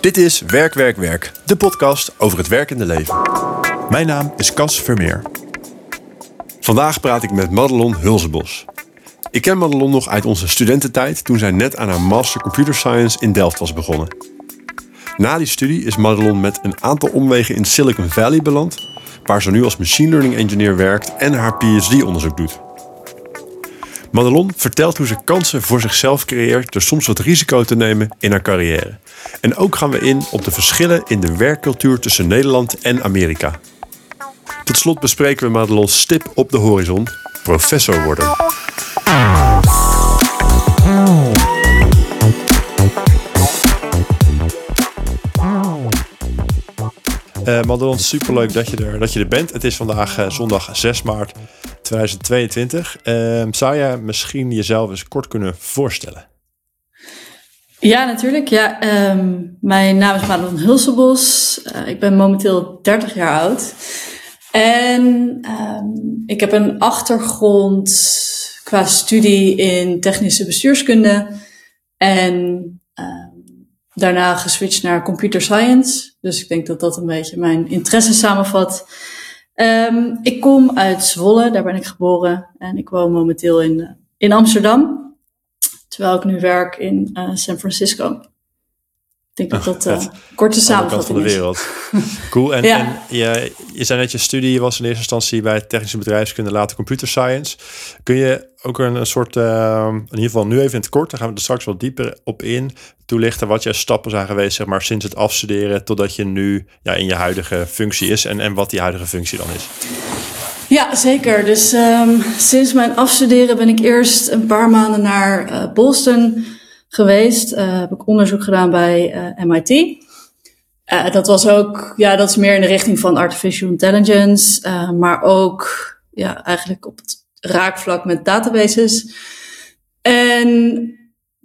Dit is Werk, Werk, Werk, de podcast over het werkende leven. Mijn naam is Cas Vermeer. Vandaag praat ik met Madelon Hulsebos. Ik ken Madelon nog uit onze studententijd toen zij net aan haar Master Computer Science in Delft was begonnen. Na die studie is Madelon met een aantal omwegen in Silicon Valley beland, waar ze nu als machine learning engineer werkt en haar PhD-onderzoek doet. Madelon vertelt hoe ze kansen voor zichzelf creëert door soms wat risico te nemen in haar carrière. En ook gaan we in op de verschillen in de werkcultuur tussen Nederland en Amerika. Tot slot bespreken we Madelon's stip op de horizon: professor worden. Uh, Madelon, superleuk dat je, er, dat je er bent. Het is vandaag uh, zondag 6 maart 2022. Uh, zou jij misschien jezelf eens kort kunnen voorstellen? Ja, natuurlijk. Ja, um, mijn naam is Madelon Hulsebos. Uh, ik ben momenteel 30 jaar oud. En um, ik heb een achtergrond qua studie in technische bestuurskunde. En daarna geswitcht naar computer science. Dus ik denk dat dat een beetje mijn interesse samenvat. Um, ik kom uit Zwolle, daar ben ik geboren. En ik woon momenteel in, in Amsterdam. Terwijl ik nu werk in uh, San Francisco. Ik denk dat dat uh, korte samenvatting van de wereld. Cool. En, ja. en je, je zei net, je studie was in eerste instantie bij technische bedrijfskunde, later computer science. Kun je ook een, een soort, uh, in ieder geval nu even in het kort, dan gaan we er straks wat dieper op in, toelichten wat jouw stappen zijn geweest, zeg maar, sinds het afstuderen totdat je nu ja, in je huidige functie is en, en wat die huidige functie dan is. Ja, zeker. Dus um, sinds mijn afstuderen ben ik eerst een paar maanden naar uh, Boston geweest. Uh, heb ik onderzoek gedaan bij uh, MIT. Uh, dat was ook, ja, dat is meer in de richting van artificial intelligence, maar ook, ja, eigenlijk op het raakvlak met databases. En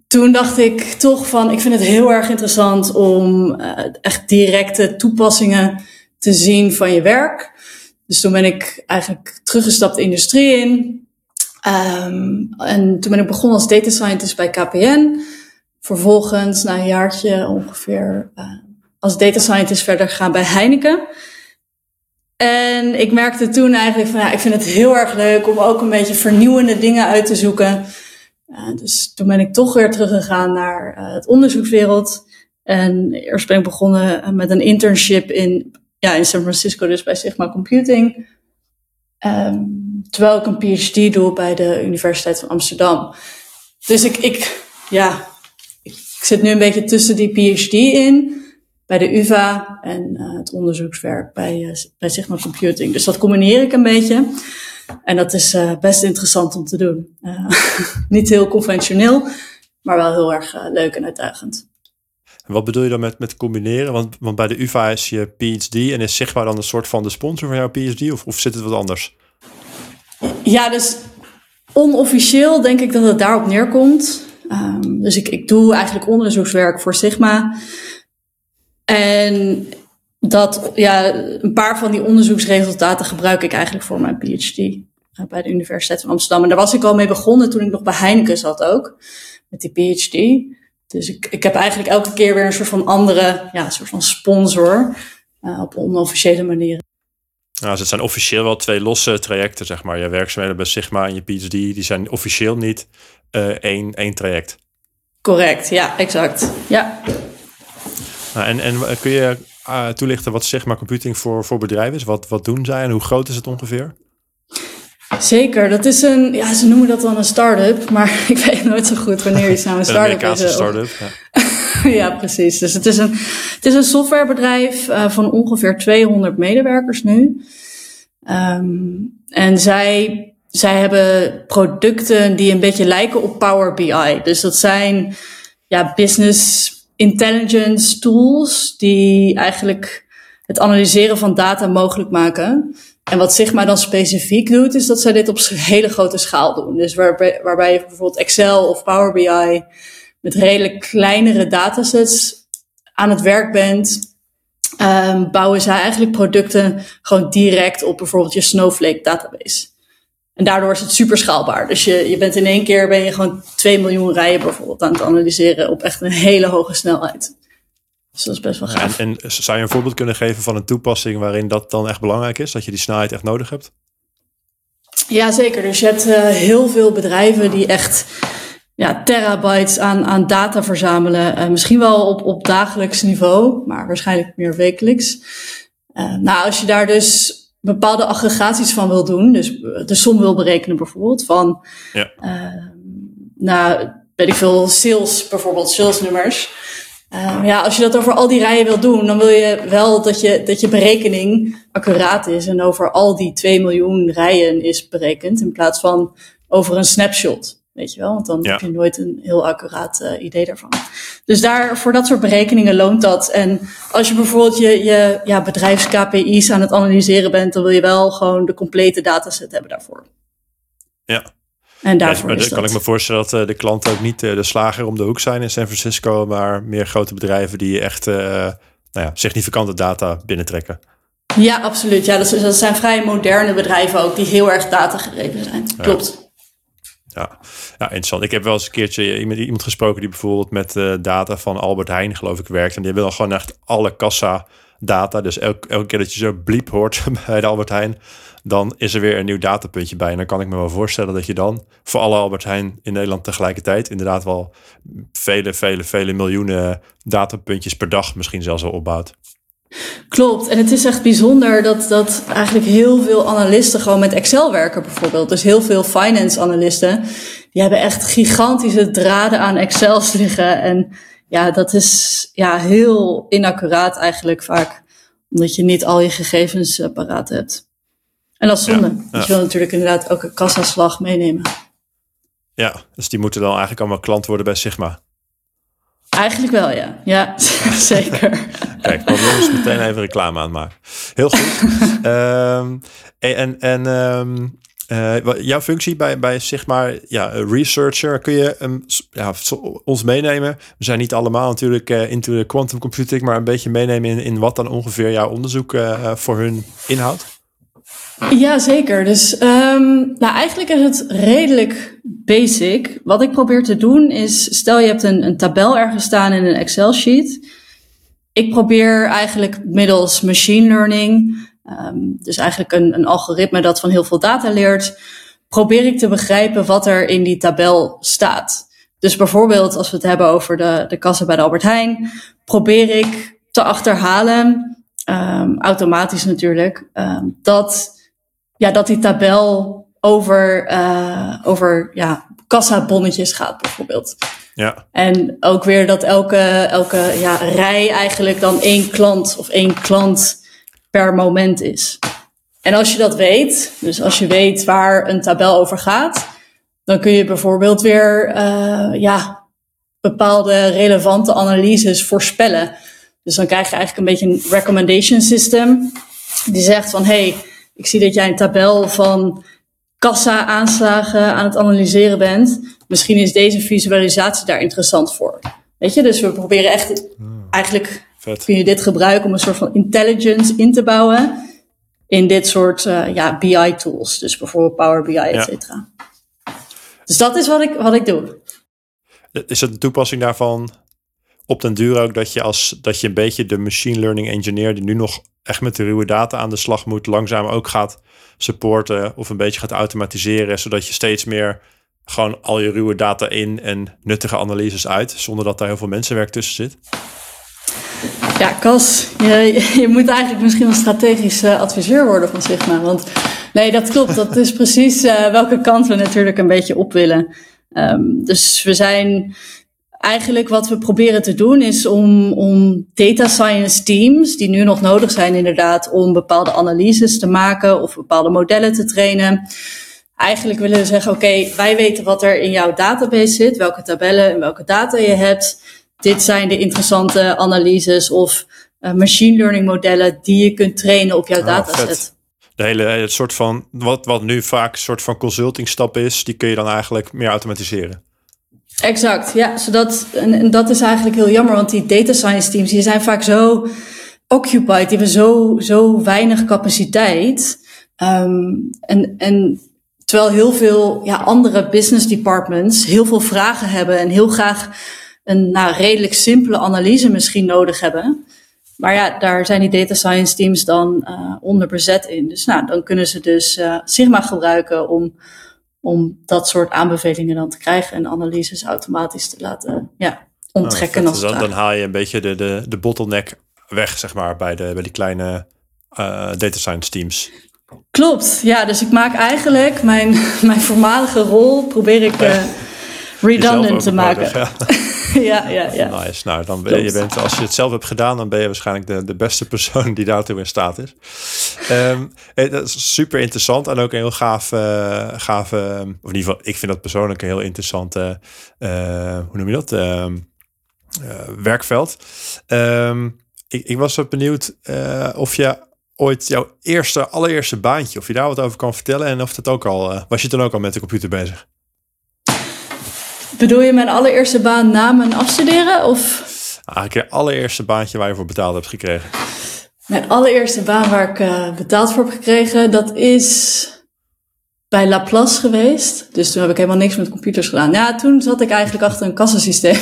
toen dacht ik toch van, ik vind het heel erg interessant om echt directe toepassingen te zien van je werk. Dus toen ben ik eigenlijk teruggestapt de industrie in. Um, en toen ben ik begonnen als data scientist bij KPN. Vervolgens, na een jaartje ongeveer, uh, als data scientist verder gegaan bij Heineken. En ik merkte toen eigenlijk van, ja, ik vind het heel erg leuk om ook een beetje vernieuwende dingen uit te zoeken. Dus toen ben ik toch weer teruggegaan naar uh, het onderzoekswereld. En eerst ben ik begonnen met een internship in, ja, in San Francisco, dus bij Sigma Computing. Um, terwijl ik een PhD doe bij de Universiteit van Amsterdam. Dus ik, ik, ja, ik zit nu een beetje tussen die PhD in bij de UvA en uh, het onderzoekswerk bij, uh, bij Sigma Computing. Dus dat combineer ik een beetje. En dat is uh, best interessant om te doen. niet heel conventioneel, maar wel heel erg leuk en uitdagend. En wat bedoel je dan met, met combineren? Want, want bij de UvA is je PhD en is Sigma dan een soort van de sponsor van jouw PhD of, of zit het wat anders? Ja, dus onofficieel denk ik dat het daarop neerkomt. Um, dus ik, ik doe eigenlijk onderzoekswerk voor Sigma. En dat, ja, een paar van die onderzoeksresultaten gebruik ik eigenlijk voor mijn PhD uh, bij de Universiteit van Amsterdam. En daar was ik al mee begonnen toen ik nog bij Heineken zat ook, met die PhD. Dus ik, ik heb eigenlijk elke keer weer een soort van andere, ja, soort van sponsor uh, op onofficiële manieren. Nou, dus het zijn officieel wel twee losse trajecten, zeg maar. Je werkzaamheden bij Sigma en je PhD, die zijn officieel niet uh, één, één traject. Correct, ja, exact. Ja. Nou, en, en kun je uh, toelichten wat Sigma Computing voor, voor bedrijven is? Wat, wat doen zij en hoe groot is het ongeveer? Zeker, dat is een, ja, ze noemen dat dan een start-up, maar ik weet nooit zo goed wanneer iets nou een start-up is. Een start-up, ja. ja. precies. Dus het is een, het is een softwarebedrijf uh, van ongeveer 200 medewerkers nu. Um, en zij, zij hebben producten die een beetje lijken op Power BI. Dus dat zijn ja, business intelligence tools die eigenlijk het analyseren van data mogelijk maken. En wat Sigma dan specifiek doet, is dat zij dit op hele grote schaal doen. Dus waarbij, waarbij je bijvoorbeeld Excel of Power BI met redelijk kleinere datasets aan het werk bent, um, bouwen zij eigenlijk producten gewoon direct op bijvoorbeeld je Snowflake database. En daardoor is het super schaalbaar. Dus je, je bent in één keer ben je gewoon 2 miljoen rijen bijvoorbeeld aan het analyseren op echt een hele hoge snelheid. Dus dat is best wel gaaf. En, en zou je een voorbeeld kunnen geven van een toepassing waarin dat dan echt belangrijk is, dat je die snelheid echt nodig hebt? Ja, zeker. Dus je hebt uh, heel veel bedrijven die echt ja, terabytes aan, aan data verzamelen. Uh, misschien wel op, op dagelijks niveau, maar waarschijnlijk meer wekelijks. Uh, nou, als je daar dus bepaalde aggregaties van wil doen, dus de som wil berekenen bijvoorbeeld, van, ja. nou, weet ik veel, sales bijvoorbeeld, salesnummers. Uh, ja, als je dat over al die rijen wil doen, dan wil je wel dat je, dat je berekening accuraat is en over al die 2 miljoen rijen is berekend in plaats van over een snapshot. Weet je wel, want dan heb je nooit een heel accuraat uh, idee daarvan. Dus daar, voor dat soort berekeningen loont dat. En als je bijvoorbeeld je, je ja, bedrijfs-KPI's aan het analyseren bent, dan wil je wel gewoon de complete dataset hebben daarvoor. Ja, en daarvoor ja, kan ik me voorstellen dat uh, de klanten ook niet uh, de slager om de hoek zijn in San Francisco, maar meer grote bedrijven die echt nou ja, significante data binnentrekken. Ja, absoluut. Ja, dat, dat, zijn vrij moderne bedrijven ook, die heel erg data gedreven zijn. Klopt. Ja. ja, interessant. Ik heb wel eens een keertje met iemand gesproken die bijvoorbeeld met data van Albert Heijn, geloof ik, werkt. En die wil gewoon echt alle kassa data. Dus elke, elke keer dat je zo bliep hoort bij de Albert Heijn, dan is er weer een nieuw datapuntje bij. En dan kan ik me wel voorstellen dat je dan voor alle Albert Heijn in Nederland tegelijkertijd inderdaad wel vele, vele, vele miljoenen datapuntjes per dag misschien zelfs al opbouwt. Klopt. En het is echt bijzonder dat, dat eigenlijk heel veel analisten gewoon met Excel werken bijvoorbeeld. Dus heel veel finance analisten, die hebben echt gigantische draden aan Excels liggen. En ja, dat is ja, heel inaccuraat eigenlijk vaak. Omdat je niet al je gegevens uh, paraat hebt. En dat is zonde. Ja, Je wil natuurlijk inderdaad ook een kassaslag meenemen. Ja, dus die moeten dan eigenlijk allemaal klant worden bij Sigma. Eigenlijk wel, ja. Ja, zeker. Kijk, dan eens meteen even reclame aanmaken. Heel goed. um, en en um, uh, jouw functie bij, bij Sigma, ja, researcher, kun je um, ja, ons meenemen? We zijn niet allemaal natuurlijk uh, into de quantum computing, maar een beetje meenemen in, in wat dan ongeveer jouw onderzoek uh, voor hun inhoudt? Ja, zeker. Dus um, nou, eigenlijk is het redelijk basic. Wat ik probeer te doen is, stel je hebt een, een tabel ergens staan in een Excel-sheet. Ik probeer eigenlijk middels machine learning, um, dus eigenlijk een, een algoritme dat van heel veel data leert, probeer ik te begrijpen wat er in die tabel staat. Dus bijvoorbeeld als we het hebben over de, de kassen bij de Albert Heijn, probeer ik te achterhalen, um, automatisch natuurlijk, dat ja, dat die tabel over, uh, over ja, kassabonnetjes gaat bijvoorbeeld. Ja. En ook weer dat elke, elke ja, rij eigenlijk dan één klant of één klant per moment is. En als je dat weet, dus als je weet waar een tabel over gaat, dan kun je bijvoorbeeld weer uh, ja, bepaalde relevante analyses voorspellen. Dus dan krijg je eigenlijk een beetje een recommendation system. Die zegt van hey, ik zie dat jij een tabel van kassa-aanslagen aan het analyseren bent. Misschien is deze visualisatie daar interessant voor. Weet je, dus we proberen echt, eigenlijk Vet. kun je dit gebruiken om een soort van intelligence in te bouwen in dit soort uh, ja, BI-tools. Dus bijvoorbeeld Power BI, et cetera. Ja. Dus dat is wat ik, wat ik doe. Is het een toepassing daarvan op den duur ook dat je als dat je een beetje de machine learning engineer die nu nog echt met de ruwe data aan de slag moet, langzaam ook gaat supporten of een beetje gaat automatiseren, zodat je steeds meer gewoon al je ruwe data in en nuttige analyses uit, zonder dat daar heel veel mensenwerk tussen zit? Ja, Cas, je, je moet eigenlijk misschien een strategisch uh, adviseur worden van Sigma. Want nee, dat klopt. Dat is precies uh, welke kant we natuurlijk een beetje op willen. Um, dus we zijn eigenlijk wat we proberen te doen is om, om data science teams, die nu nog nodig zijn inderdaad om bepaalde analyses te maken of bepaalde modellen te trainen. Eigenlijk willen we zeggen, oké, wij weten wat er in jouw database zit, welke tabellen en welke data je hebt. Dit zijn de interessante analyses of uh, machine learning modellen die je kunt trainen op jouw oh, dataset. De hele het soort van, wat, wat nu vaak een soort van consulting stap is, die kun je dan eigenlijk meer automatiseren. Exact, ja. Zodat, en, en, dat is eigenlijk heel jammer, want die data science teams die zijn vaak zo occupied, die hebben zo, zo weinig capaciteit. Um, en, en terwijl heel veel ja, andere business departments heel veel vragen hebben en heel graag een nou, redelijk simpele analyse misschien nodig hebben. Maar ja, daar zijn die data science teams dan uh, onder bezet in. Dus nou, dan kunnen ze dus uh, Sigma gebruiken om, om dat soort aanbevelingen dan te krijgen en analyses automatisch te laten ja, onttrekken. Nou, dan, dan, haal je een beetje de, de, de bottleneck weg, zeg maar, bij, de, bij die kleine uh, data science teams. Klopt, ja. Dus ik maak eigenlijk mijn, mijn voormalige rol, probeer ik uh, redundant te maken. ja. ja, ja, ja. Nice. Nou, dan ben je, bent, als je het zelf hebt gedaan, dan ben je waarschijnlijk de, de beste persoon die daartoe in staat is. Um, dat is super interessant en ook een heel gaaf, uh, gaaf of in ieder geval, ik vind dat persoonlijk een heel interessante, uh, hoe noem je dat, uh, werkveld. Um, ik, ik was benieuwd of je ooit jouw eerste, allereerste baantje, of je daar wat over kan vertellen en of dat ook al, was je dan ook al met de computer bezig? Bedoel je mijn allereerste baan na mijn afstuderen? Of? Eigenlijk je allereerste baantje waar je voor betaald hebt gekregen. Mijn allereerste baan waar ik uh, betaald voor heb gekregen, dat is bij Laplace geweest. Dus toen heb ik helemaal niks met computers gedaan. Ja, toen zat ik eigenlijk achter een kassasysteem.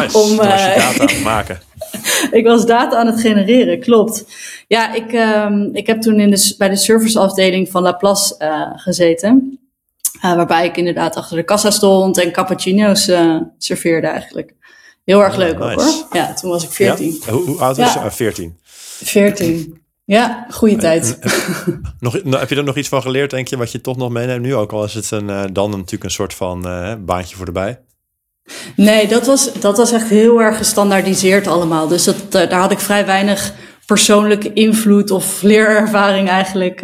Nice, om uh, je data aan het maken. ik was data aan het genereren, klopt. Ja, ik, um, ik heb toen in de, bij de serviceafdeling van Laplace uh, gezeten. Uh, waarbij ik inderdaad achter de kassa stond en cappuccino's uh, serveerde eigenlijk. Heel erg leuk ook hoor. Ja, toen was ik 14. Ja? Hoe, hoe, oud was je? Ja. 14. 14. Ja, goede tijd. nog, nou, heb je er nog iets van geleerd, denk je, wat je toch nog meeneemt nu? Ook al is het een, uh, dan natuurlijk een soort van baantje voor de bij. Nee, dat was, dat was echt heel erg gestandaardiseerd allemaal. Dus dat, daar had ik vrij weinig persoonlijke invloed of leerervaring eigenlijk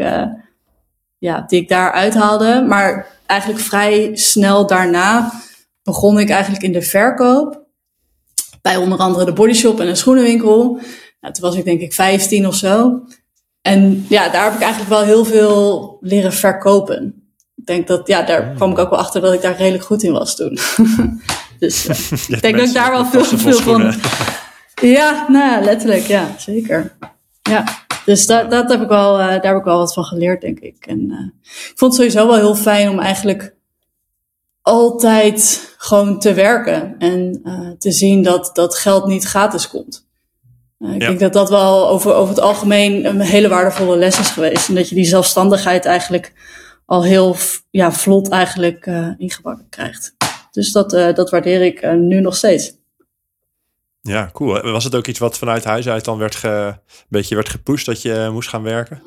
ja, die ik daar uithaalde. Maar eigenlijk vrij snel daarna begon ik eigenlijk in de verkoop. Bij onder andere de bodyshop en een schoenenwinkel. Nou, toen was ik denk ik 15 of zo. En ja, daar heb ik eigenlijk wel heel veel leren verkopen. Ik denk dat, ja, daar hmm. kwam ik ook wel achter dat ik daar redelijk goed in was toen. dus uh, ik denk dat ik daar wel veel, veel van. Ja, nou ja, letterlijk, ja, zeker. Ja. Dus dat, dat heb ik wel, uh, daar heb ik wel wat van geleerd, denk ik. En uh, ik vond het sowieso wel heel fijn om eigenlijk altijd gewoon te werken. En uh, te zien dat, dat geld niet gratis komt. ik ja. denk dat dat wel over, over het algemeen een hele waardevolle les is geweest. En dat je die zelfstandigheid eigenlijk al heel ja, vlot eigenlijk ingebakken krijgt. Dus dat, dat waardeer ik nu nog steeds. Ja, cool. Was het ook iets wat vanuit huis uit dan werd ge, een beetje werd gepusht dat je moest gaan werken?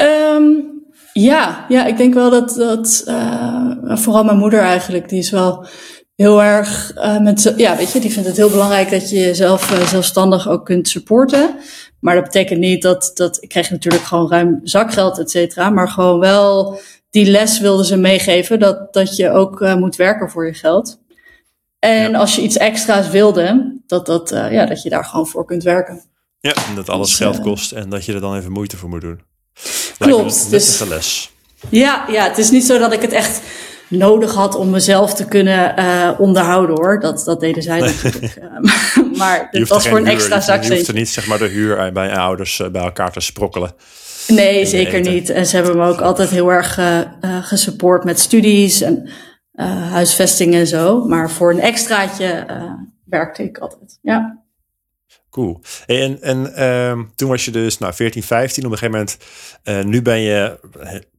Um, ja, ja, ik denk wel dat, dat uh, vooral mijn moeder eigenlijk, die is wel heel erg uh, met, ja, weet je, die vindt het heel belangrijk dat je jezelf uh, zelfstandig ook kunt supporten. Maar dat betekent niet dat, dat ik kreeg natuurlijk gewoon ruim zakgeld, et cetera, maar gewoon wel die les wilden ze meegeven dat, dat je ook moet werken voor je geld. En ja. als je iets extra's wilde, dat, dat, uh, ja, dat je daar gewoon voor kunt werken. Ja, en dat alles dus, geld uh, kost en dat je er dan even moeite voor moet doen. Klopt. dus, les. Ja, ja, het is niet zo dat ik het echt nodig had om mezelf te kunnen uh, onderhouden hoor. Dat, dat deden zij natuurlijk. maar het was voor een huur, extra zakje. Je hoeft er niet zeg maar de huur bij je ouders bij elkaar te sprokkelen. Nee, zeker niet. En ze hebben me ook altijd heel erg gesupport met studies en uh, huisvesting en zo. Maar voor een extraatje uh, werkte ik altijd. Ja. Cool. En, en uh, toen was je dus nou, 14, 15 op een gegeven moment. Uh, nu ben je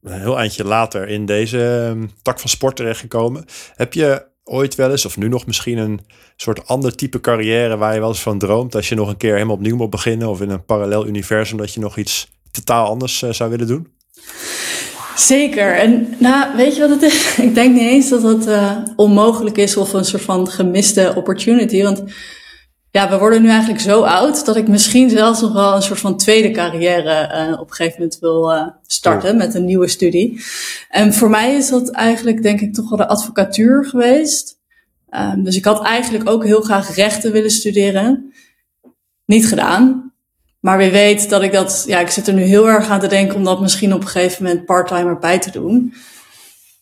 een heel eindje later in deze ehm, tak van sport terechtgekomen. Heb je ooit wel eens, of nu nog misschien, een soort ander type carrière waar je wel eens van droomt? Als je nog een keer helemaal opnieuw moet beginnen of in een parallel universum dat je nog iets totaal anders zou willen doen? Zeker. En nou, weet je wat het is? Ik denk niet eens dat dat uh, onmogelijk is of een soort van gemiste opportunity. Want ja, we worden nu eigenlijk zo oud dat ik misschien zelfs nog wel een soort van tweede carrière uh, op een gegeven moment wil uh, starten met een nieuwe studie. En voor mij is dat eigenlijk denk ik toch wel de advocatuur geweest. Um, dus ik had eigenlijk ook heel graag rechten willen studeren. Niet gedaan. Maar wie weet dat ik dat, ja, ik zit er nu heel erg aan te denken om dat misschien op een gegeven moment parttime bij te doen.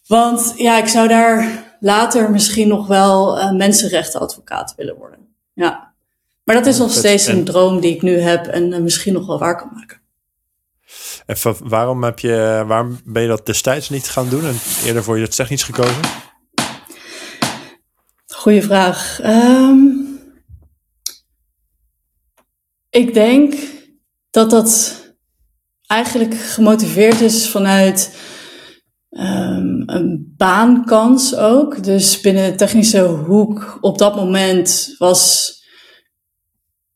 Want ja, ik zou daar later misschien nog wel uh, mensenrechtenadvocaat willen worden. Ja. Maar dat is nog steeds een droom die ik nu heb en uh, misschien nog wel waar kan maken. En waarom, heb je, waarom ben je dat destijds niet gaan doen en eerder voor je het technisch gekozen? Goeie vraag. Ehm, ik denk dat dat eigenlijk gemotiveerd is vanuit um, een baankans ook. Dus binnen de technische hoek op dat moment was,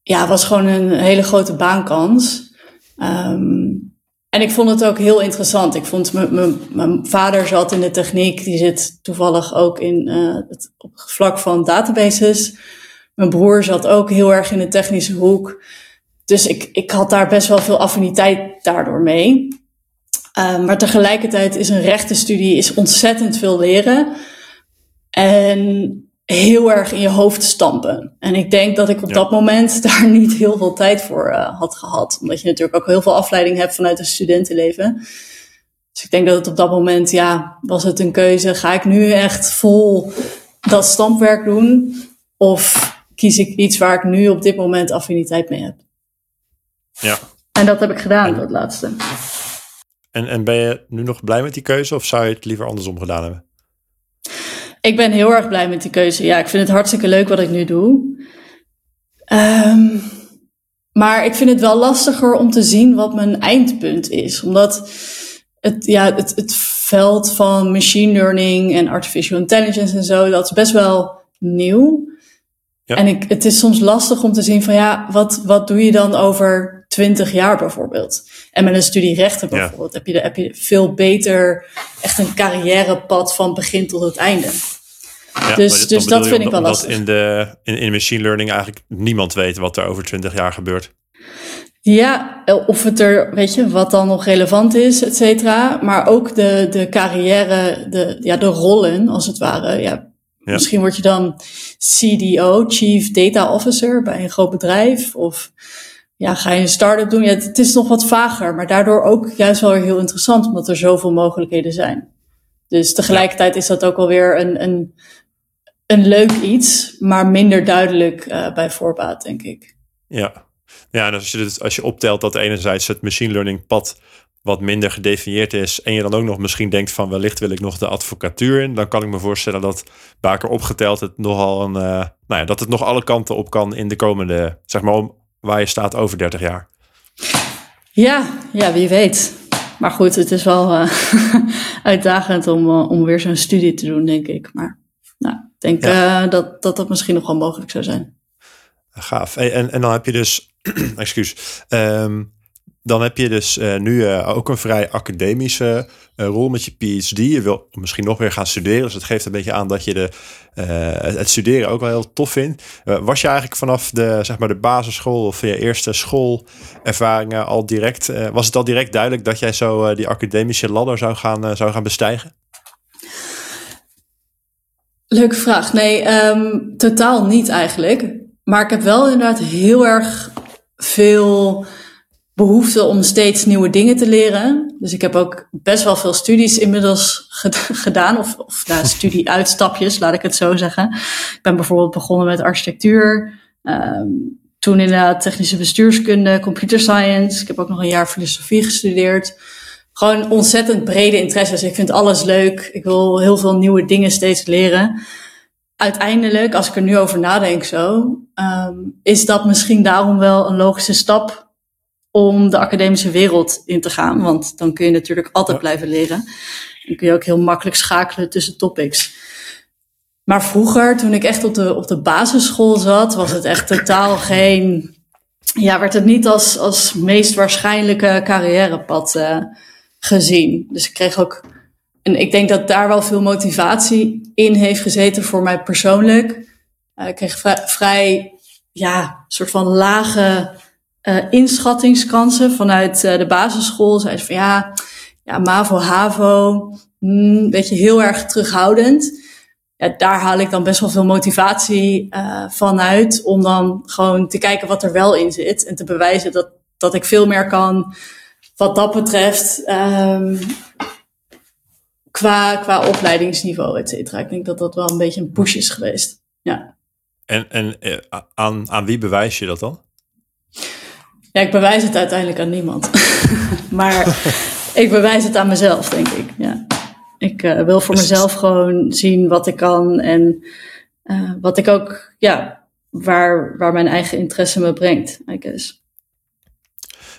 ja, was gewoon een hele grote baankans. Um, en ik vond het ook heel interessant. Ik vond mijn vader zat in de techniek, die zit toevallig ook in uh, het op het vlak van databases. Mijn broer zat ook heel erg in de technische hoek. Dus ik, ik had daar best wel veel affiniteit daardoor mee. Um, maar tegelijkertijd is een rechtenstudie is ontzettend veel leren. En heel erg in je hoofd stampen. En ik denk dat ik op dat moment daar niet heel veel tijd voor uh, had gehad. Omdat je natuurlijk ook heel veel afleiding hebt vanuit een studentenleven. Dus ik denk dat het op dat moment, ja, was het een keuze. Ga ik nu echt vol dat stampwerk doen? Of kies ik iets waar ik nu op dit moment affiniteit mee heb? Ja. En dat heb ik gedaan, dat laatste. En, en ben je nu nog blij met die keuze of zou je het liever andersom gedaan hebben? Ik ben heel erg blij met die keuze. Ja, ik vind het hartstikke leuk wat ik nu doe. Um, maar ik vind het wel lastiger om te zien wat mijn eindpunt is. Omdat het, ja, het, het veld van machine learning en artificial intelligence en zo, dat is best wel nieuw. Ja. En ik, het is soms lastig om te zien van ja, wat, wat doe je dan over 20 jaar bijvoorbeeld. En met een studie rechten bijvoorbeeld heb, je, heb je veel beter echt een carrièrepad van begin tot het einde. Ja, dus dus dat vind ik wel lastig. in de in, in machine learning eigenlijk niemand weet wat er over 20 jaar gebeurt. Ja, of het er, weet je, wat dan nog relevant is, et cetera. Maar ook de, de carrière, de, ja, de rollen, als het ware. Ja, ja. Misschien word je dan CDO, Chief Data Officer, bij een groot bedrijf. Of ja, ga je een start-up doen? Ja, het is nog wat vager, maar daardoor ook juist wel heel interessant, omdat er zoveel mogelijkheden zijn. Dus tegelijkertijd is dat ook alweer een, een, een leuk iets, maar minder duidelijk uh, bij voorbaat, denk ik. Ja, ja en als je, dit, als je optelt dat enerzijds het machine learning pad wat minder gedefinieerd is en je dan ook nog misschien denkt van wellicht wil ik nog de advocatuur in, dan kan ik me voorstellen dat Baker opgeteld het nogal een, uh, nou ja, dat het nog alle kanten op kan in de komende, zeg maar om, waar je staat over 30 jaar. Ja, ja, wie weet. Maar goed, het is wel uh, uitdagend om, uh, om weer zo'n studie te doen, denk ik. Maar nou, ik denk ja. uh, dat, dat dat misschien nog wel mogelijk zou zijn. Gaaf. En, en dan heb je dus, excuus, um, dan heb je dus uh, nu uh, ook een vrij academische uh, rol met je PhD. Je wil misschien nog weer gaan studeren. Dus het geeft een beetje aan dat je de, het studeren ook wel heel tof vindt. was je eigenlijk vanaf de, zeg maar de basisschool of je eerste schoolervaringen al direct... was het al direct duidelijk dat jij zo die academische ladder zou gaan, zou gaan bestijgen? Leuke vraag. Nee, um, totaal niet eigenlijk. Maar ik heb wel inderdaad heel erg veel behoefte om steeds nieuwe dingen te leren. Dus ik heb ook best wel veel studies inmiddels gedaan, of, of nou, studie-uitstapjes, laat ik het zo zeggen. Ik ben bijvoorbeeld begonnen met architectuur, um, toen inderdaad technische bestuurskunde, computer science. Ik heb ook nog een jaar filosofie gestudeerd. Gewoon ontzettend brede interesses. Ik vind alles leuk. Ik wil heel veel nieuwe dingen steeds leren. Uiteindelijk, als ik er nu over nadenk zo, um, is dat misschien daarom wel een logische stap om de academische wereld in te gaan. Want dan kun je natuurlijk altijd blijven leren. En kun je ook heel makkelijk schakelen tussen topics. Maar vroeger, toen ik echt op de, op de basisschool zat, was het echt totaal geen. Ja, werd het niet als, als meest waarschijnlijke carrièrepad uh, gezien. Dus ik kreeg ook. En ik denk dat daar wel veel motivatie in heeft gezeten voor mij persoonlijk. Uh, ik kreeg vrij, vrij ja, soort van lage uh, inschattingskansen vanuit uh, de basisschool. Zei ze van ja, ja MAVO, HAVO, mm, weet je, heel erg terughoudend. Ja, daar haal ik dan best wel veel motivatie uh, vanuit om dan gewoon te kijken wat er wel in zit en te bewijzen dat, dat ik veel meer kan wat dat betreft um, qua, qua opleidingsniveau, et cetera. Ik denk dat dat wel een beetje een push is geweest. Ja. En, en aan, aan wie bewijs je dat dan? Ja, ik bewijs het uiteindelijk aan niemand. maar ik bewijs het aan mezelf, denk ik. Ja. Ik uh, wil voor mezelf gewoon zien wat ik kan. En wat ik ook, ja, waar, waar mijn eigen interesse me brengt, I guess.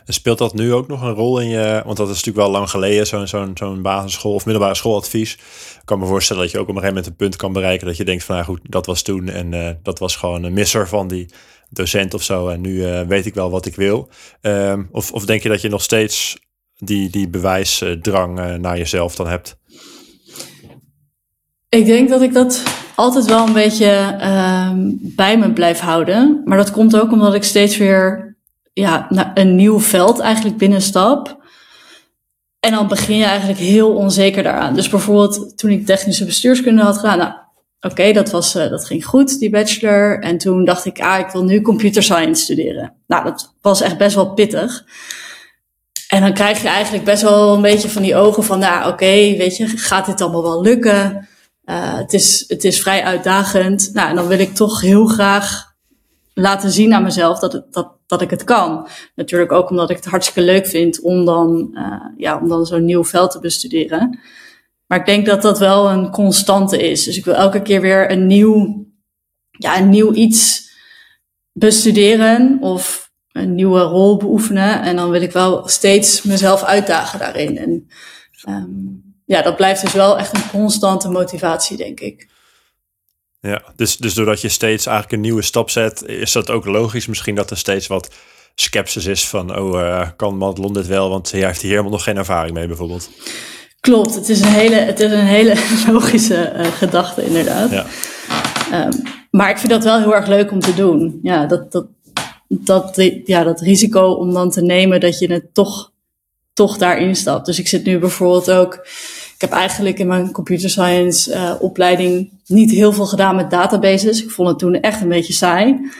Speelt dat nu ook nog een rol in je? Want dat is natuurlijk wel lang geleden, zo'n zo'n zo'n basisschool of middelbare schooladvies. Ik kan me voorstellen dat je ook op een gegeven moment een punt kan bereiken dat je denkt van nou goed, dat was toen en uh, dat was gewoon een misser van die docent of zo. En nu uh, weet ik wel wat ik wil. Um, of, of denk je dat je nog steeds die, die bewijsdrang uh, naar jezelf dan hebt? Ik denk dat ik dat altijd wel een beetje um, bij me blijf houden. Maar dat komt ook omdat ik steeds weer ja, naar een nieuw veld eigenlijk binnenstap. En dan begin je eigenlijk heel onzeker daaraan. Dus bijvoorbeeld toen ik technische bestuurskunde had gedaan, nou, oké, dat uh, dat ging goed, die bachelor. En toen dacht ik, ah, ik wil nu computer science studeren. Nou, dat was echt best wel pittig. En dan krijg je eigenlijk best wel een beetje van die ogen van, nou, oké, weet je, gaat dit allemaal wel lukken? Uh, het, is, het is vrij uitdagend. Nou, en dan wil ik toch heel graag laten zien aan mezelf dat, dat, dat ik het kan. Natuurlijk ook omdat ik het hartstikke leuk vind om dan, uh, ja, om dan zo'n nieuw veld te bestuderen. Maar ik denk dat dat wel een constante is. Dus ik wil elke keer weer een nieuw, ja, een nieuw iets bestuderen of een nieuwe rol beoefenen. En dan wil ik wel steeds mezelf uitdagen daarin. En um, ja, dat blijft dus wel echt een constante motivatie, denk ik. Ja, dus, dus doordat je steeds eigenlijk een nieuwe stap zet, is dat ook logisch misschien dat er steeds wat sceptisch is van, oh, uh, kan Madelon dit wel? Want hij heeft hier helemaal nog geen ervaring mee bijvoorbeeld. Klopt, het is een hele, het is een hele logische uh, gedachte inderdaad. Ja. Um, maar ik vind dat wel heel erg leuk om te doen. Ja, dat, dat, dat, ja, dat risico om dan te nemen dat je het toch, toch daarin stapt. Dus ik zit nu bijvoorbeeld ook ik heb eigenlijk in mijn computer science uh, opleiding niet heel veel gedaan met databases. Ik vond het toen echt een beetje saai.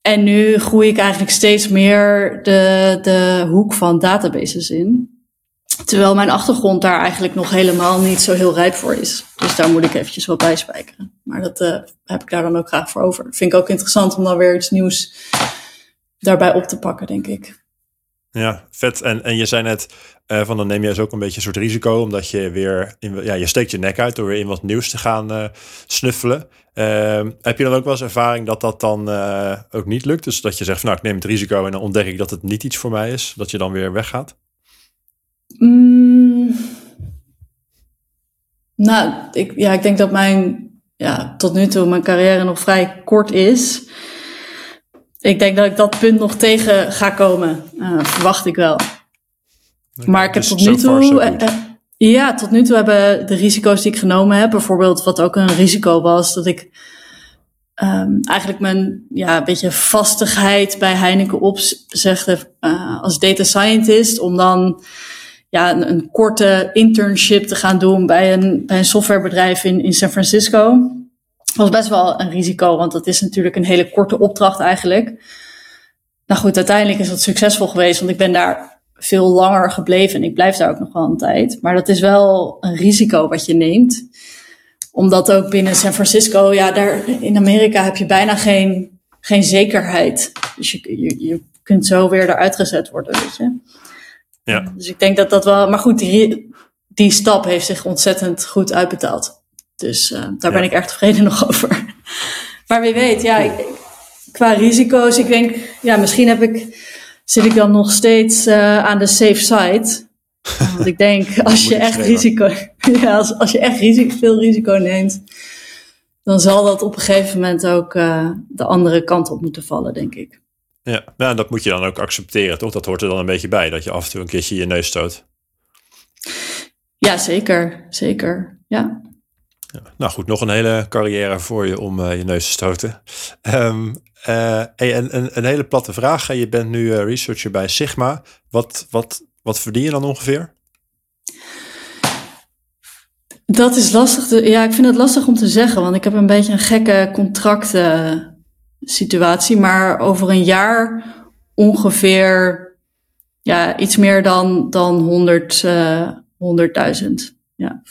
En nu groei ik eigenlijk steeds meer de, de hoek van databases in. Terwijl mijn achtergrond daar eigenlijk nog helemaal niet zo heel rijp voor is. Dus daar moet ik eventjes wat bij spijkeren. Maar dat uh, heb ik daar dan ook graag voor over. Vind ik ook interessant om dan weer iets nieuws daarbij op te pakken, denk ik. Ja, vet. En, en je zei net, uh, van dan neem je dus ook een beetje een soort risico, omdat je weer, in, ja, je steekt je nek uit door weer in wat nieuws te gaan uh, snuffelen. Uh, heb je dan ook wel eens ervaring dat dat dan ook niet lukt? Dus dat je zegt, nou, ik neem het risico en dan ontdek ik dat het niet iets voor mij is, dat je dan weer weggaat? Mm, nou, ik, ja, ik denk dat mijn, ja, tot nu toe mijn carrière nog vrij kort is. Ik denk dat ik dat punt nog tegen ga komen, verwacht ik wel. Maar ik heb dus tot nu toe. Uh, ja, tot nu toe hebben de risico's die ik genomen heb, bijvoorbeeld wat ook een risico was, dat ik um, eigenlijk mijn ja, beetje vastigheid bij Heineken opzegde uh, als data scientist, om dan ja, een, korte internship te gaan doen bij een, bij een softwarebedrijf in, in San Francisco. Was best wel een risico, want dat is natuurlijk een hele korte opdracht eigenlijk. Nou goed, uiteindelijk is dat succesvol geweest, want ik ben daar veel langer gebleven. En ik blijf daar ook nog wel een tijd. Maar dat is wel een risico wat je neemt. Omdat ook binnen San Francisco, ja, daar in Amerika heb je bijna geen, geen zekerheid. Dus je, je, je kunt zo weer eruit gezet worden, weet je. Ja. Dus ik denk dat dat wel. Maar goed, die, die stap heeft zich ontzettend goed uitbetaald. Dus uh, daar ben ik echt tevreden nog over. Maar wie weet, ja, ik, qua risico's, ik denk, ja, misschien heb ik zit ik dan nog steeds uh, aan de safe side. Want ik denk, als je echt risico, ja, als, als je echt risico, veel risico neemt, dan zal dat op een gegeven moment ook uh, de andere kant op moeten vallen, denk ik. Ja, nou, dat moet je dan ook accepteren, toch? Dat hoort er dan een beetje bij, dat je af en toe een keertje je neus stoot. Ja, zeker. Zeker, ja. ja nou goed, nog een hele carrière voor je om uh, je neus te stoten. Um, uh, en een, een, hele platte vraag. Je bent nu uh, researcher bij Sigma. Wat, wat, wat verdien je dan ongeveer? Dat is lastig. Te, ja, ik vind het lastig om te zeggen, want ik heb een beetje een gekke contractsituatie. Maar over een jaar ongeveer ja, iets meer dan, dan 100, uh, 100.000. Ja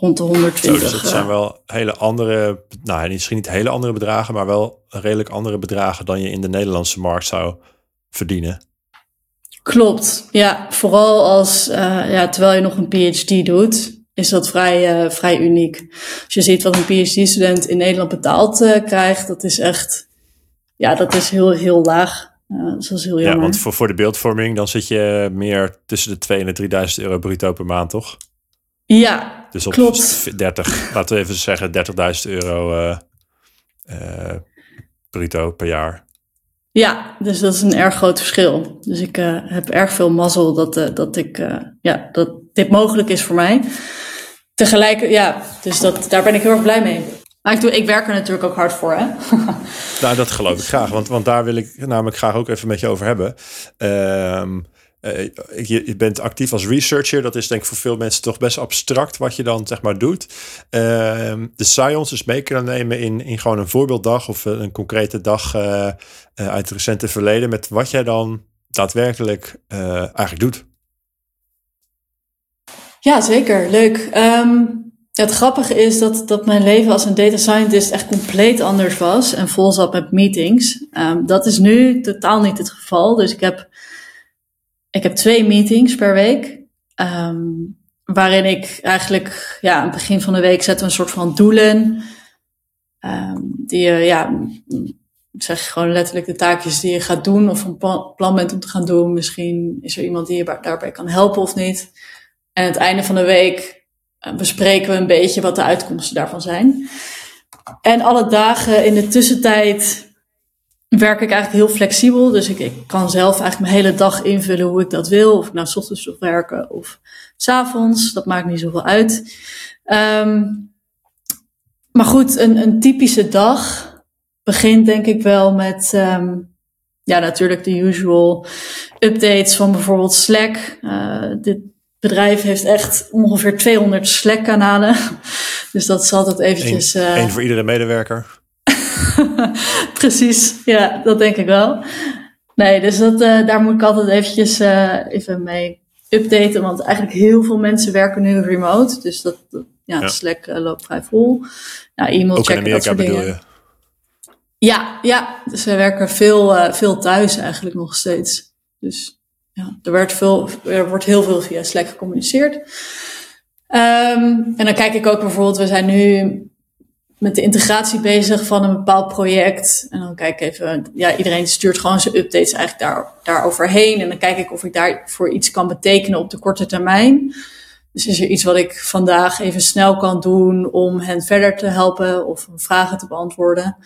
rond de 120. dus dat zijn wel hele andere, nou misschien niet hele andere bedragen, maar wel redelijk andere bedragen dan je in de Nederlandse markt zou verdienen. Klopt, ja. Vooral als, uh, ja, terwijl je nog een PhD doet. is dat vrij, vrij uniek. Als je ziet wat een PhD-student in Nederland betaald krijgt, dat is echt, ja, dat is heel, heel laag. dat is heel jammer. Ja, want voor, voor de beeldvorming, dan zit je meer tussen de 2 en de 3000 euro bruto per maand, toch? Ja, dus op klopt. 30, laten we even zeggen 30.000 euro uh, bruto per jaar. Ja, dus dat is een erg groot verschil. Dus ik uh, heb erg veel mazzel dat, dat, ik, ja, dat dit mogelijk is voor mij. Tegelijk, ja, dus dat, daar ben ik heel erg blij mee. Maar ik, doe, ik werk er natuurlijk ook hard voor, hè? nou, dat geloof ik graag, want, want daar wil ik namelijk graag ook even met je over hebben. Uh, uh, je, je, bent actief als researcher. Dat is denk ik voor veel mensen toch best abstract wat je dan zeg maar doet. Uh, de science dus mee kunnen nemen in, in gewoon een voorbeelddag of een concrete dag uh, uit het recente verleden. Met wat jij dan daadwerkelijk eigenlijk doet. Ja, zeker. Leuk. Um, het grappige is dat, dat mijn leven als een data scientist echt compleet anders was en vol zat met meetings. Um, dat is nu totaal niet het geval. Dus ik heb ik heb twee meetings per week. Um, waarin ik eigenlijk ja, aan het begin van de week zet een soort van doelen. Um, die je, ja, zeg gewoon letterlijk de taakjes die je gaat doen of een plan bent om te gaan doen. Misschien is er iemand die je daarbij kan helpen of niet. En aan het einde van de week bespreken we een beetje wat de uitkomsten daarvan zijn. En alle dagen in de tussentijd werk ik eigenlijk heel flexibel. Dus ik, ik kan zelf eigenlijk mijn hele dag invullen hoe ik dat wil. Of ik nou s ochtends wil werken of s avonds. Dat maakt niet zoveel uit. Um, maar goed, een, een typische dag begint denk ik wel met... Um, ja, natuurlijk de usual updates van bijvoorbeeld Slack. Uh, dit bedrijf heeft echt ongeveer 200 Slack-kanalen. Dus dat is altijd eventjes... Eén uh, voor iedere medewerker. Precies, ja, dat denk ik wel. Nee, dus dat, uh, daar moet ik altijd eventjes uh, even mee updaten. Want eigenlijk heel veel mensen werken nu remote. Dus dat, dat ja, ja. Slack loopt vrij vol. Nou, e-mail Ook checken, in Amerika dat soort dingen. je? Ja, ja, dus we werken veel, veel thuis eigenlijk nog steeds. Dus ja, er, werd veel, er wordt heel veel via Slack gecommuniceerd. Um, en dan kijk ik ook bijvoorbeeld, we zijn nu met de integratie bezig van een bepaald project. En dan kijk ik even, ja, iedereen stuurt gewoon zijn updates eigenlijk daar, daar overheen. En dan kijk ik of ik daarvoor iets kan betekenen op de korte termijn. Dus is er iets wat ik vandaag even snel kan doen om hen verder te helpen of vragen te beantwoorden.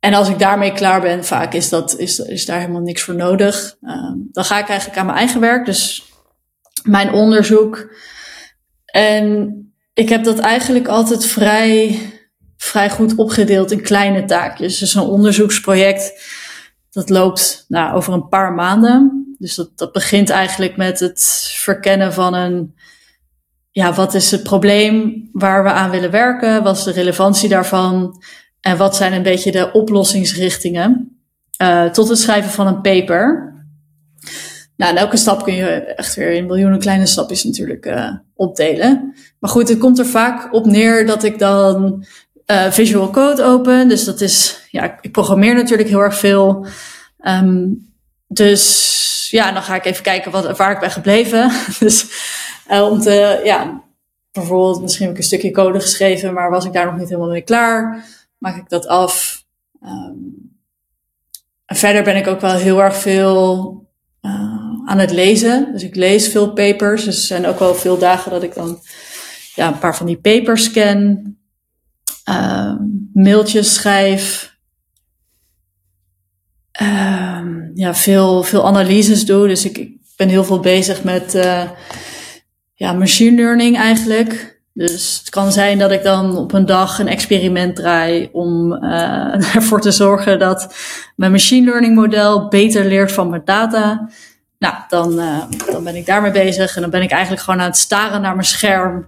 En als ik daarmee klaar ben, vaak is, dat, is, is daar helemaal niks voor nodig. Um, dan ga ik eigenlijk aan mijn eigen werk, dus mijn onderzoek. En ik heb dat eigenlijk altijd vrij, vrij goed opgedeeld in kleine taakjes. Dus een onderzoeksproject, dat loopt nou, over een paar maanden. Dus dat, dat begint eigenlijk met het verkennen van een, ja, wat is het probleem waar we aan willen werken? Wat is de relevantie daarvan? En wat zijn een beetje de oplossingsrichtingen? Uh, tot het schrijven van een paper. Nou, elke stap kun je echt weer in miljoenen kleine stapjes natuurlijk uh, opdelen. Maar goed, het komt er vaak op neer dat ik dan uh, Visual Code open. Dus dat is, ja, ik programmeer natuurlijk heel erg veel. Um, dus ja, dan ga ik even kijken wat, waar ik ben gebleven. dus om te, ja, bijvoorbeeld, misschien heb ik een stukje code geschreven, maar was ik daar nog niet helemaal mee klaar? Maak ik dat af? Um, en verder ben ik ook wel heel erg veel uh, aan het lezen. Dus ik lees veel papers. Dus er zijn ook wel veel dagen dat ik dan ja, een paar van die papers scan, uh, mailtjes schrijf. Uh, ja, veel, veel analyses doe. Dus ik, ik ben heel veel bezig met uh, ja, machine learning eigenlijk. Dus het kan zijn dat ik dan op een dag een experiment draai om uh, ervoor te zorgen dat mijn machine learning model beter leert van mijn data. Nou, dan, uh, dan ben ik daarmee bezig en dan ben ik eigenlijk gewoon aan het staren naar mijn scherm.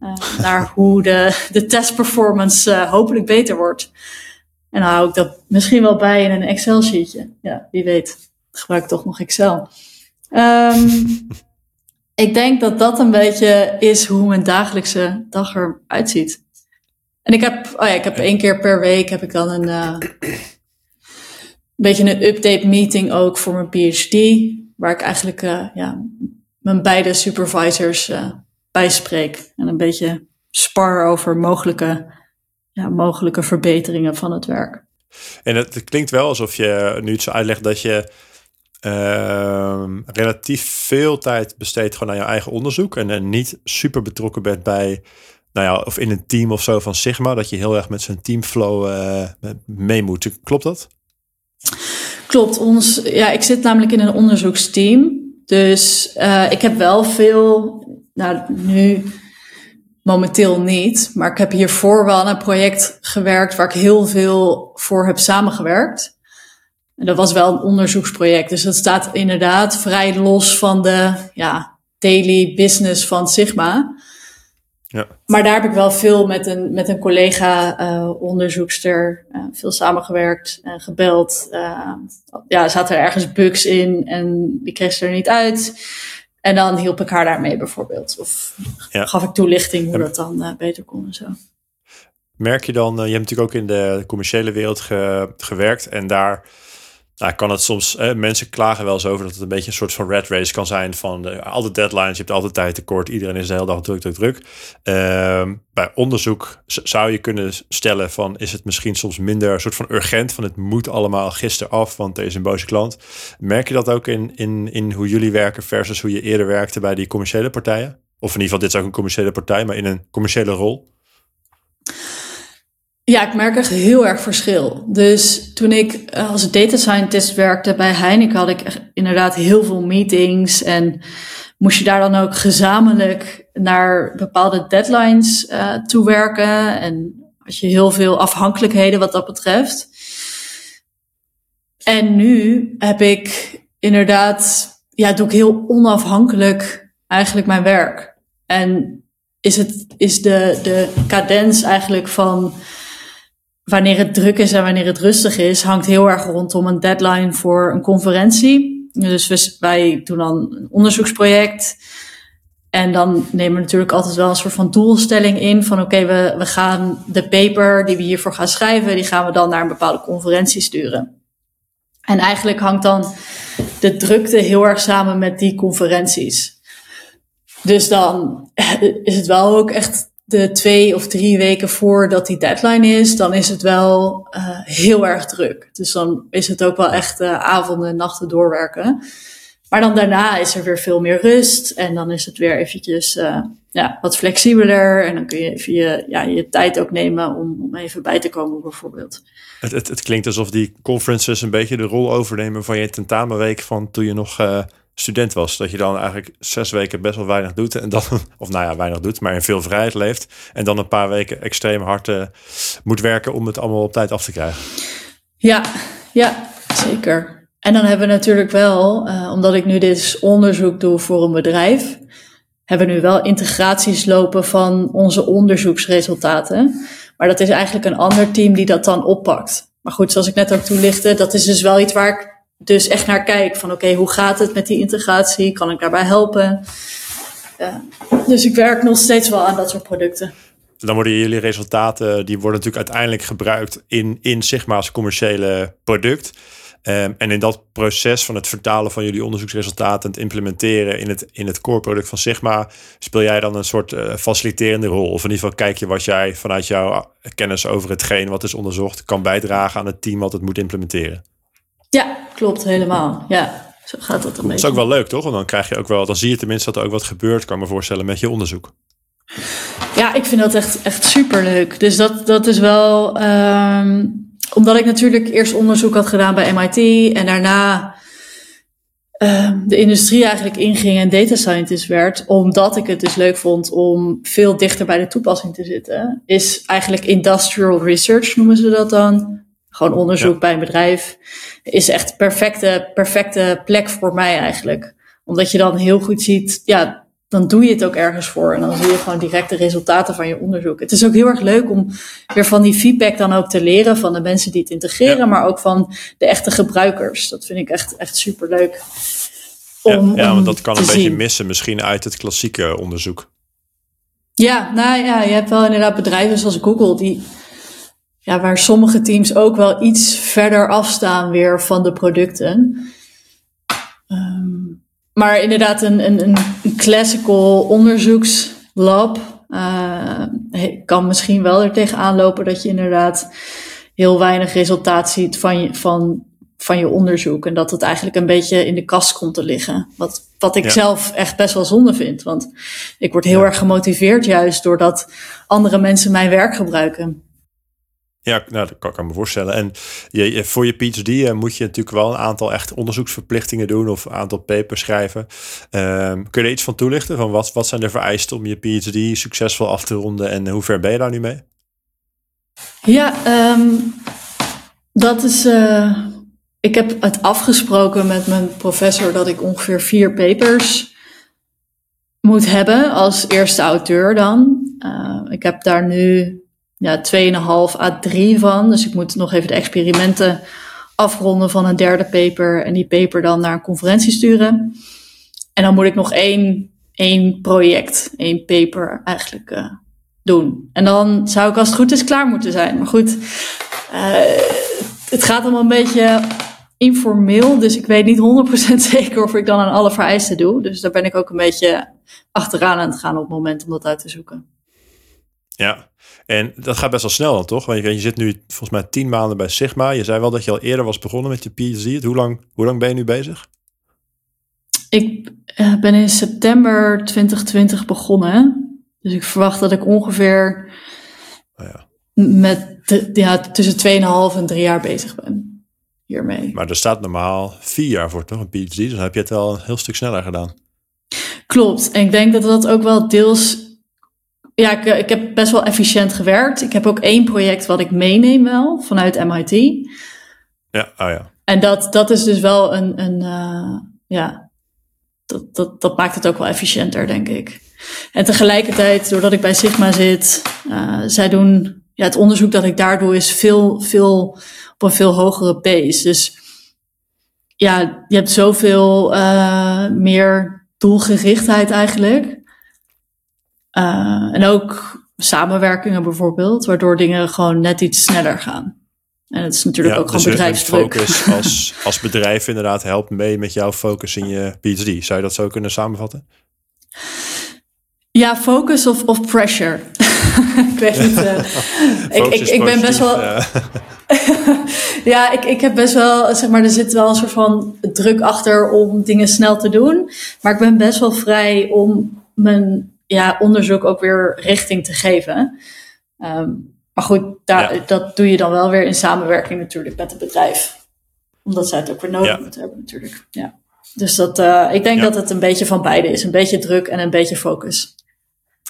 Uh, naar hoe de, de testperformance hopelijk beter wordt. En dan hou ik dat misschien wel bij in een Excel-sheetje. Ja, wie weet. Gebruik ik toch nog Excel. Um, ik denk dat dat een beetje is hoe mijn dagelijkse dag eruit ziet. En ik heb, oh ja, ik heb één keer per week heb ik dan een, een beetje een update meeting ook voor mijn PhD. Waar ik eigenlijk uh, ja, mijn beide supervisors uh, bijspreek. En een beetje spar over mogelijke, ja, mogelijke verbeteringen van het werk. En het, klinkt wel alsof je nu iets uitlegt dat je uh, relatief veel tijd besteedt gewoon aan je eigen onderzoek. En, en niet super betrokken bent bij, nou ja, of in een team of zo van Sigma. Dat je heel erg met zijn teamflow uh, mee moet. Klopt dat? Klopt. Ons, ja, ik zit namelijk in een onderzoeksteam. Dus uh, ik heb wel veel, nou nu momenteel niet, maar ik heb hiervoor wel aan een project gewerkt waar ik heel veel voor heb samengewerkt. En dat was wel een onderzoeksproject, dus dat staat inderdaad vrij los van de ja, daily business van Sigma. Ja. Maar daar heb ik wel veel met een, met een collega uh, onderzoekster uh, veel samengewerkt en gebeld. Uh, ja, zaten er ergens bugs in en die kreeg ze er niet uit. En dan hielp ik haar daarmee bijvoorbeeld. Of ja. gaf ik toelichting hoe dat dan beter kon en zo. Merk je dan, je hebt natuurlijk ook in de commerciële wereld ge, gewerkt en daar nou, kan het soms, mensen klagen wel eens over dat het een beetje een soort van red race kan zijn van de, deadlines, je hebt altijd tijd tekort, iedereen is de hele dag druk, druk, druk. Uh, bij onderzoek zou je kunnen stellen van, is het misschien soms minder een soort van urgent, van het moet allemaal gisteren af, want er is een boze klant. Merk je dat ook in, in, in hoe jullie werken versus hoe je eerder werkte bij die commerciële partijen? Of in ieder geval, dit is ook een commerciële partij, maar in een commerciële rol? Ja, ik merk echt heel erg verschil. Dus toen ik eh, als data scientist werkte bij Heineken, had ik inderdaad heel veel meetings. En moest je daar dan ook gezamenlijk naar bepaalde deadlines uh, toe werken. En had je heel veel afhankelijkheden wat dat betreft. En nu heb ik inderdaad, ja, doe ik heel onafhankelijk eigenlijk mijn werk. En is het, is de, de cadens eigenlijk van wanneer het druk is en wanneer het rustig is, hangt heel erg rondom een deadline voor een conferentie. Dus wij doen dan een onderzoeksproject. En dan nemen we natuurlijk altijd wel een soort van doelstelling in van oké, we, we gaan de paper die we hiervoor gaan schrijven, die gaan we dan naar een bepaalde conferentie sturen. En eigenlijk hangt dan de drukte heel erg samen met die conferenties. Dus dan is het wel ook echt de twee of drie weken voordat die deadline is, dan is het wel uh, heel erg druk. Dus dan is het ook wel echt uh, avonden en nachten doorwerken. Maar dan daarna is er weer veel meer rust en dan is het weer eventjes uh, ja, wat flexibeler. En dan kun je je, ja, je tijd ook nemen om, om even bij te komen bijvoorbeeld. Het, het, het klinkt alsof die conferences een beetje de rol overnemen van je tentamenweek van toen je nog student was. Dat je dan eigenlijk zes weken best wel weinig doet. En dan, of nou ja, weinig doet, maar in veel vrijheid leeft. En dan een paar weken extreem hard uh, moet werken om het allemaal op tijd af te krijgen. Ja, ja, zeker. En dan hebben we natuurlijk wel, uh, omdat ik nu dit onderzoek doe voor een bedrijf, hebben we nu wel integraties lopen van onze onderzoeksresultaten. Maar dat is eigenlijk een ander team die dat dan oppakt. Maar goed, zoals ik net ook toelichtte, dat is dus wel iets waar ik dus echt naar kijk van oké, hoe gaat het met die integratie? Kan ik daarbij helpen? Dus ik werk nog steeds wel aan dat soort producten. Dan worden jullie resultaten, die worden natuurlijk uiteindelijk gebruikt in, in Sigma's commerciële product. Um, en in dat proces van het vertalen van jullie onderzoeksresultaten en het implementeren in het, in het core product van Sigma, speel jij dan een soort uh, faciliterende rol? Of in ieder geval kijk je wat jij vanuit jouw kennis over hetgeen wat is onderzocht kan bijdragen aan het team wat het moet implementeren? Ja, klopt helemaal. Ja, zo gaat dat een Dat is ook wel leuk, toch? Want dan krijg je ook wel, dan zie je tenminste dat er ook wat gebeurt, kan me voorstellen, met je onderzoek. Ja, ik vind dat echt, echt super leuk. Dus dat, dat is wel, um, omdat ik natuurlijk eerst onderzoek had gedaan bij MIT en daarna um, de industrie eigenlijk inging en data scientist werd, omdat ik het dus leuk vond om veel dichter bij de toepassing te zitten, is eigenlijk industrial research noemen ze dat dan. Gewoon onderzoek bij een bedrijf is echt perfecte, perfecte plek voor mij eigenlijk. Omdat je dan heel goed ziet, ja, dan doe je het ook ergens voor. En dan zie je gewoon direct de resultaten van je onderzoek. Het is ook heel erg leuk om weer van die feedback dan ook te leren van de mensen die het integreren, maar ook van de echte gebruikers. Dat vind ik echt, echt super leuk. ja, ja, want dat kan een beetje missen misschien uit het klassieke onderzoek. Ja, nou ja, je hebt wel inderdaad bedrijven zoals Google die ja, waar sommige teams ook wel iets verder afstaan weer van de producten. Um, maar inderdaad, een, een, een classical onderzoeks lab kan misschien wel er tegenaan lopen dat je inderdaad heel weinig resultaat ziet van je, van, van je onderzoek. En dat het eigenlijk een beetje in de kast komt te liggen. Wat, wat ik zelf echt best wel zonde vind. Want ik word heel erg gemotiveerd juist doordat andere mensen mijn werk gebruiken. Ja, nou, dat kan ik me voorstellen. En je, voor je PhD uh, moet je natuurlijk wel een aantal echt onderzoeksverplichtingen doen of een aantal papers schrijven. Um, kun je er iets van toelichten? Van wat, wat zijn de vereisten om je PhD succesvol af te ronden en hoe ver ben je daar nu mee? Ja, um, dat is. Uh, ik heb het afgesproken met mijn professor dat ik ongeveer vier papers moet hebben als eerste auteur dan. Uh, ik heb daar nu ja, 2,5 à 3 van. Dus ik moet nog even de experimenten afronden van een derde paper. En die paper dan naar een conferentie sturen. En dan moet ik nog één, één project, één paper eigenlijk uh, doen. En dan zou ik als het goed is klaar moeten zijn. Maar goed, uh, het gaat allemaal een beetje informeel. Dus ik weet niet 100% zeker of ik dan aan alle vereisten doe. Dus daar ben ik ook een beetje achteraan aan het gaan op het moment om dat uit te zoeken. Ja, en dat gaat best wel snel dan toch? Want je, je zit nu volgens mij tien maanden bij Sigma. Je zei wel dat je al eerder was begonnen met je PhD. Hoe lang, hoe lang ben je nu bezig? Ik uh, ben in september 2020 begonnen. Dus ik verwacht dat ik ongeveer oh ja. met de, ja, tussen 2,5 en 3 jaar bezig ben hiermee. Maar er staat normaal vier jaar voor toch, een PhD. Dus dan heb je het al een heel stuk sneller gedaan. Klopt. En ik denk dat dat ook wel deels ja, ik, ik heb best wel efficiënt gewerkt. Ik heb ook één project wat ik meeneem wel vanuit MIT. Ja, oh ja. En dat, dat is dus wel een, een uh, ja, dat, dat, dat maakt het ook wel efficiënter, denk ik. En tegelijkertijd, doordat ik bij Sigma zit, uh, zij doen, ja, het onderzoek dat ik daar doe is veel, veel, op een veel hogere pace. Dus ja, je hebt zoveel uh, meer doelgerichtheid eigenlijk. Uh, en ook samenwerkingen bijvoorbeeld, waardoor dingen gewoon net iets sneller gaan. En het is natuurlijk ook dus gewoon bedrijfsdruk. focus als, als bedrijf inderdaad helpt mee met jouw focus in je PhD. Zou je dat zo kunnen samenvatten? Ja, focus of, of pressure. ik weet niet. Uh, ik, ik, ik ben best wel. Ja, ja ik, ik heb best wel, zeg maar, er zit wel een soort van druk achter om dingen snel te doen. Maar ik ben best wel vrij om mijn ja, onderzoek ook weer richting te geven. Um, maar goed, daar, dat doe je dan wel weer in samenwerking natuurlijk met het bedrijf. Omdat zij het ook weer nodig moeten hebben natuurlijk. Ja. Dus dat, uh, ik denk dat het een beetje van beide is. Een beetje druk en een beetje focus.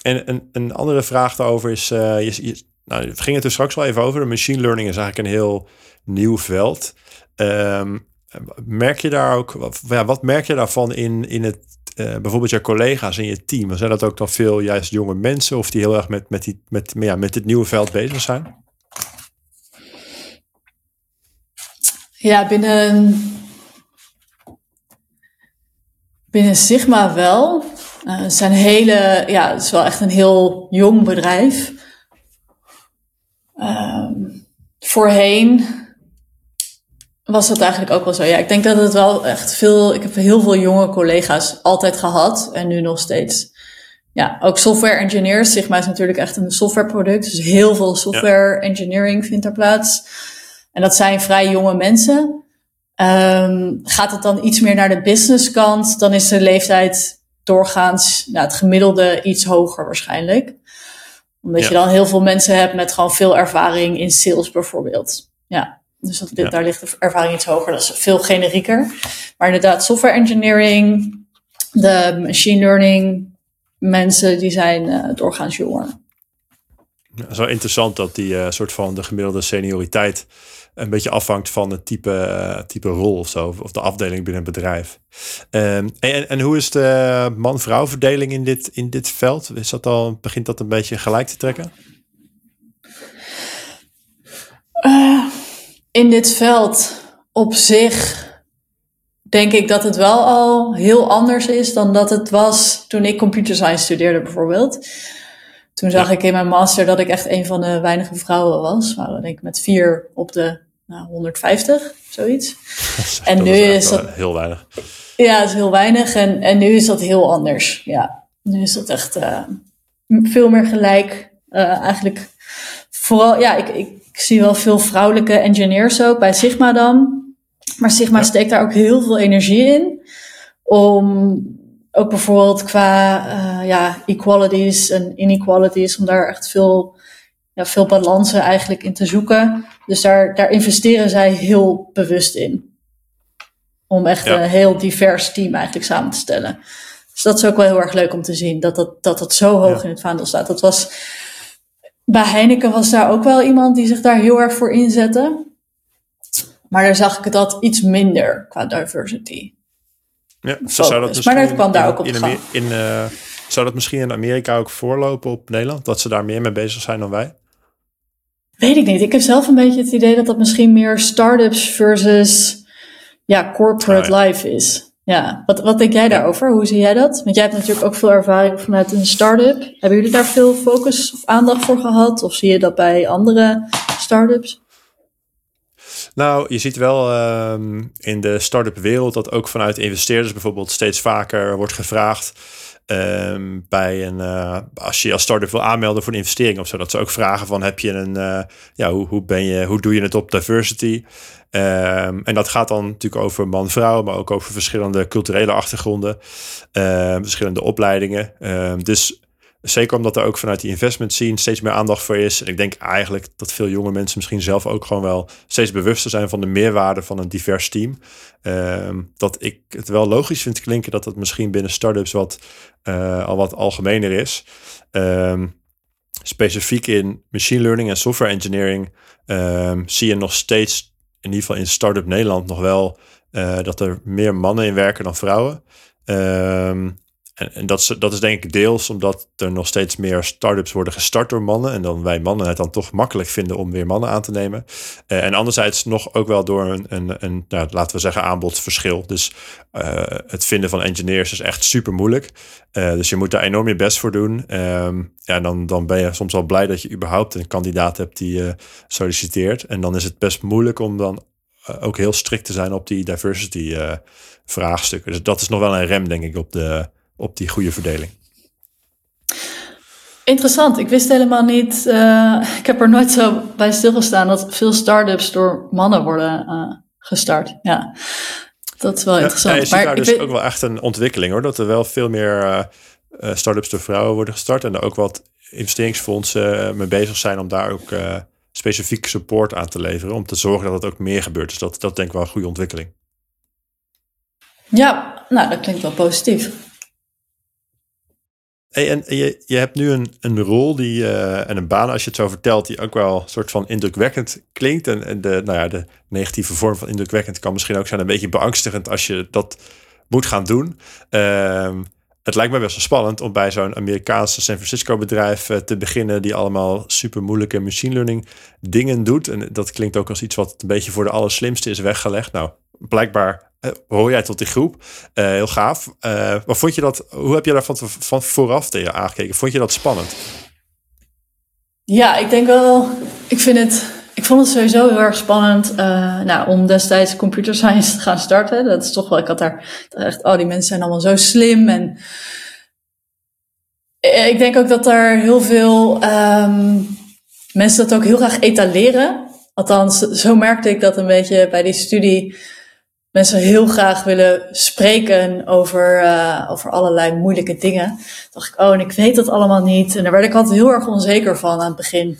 En een, een andere vraag daarover is, uh, je, je, nou, we gingen het er straks wel even over. Machine learning is eigenlijk een heel nieuw veld. Um, merk je daar ook, ja, wat merk je daarvan in, in het uh, bijvoorbeeld je collega's in je team, zijn dat ook dan veel juist jonge mensen of die heel erg met, met, die, met, ja, met dit nieuwe veld bezig zijn? Ja, binnen, binnen Sigma wel. Uh, het zijn hele, ja, het is wel echt een heel jong bedrijf. Uh, voorheen was dat eigenlijk ook wel zo. Ja, ik denk dat het wel echt veel. Ik heb heel veel jonge collega's altijd gehad en nu nog steeds. Ja, ook software engineers. Sigma is natuurlijk echt een softwareproduct. Dus heel veel software engineering vindt er plaats. En dat zijn vrij jonge mensen. Um, gaat het dan iets meer naar de business kant, dan is de leeftijd doorgaans nou, het gemiddelde iets hoger waarschijnlijk. Omdat je dan heel veel mensen hebt met gewoon veel ervaring in sales bijvoorbeeld. Ja. Dus dat, daar ligt de ervaring iets hoger. Dat is veel generieker. Maar inderdaad, software engineering, de machine learning mensen, die zijn uh, doorgaans jonger. Het is wel interessant dat die uh, soort van de gemiddelde senioriteit een beetje afhangt van het type, uh, type rol of zo, of de afdeling binnen het bedrijf. Um, en, en hoe is de man-vrouw verdeling in dit, in dit veld? Is dat al, begint dat een beetje gelijk te trekken? In dit veld op zich denk ik dat het wel al heel anders is dan dat het was toen ik computer science studeerde bijvoorbeeld. Toen zag ik in mijn master dat ik echt een van de weinige vrouwen was. Waren denk ik met vier op de nou, 150, zoiets. en nu is, dat... Heel weinig. Ja, het is heel weinig. En, en nu is dat heel anders. Ja, nu is dat echt... Uh, veel meer gelijk. Uh, eigenlijk vooral, ja, ik, ik, zie wel veel vrouwelijke engineers ook bij Sigma dan. Maar Sigma steekt daar ook heel veel energie in. Om ook bijvoorbeeld qua uh, ja, equalities en inequalities, om daar echt veel, ja, veel balansen eigenlijk in te zoeken. Dus daar, daar investeren zij heel bewust in. Om echt een heel divers team eigenlijk samen te stellen. Dus dat is ook wel heel erg leuk om te zien, dat dat, dat, dat zo hoog in het vaandel staat. Dat was, bij Heineken was daar ook wel iemand die zich daar heel erg voor inzette. Maar daar zag ik dat iets minder qua diversity. Ja, zou dat maar dat kwam daar ook op in, in uh, Zou dat misschien in Amerika ook voorlopen op Nederland? Dat ze daar meer mee bezig zijn dan wij? Weet ik niet. Ik heb zelf een beetje het idee dat dat misschien meer startups versus ja, corporate oh life is. Ja, wat, wat denk jij daarover? Hoe zie jij dat? Want jij hebt natuurlijk ook veel ervaring vanuit een start-up. Hebben jullie daar veel focus of aandacht voor gehad? Of zie je dat bij andere start-ups? Nou, je ziet wel ehm, in de start-up wereld dat ook vanuit investeerders bijvoorbeeld steeds vaker wordt gevraagd. Ehm, bij een, uh, als je als start-up wil aanmelden voor een investering of zo, dat ze ook vragen van heb je een, uh, ja, hoe, hoe ben je, hoe doe je het op diversity? Um, en dat gaat dan natuurlijk over man-vrouw, maar ook over verschillende culturele achtergronden, verschillende opleidingen. dus Zeker omdat er ook vanuit die investment scene steeds meer aandacht voor is. En ik denk eigenlijk dat veel jonge mensen misschien zelf ook gewoon wel steeds bewuster zijn van de meerwaarde van een divers team. Ehm, dat ik het wel logisch vind klinken dat het misschien binnen startups wat, uh, al wat algemener is. Specifiek in machine learning en software engineering zie je nog steeds, in ieder geval in Startup Nederland, nog wel uh, dat er meer mannen in werken dan vrouwen. Um, en, dat, is, dat is denk ik deels omdat er nog steeds meer start-ups worden gestart door mannen. En dan wij mannen het dan toch makkelijk vinden om weer mannen aan te nemen. Uh, en anderzijds nog ook wel door een, een, nou, laten we zeggen, aanbodverschil. Dus uh, het vinden van engineers is echt super moeilijk. Uh, dus je moet daar enorm je best voor doen. Um, ja, dan, dan ben je soms al blij dat je überhaupt een kandidaat hebt die solliciteert. En dan is het best moeilijk om dan ook heel strikt te zijn op die diversity vraagstukken. Dus dat is nog wel een rem, denk ik, op de op die goede verdeling. Interessant. Ik wist helemaal niet. Uh, ik heb er nooit zo bij stilgestaan dat veel start-ups door mannen worden uh, gestart. Ja, dat is wel interessant. Ja, je ziet maar daar dus weet... ook wel echt een ontwikkeling hoor. Dat er wel veel meer uh, start-ups door vrouwen worden gestart. En er ook wat investeringsfondsen mee bezig zijn om daar ook specifiek support aan te leveren. Om te zorgen dat het ook meer gebeurt. Dus dat, dat denk ik wel een goede ontwikkeling. Ja, nou dat klinkt wel positief. En je, je hebt nu een, een rol die, uh, en een baan, als je het zo vertelt, die ook wel een soort van indrukwekkend klinkt. En, en de, nou ja, de negatieve vorm van indrukwekkend kan misschien ook zijn een beetje beangstigend als je dat moet gaan doen. Uh, het lijkt me best wel spannend om bij zo'n Amerikaanse San Francisco bedrijf uh, te beginnen die allemaal super moeilijke machine learning dingen doet. En dat klinkt ook als iets wat een beetje voor de allerslimste is weggelegd. Nou, blijkbaar uh, hoor jij tot die groep. Uh, heel gaaf. Uh, maar vond je dat, hoe heb je daar van, vooraf tegen aangekeken? Vond je dat spannend? Ja, ik denk wel. Ik vind het. Ik vond het sowieso heel erg spannend nou, om destijds computer science te gaan starten. Dat is toch wel, ik had daar echt, oh, die mensen zijn allemaal zo slim. En ik denk ook dat er heel veel um, mensen dat ook heel graag etaleren. Althans, zo merkte ik dat een beetje bij die studie mensen heel graag willen spreken over, uh, over allerlei moeilijke dingen. Dacht ik, oh, en ik weet dat allemaal niet. En daar werd ik altijd heel erg onzeker van aan het begin.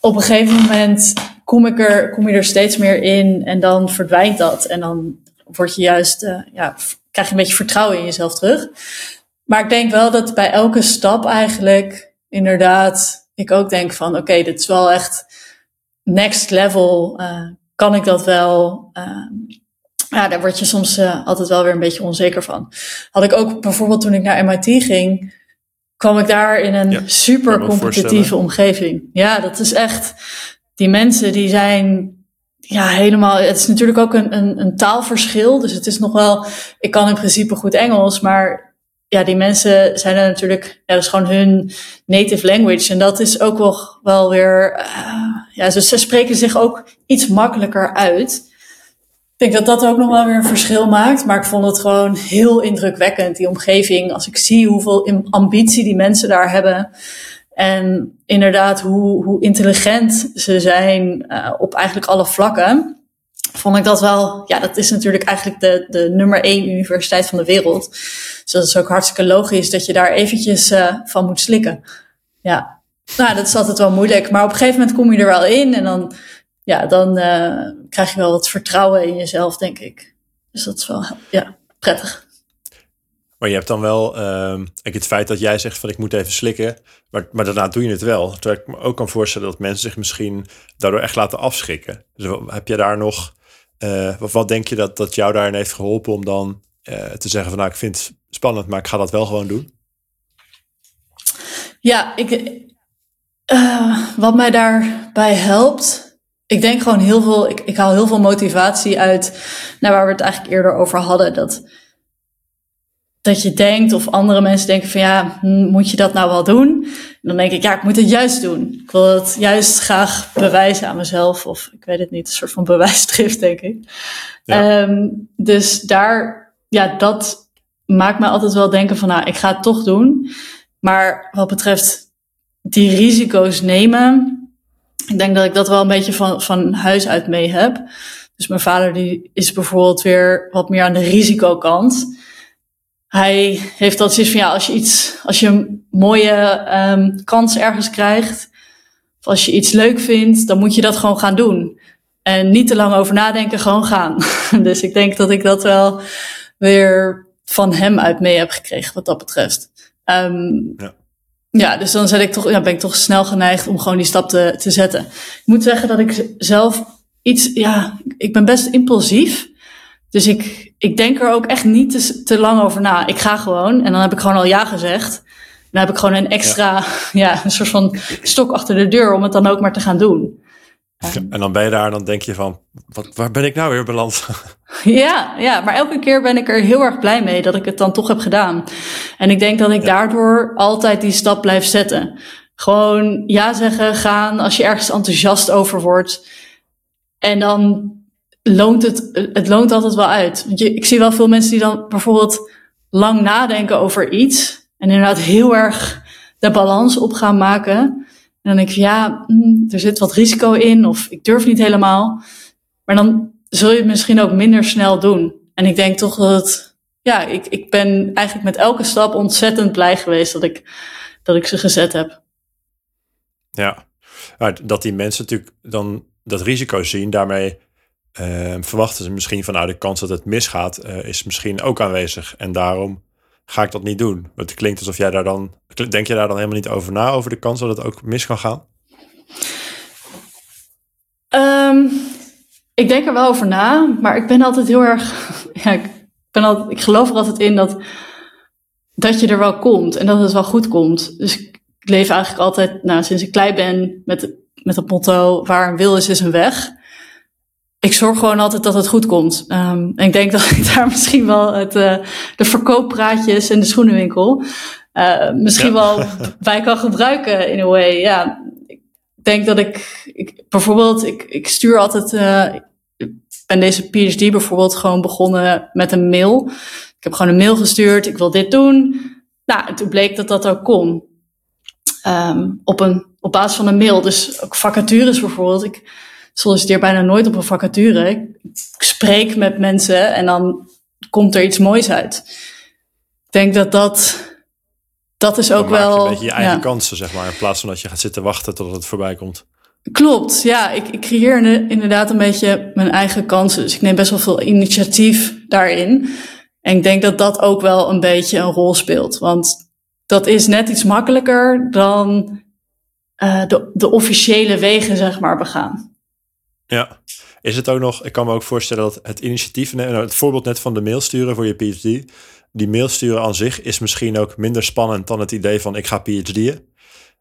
Op een gegeven moment kom, ik er, kom je er steeds meer in en dan verdwijnt dat. En dan word je juist, uh, ja, krijg je een beetje vertrouwen in jezelf terug. Maar ik denk wel dat bij elke stap eigenlijk inderdaad ik ook denk van oké, dit is wel echt next level. Uh, kan ik dat wel? Uh, ja, daar word je soms uh, altijd wel weer een beetje onzeker van. Had ik ook bijvoorbeeld toen ik naar MIT ging, kwam ik daar in een super competitieve omgeving. Ja, dat is echt, die mensen die zijn ja, helemaal. Het is natuurlijk ook een, een, een, taalverschil. Dus het is nog wel. Ik kan in principe goed Engels, maar ja, die mensen zijn er natuurlijk. Ja, dat is gewoon hun native language. En dat is ook wel, wel weer. Uh, ja, ze, ze spreken zich ook iets makkelijker uit denk dat dat ook nog wel weer een verschil maakt. Maar ik vond het gewoon heel indrukwekkend, die omgeving. Als ik zie hoeveel ambitie die mensen daar hebben. En inderdaad, hoe, hoe intelligent ze zijn uh, op eigenlijk alle vlakken. Vond ik dat wel, ja, dat is natuurlijk eigenlijk de, de nummer één universiteit van de wereld. Dus dat is ook hartstikke logisch dat je daar eventjes uh, van moet slikken. Ja, nou, dat is altijd wel moeilijk. Maar op een gegeven moment kom je er wel in en dan, ja, dan uh, krijg je wel wat vertrouwen in jezelf, denk ik. Dus dat is wel, ja, prettig. Maar je hebt dan wel uh, het feit dat jij zegt van ik moet even slikken, maar, maar daarna doe je het wel. Terwijl ik me ook kan voorstellen dat mensen zich misschien daardoor echt laten afschrikken. Dus heb je daar nog, uh, wat, wat denk je dat, dat jou daarin heeft geholpen om dan uh, te zeggen van nou ik vind het spannend, maar ik ga dat wel gewoon doen? Ja, ik, uh, wat mij daarbij helpt, ik denk gewoon heel veel, ik, ik haal heel veel motivatie uit naar waar we het eigenlijk eerder over hadden. Dat, dat je denkt, of andere mensen denken van ja, moet je dat nou wel doen? En dan denk ik, ja, ik moet het juist doen. Ik wil het juist graag bewijzen aan mezelf, of ik weet het niet, een soort van bewijsdrift, denk ik. Ja. Um, dus daar, ja, dat maakt me altijd wel denken van nou, ik ga het toch doen. Maar wat betreft die risico's nemen, ik denk dat ik dat wel een beetje van, van huis uit mee heb. Dus mijn vader die is bijvoorbeeld weer wat meer aan de risicokant. Hij heeft dat zoiets van ja, als je iets, als je een mooie um, kans ergens krijgt, of als je iets leuk vindt, dan moet je dat gewoon gaan doen. En niet te lang over nadenken, gewoon gaan. dus ik denk dat ik dat wel weer van hem uit mee heb gekregen wat dat betreft. Um, ja. Ja, dus dan zet ik toch, ja, ben ik toch snel geneigd om gewoon die stap te, te zetten. Ik moet zeggen dat ik zelf iets, ja, ik ben best impulsief. Dus ik, ik denk er ook echt niet te, te lang over na. Ik ga gewoon en dan heb ik gewoon al ja gezegd. Dan heb ik gewoon een extra, ja. ja. een soort van stok achter de deur om het dan ook maar te gaan doen. En dan ben je daar dan denk je van, wat, waar ben ik nou weer beland? Ja, ja, maar elke keer ben ik er heel erg blij mee dat ik het dan toch heb gedaan. En ik denk dat ik daardoor altijd die stap blijf zetten. Gewoon ja zeggen, gaan als je ergens enthousiast over wordt. En dan loont het, het loont altijd wel uit. Want je, ik zie wel veel mensen die dan bijvoorbeeld lang nadenken over iets. En inderdaad heel erg de balans op gaan maken. En dan denk ik, ja, hm, er zit wat risico in of ik durf niet helemaal. Maar dan zul je het misschien ook minder snel doen. En ik denk toch dat ja, ik, ik ben eigenlijk met elke stap ontzettend blij geweest dat ik, dat ik ze gezet heb. Ja, dat die mensen natuurlijk dan dat risico zien, daarmee uh, verwachten ze misschien van nou, de kans dat het misgaat, uh, is misschien ook aanwezig. En daarom ga ik dat niet doen. Het klinkt alsof jij daar dan, denk je daar dan helemaal niet over na, over de kans dat het ook mis kan gaan? Um, ik denk er wel over na, maar ik ben altijd heel erg. Ja, ik, ben altijd, ik geloof er altijd in dat, dat je er wel komt en dat het wel goed komt. Dus ik leef eigenlijk altijd, nou, sinds ik klein ben, met, met het motto: waar een wil is, is een weg. Ik zorg gewoon altijd dat het goed komt. Um, en ik denk dat ik daar misschien wel het, uh, de verkooppraatjes en de schoenenwinkel uh, misschien wel bij kan gebruiken in a way. Ja, denk dat ik, ik bijvoorbeeld, ik, ik stuur altijd, uh, ik ben deze PhD bijvoorbeeld gewoon begonnen met een mail. Ik heb gewoon een mail gestuurd, ik wil dit doen. Nou, toen bleek dat dat ook kon. Um, op, een, op basis van een mail. Dus ook vacatures bijvoorbeeld. Ik solliciteer bijna nooit op een vacature. Ik, spreek met mensen en dan komt er iets moois uit. Ik denk dat dat dat is ook wel. Je een beetje je eigen kansen, zeg maar. In plaats van dat je gaat zitten wachten tot het voorbij komt. Klopt, ja. Ik, ik creëer inderdaad een beetje mijn eigen kansen. Dus ik neem best wel veel initiatief daarin. En ik denk dat dat ook wel een beetje een rol speelt. Want dat is net iets makkelijker dan uh, de, de officiële wegen, zeg maar, begaan. Ja. Is het ook nog, ik kan me ook voorstellen dat het initiatief, nou, het voorbeeld net van de mail sturen voor je PhD, die mail sturen aan zich is misschien ook minder spannend dan het idee van ik ga PhD'en.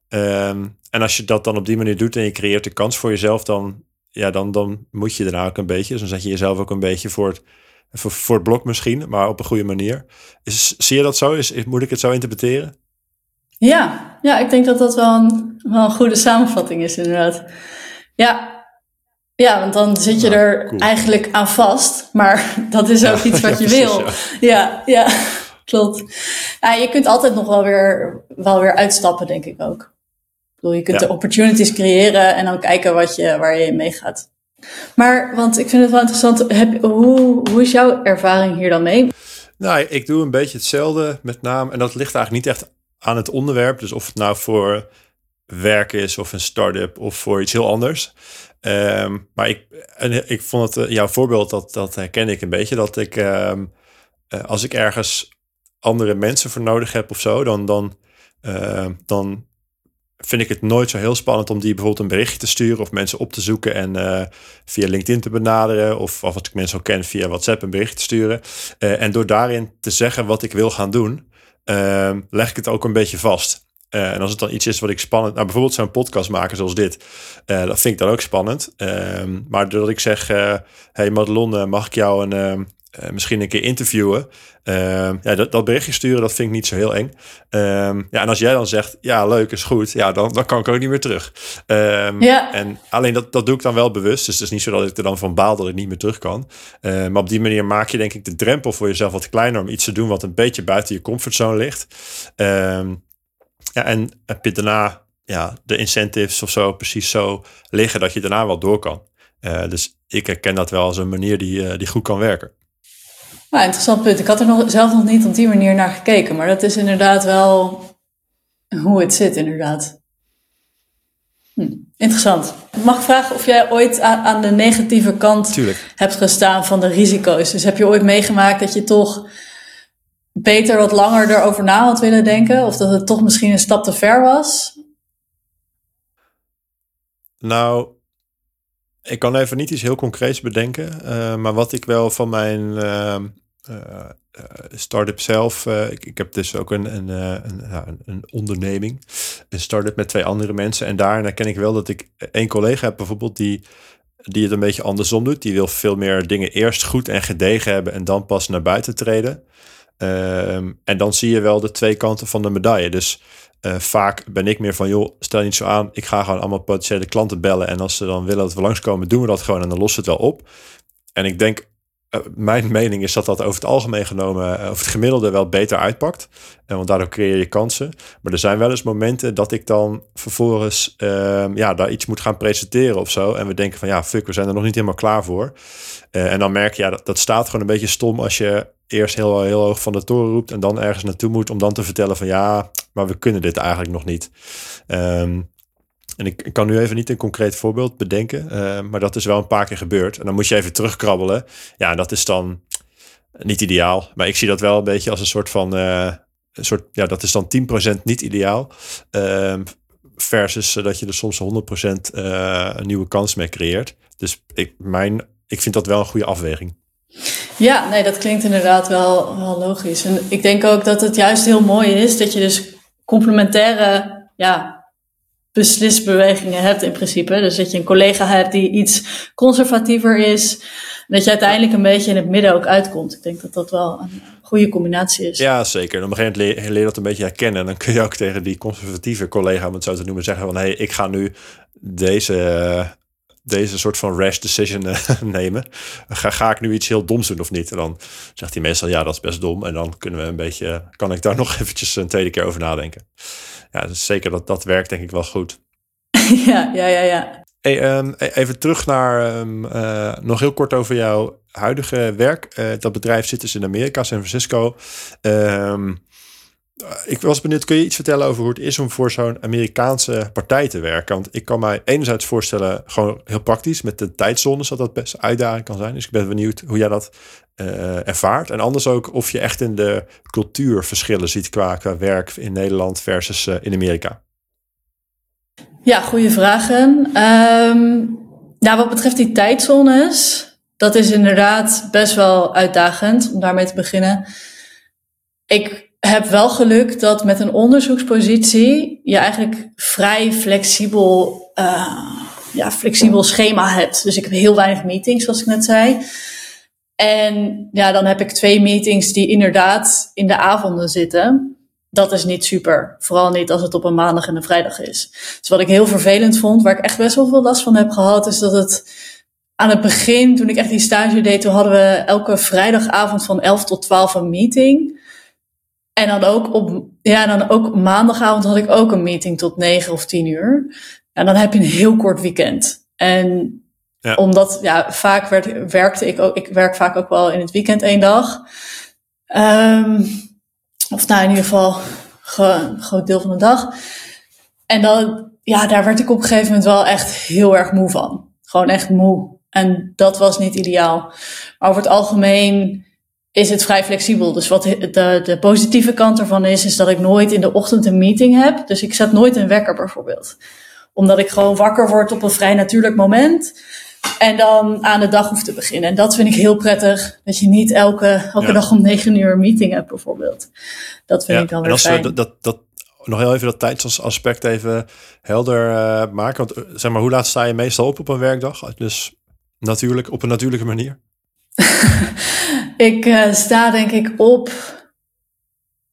Um, en als je dat dan op die manier doet en je creëert de kans voor jezelf, dan, ja, dan, dan moet je daarna ook een beetje. Dus dan zet je jezelf ook een beetje voor het, voor, het blok misschien, maar op een goede manier. Is, zie je dat zo? Is, moet ik het zo interpreteren? Ja, ja ik denk dat dat wel een, wel een goede samenvatting is inderdaad. Ja, Ja, want dan zit je er eigenlijk aan vast. Maar dat is ook iets wat je wil. Ja, ja, klopt. Ja, je kunt altijd nog wel weer, wel weer uitstappen, denk ik ook. Ik bedoel, je kunt de opportunities creëren en dan kijken wat je, waar je mee gaat. Maar, want ik vind het wel interessant, heb, hoe, hoe is jouw ervaring hier dan mee? Nou, ik doe een beetje hetzelfde met name. En dat ligt eigenlijk niet echt aan het onderwerp. Dus of het nou voor werk is of een start-up of voor iets heel anders. Ehm, maar ik, en ik vond het, eh, jouw voorbeeld, dat, dat herken ik een beetje. Dat ik, ehm, eh, als ik ergens andere mensen voor nodig heb of zo, dan, dan, ehm, dan vind ik het nooit zo heel spannend om die bijvoorbeeld een berichtje te sturen of mensen op te zoeken en uh, via LinkedIn te benaderen of, of wat ik mensen al ken via WhatsApp een bericht te sturen. en door daarin te zeggen wat ik wil gaan doen, leg ik het ook een beetje vast. Uh, en als het dan iets is wat ik spannend... Nou, bijvoorbeeld zo'n podcast maken zoals dit. Uh, dat vind ik dan ook spannend. Uh, maar doordat ik zeg... Uh, hey Madelon, mag ik jou een, ehm, misschien een keer interviewen? Ehm, ja, dat, dat, berichtje sturen, dat vind ik niet zo heel eng. ja, en als jij dan zegt... Ja, leuk, is goed. Ja, dan, dan kan ik ook niet meer terug. ja. En alleen dat, dat doe ik dan wel bewust. Dus het is niet zo dat ik er dan van baal dat ik niet meer terug kan. maar op die manier maak je denk ik de drempel voor jezelf wat kleiner... om iets te doen wat een beetje buiten je comfortzone ligt. Ja, en heb je daarna ja, de incentives of zo precies zo liggen dat je daarna wel door kan. Uh, dus ik herken dat wel als een manier die, uh, die goed kan werken. Nou, interessant punt. Ik had er nog, zelf nog niet op die manier naar gekeken, maar dat is inderdaad wel hoe het zit, inderdaad. Hm, interessant. Mag ik vragen of jij ooit aan, de negatieve kant Tuurlijk. hebt gestaan van de risico's? Dus heb je ooit meegemaakt dat je toch beter wat langer erover na had willen denken? Of dat het toch misschien een stap te ver was? Nou, ik kan even niet iets heel concreets bedenken. Uh, maar wat ik wel van mijn uh, start-up zelf. Ik, ik, heb dus ook een, een, een, een, onderneming. Een start-up met twee andere mensen. En daarin herken ik wel dat ik één collega heb bijvoorbeeld die die het een beetje andersom doet. Die wil veel meer dingen eerst goed en gedegen hebben en dan pas naar buiten treden. Ehm, en dan zie je wel de twee kanten van de medaille. Dus uh, vaak ben ik meer van, joh, stel niet zo aan. Ik ga gewoon allemaal potentiële klanten bellen. En als ze dan willen dat we langskomen, doen we dat gewoon en dan lost het wel op. En ik denk, mijn mening is dat dat over het algemeen genomen, uh, over het gemiddelde wel beter uitpakt. En want daardoor creëer je kansen. Maar er zijn wel eens momenten dat ik dan vervolgens ehm, ja, daar iets moet gaan presenteren of zo. En we denken van, ja, fuck, we zijn er nog niet helemaal klaar voor. en dan merk je, ja, dat, dat staat gewoon een beetje stom als je eerst heel, heel hoog van de toren roept en dan ergens naartoe moet om dan te vertellen van ja, maar we kunnen dit eigenlijk nog niet. Ehm, en ik, kan nu even niet een concreet voorbeeld bedenken, uh, maar dat is wel een paar keer gebeurd. En dan moet je even terugkrabbelen. Ja, dat is dan niet ideaal. Maar ik zie dat wel een beetje als een soort van, uh, een soort, ja, dat is dan 10% niet ideaal. Uh, versus dat je er soms 100% uh, een nieuwe kans mee creëert. Dus ik, mijn, ik vind dat wel een goede afweging. Ja, nee, dat klinkt inderdaad wel, wel logisch. En ik denk ook dat het juist heel mooi is dat je dus complementaire ja, beslisbewegingen hebt in principe. Dus dat je een collega hebt die iets conservatiever is. Dat je uiteindelijk een beetje in het midden ook uitkomt. Ik denk dat dat wel een goede combinatie is. Ja, zeker. Op een gegeven moment leer dat een beetje herkennen. En dan kun je ook tegen die conservatieve collega, om het zo te noemen, zeggen van... hé, hey, ik ga nu deze deze soort van rash decision eh, nemen. Ga, ga ik nu iets heel doms doen of niet? En dan zegt hij meestal, ja, dat is best dom. En dan kunnen we een beetje, kan ik daar nog eventjes een tweede keer over nadenken. Ja, dus zeker dat dat werkt denk ik wel goed. Ja, ja, ja, ja. Hey, um, even terug naar um, uh, nog heel kort over jouw huidige werk. Uh, dat bedrijf zit dus in Amerika, San Francisco. Um, ik was benieuwd, kun je iets vertellen over hoe het is om voor zo'n Amerikaanse partij te werken? Want ik kan mij enerzijds voorstellen, gewoon heel praktisch, met de tijdzones, dat dat best uitdaging kan zijn. Dus ik ben benieuwd hoe jij dat uh, ervaart. En anders ook of je echt in de cultuurverschillen ziet qua, qua werk in Nederland versus uh, in Amerika. Ja, goede vragen. Um, nou, wat betreft die tijdzones, dat is inderdaad best wel uitdagend om daarmee te beginnen. Ik heb wel geluk dat met een onderzoekspositie je eigenlijk vrij flexibel, uh, ja, flexibel schema hebt. Dus ik heb heel weinig meetings, zoals ik net zei. En ja, dan heb ik twee meetings die inderdaad in de avonden zitten. Dat is niet super. Vooral niet als het op een maandag en een vrijdag is. Dus wat ik heel vervelend vond, waar ik echt best wel veel last van heb gehad, is dat het aan het begin, toen ik echt die stage deed, toen hadden we elke vrijdagavond van 11 tot 12 een meeting. En dan ook op, ja, dan ook maandagavond had ik ook een meeting tot 9 of 10 uur. En dan heb je een heel kort weekend. En ja. omdat, ja, vaak werd, werkte ik ook, ik werk vaak ook wel in het weekend één dag. Um, of nou, in ieder geval een groot deel van de dag. En dan, ja, daar werd ik op een gegeven moment wel echt heel erg moe van. Gewoon echt moe. En dat was niet ideaal. Maar over het algemeen is het vrij flexibel. Dus wat de, de positieve kant ervan is, is dat ik nooit in de ochtend een meeting heb. Dus ik zet nooit een wekker bijvoorbeeld. Omdat ik gewoon wakker word op een vrij natuurlijk moment. En dan aan de dag hoef te beginnen. En dat vind ik heel prettig. Dat je niet elke, elke dag om negen uur een meeting hebt bijvoorbeeld. Dat vind ik dan weer en als fijn. We dat, dat, nog heel even dat tijdsaspect even helder uh, maken. Want eh, zeg maar, hoe laat sta je meestal op op een werkdag? Dus natuurlijk, op een natuurlijke manier? ik uh, sta denk ik op.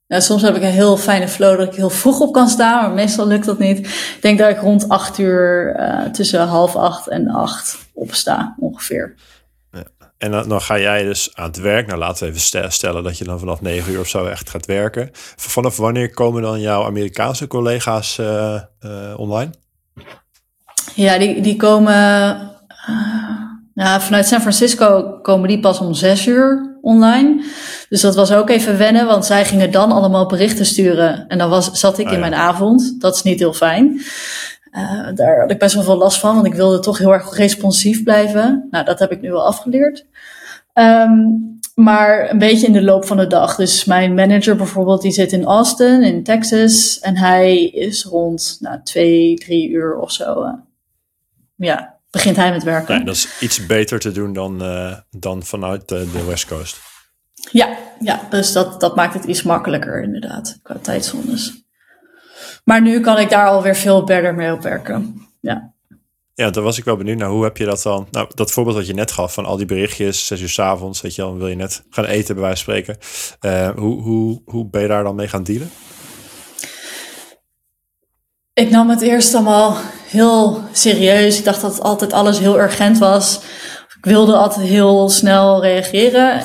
Nou, soms heb ik een heel fijne flow dat ik heel vroeg op kan staan, maar meestal lukt dat niet. Ik denk dat ik rond acht uur, uh, tussen half acht en acht opsta ongeveer. Ja. En dan, dan, ga jij dus aan het werk. Nou, laten we even stellen dat je dan vanaf negen uur of zo echt gaat werken. Vanaf wanneer komen dan jouw Amerikaanse collega's uh, online? Ja, die, die komen nou, vanuit San Francisco komen die pas om zes uur online. Dus dat was ook even wennen, want zij gingen dan allemaal berichten sturen. En dan was, zat ik ah, in mijn avond. Dat is niet heel fijn. Uh, daar had ik best wel veel last van, want ik wilde toch heel erg responsief blijven. Nou, dat heb ik nu wel afgeleerd. Um, maar een beetje in de loop van de dag. Dus mijn manager bijvoorbeeld, die zit in Austin, in Texas. En hij is rond nou, twee, drie uur of zo. Uh, ja, begint hij met werken. Ja, dat is iets beter te doen dan, uh, dan vanuit de, de West Coast. Ja, ja dus dat, dat maakt het iets makkelijker inderdaad, qua tijdzones. Maar nu kan ik daar alweer veel beter mee op werken. Ja. Ja, dan was ik wel benieuwd naar hoe heb je dat dan? Nou, dat voorbeeld wat je net gaf van al die berichtjes, zes uur s avonds, weet je dan wil je net gaan eten bij wijze van spreken. Uh, hoe, hoe, hoe ben je daar dan mee gaan dealen? Ik nam het eerst allemaal heel serieus. Ik dacht dat altijd alles heel urgent was. Ik wilde altijd heel snel reageren.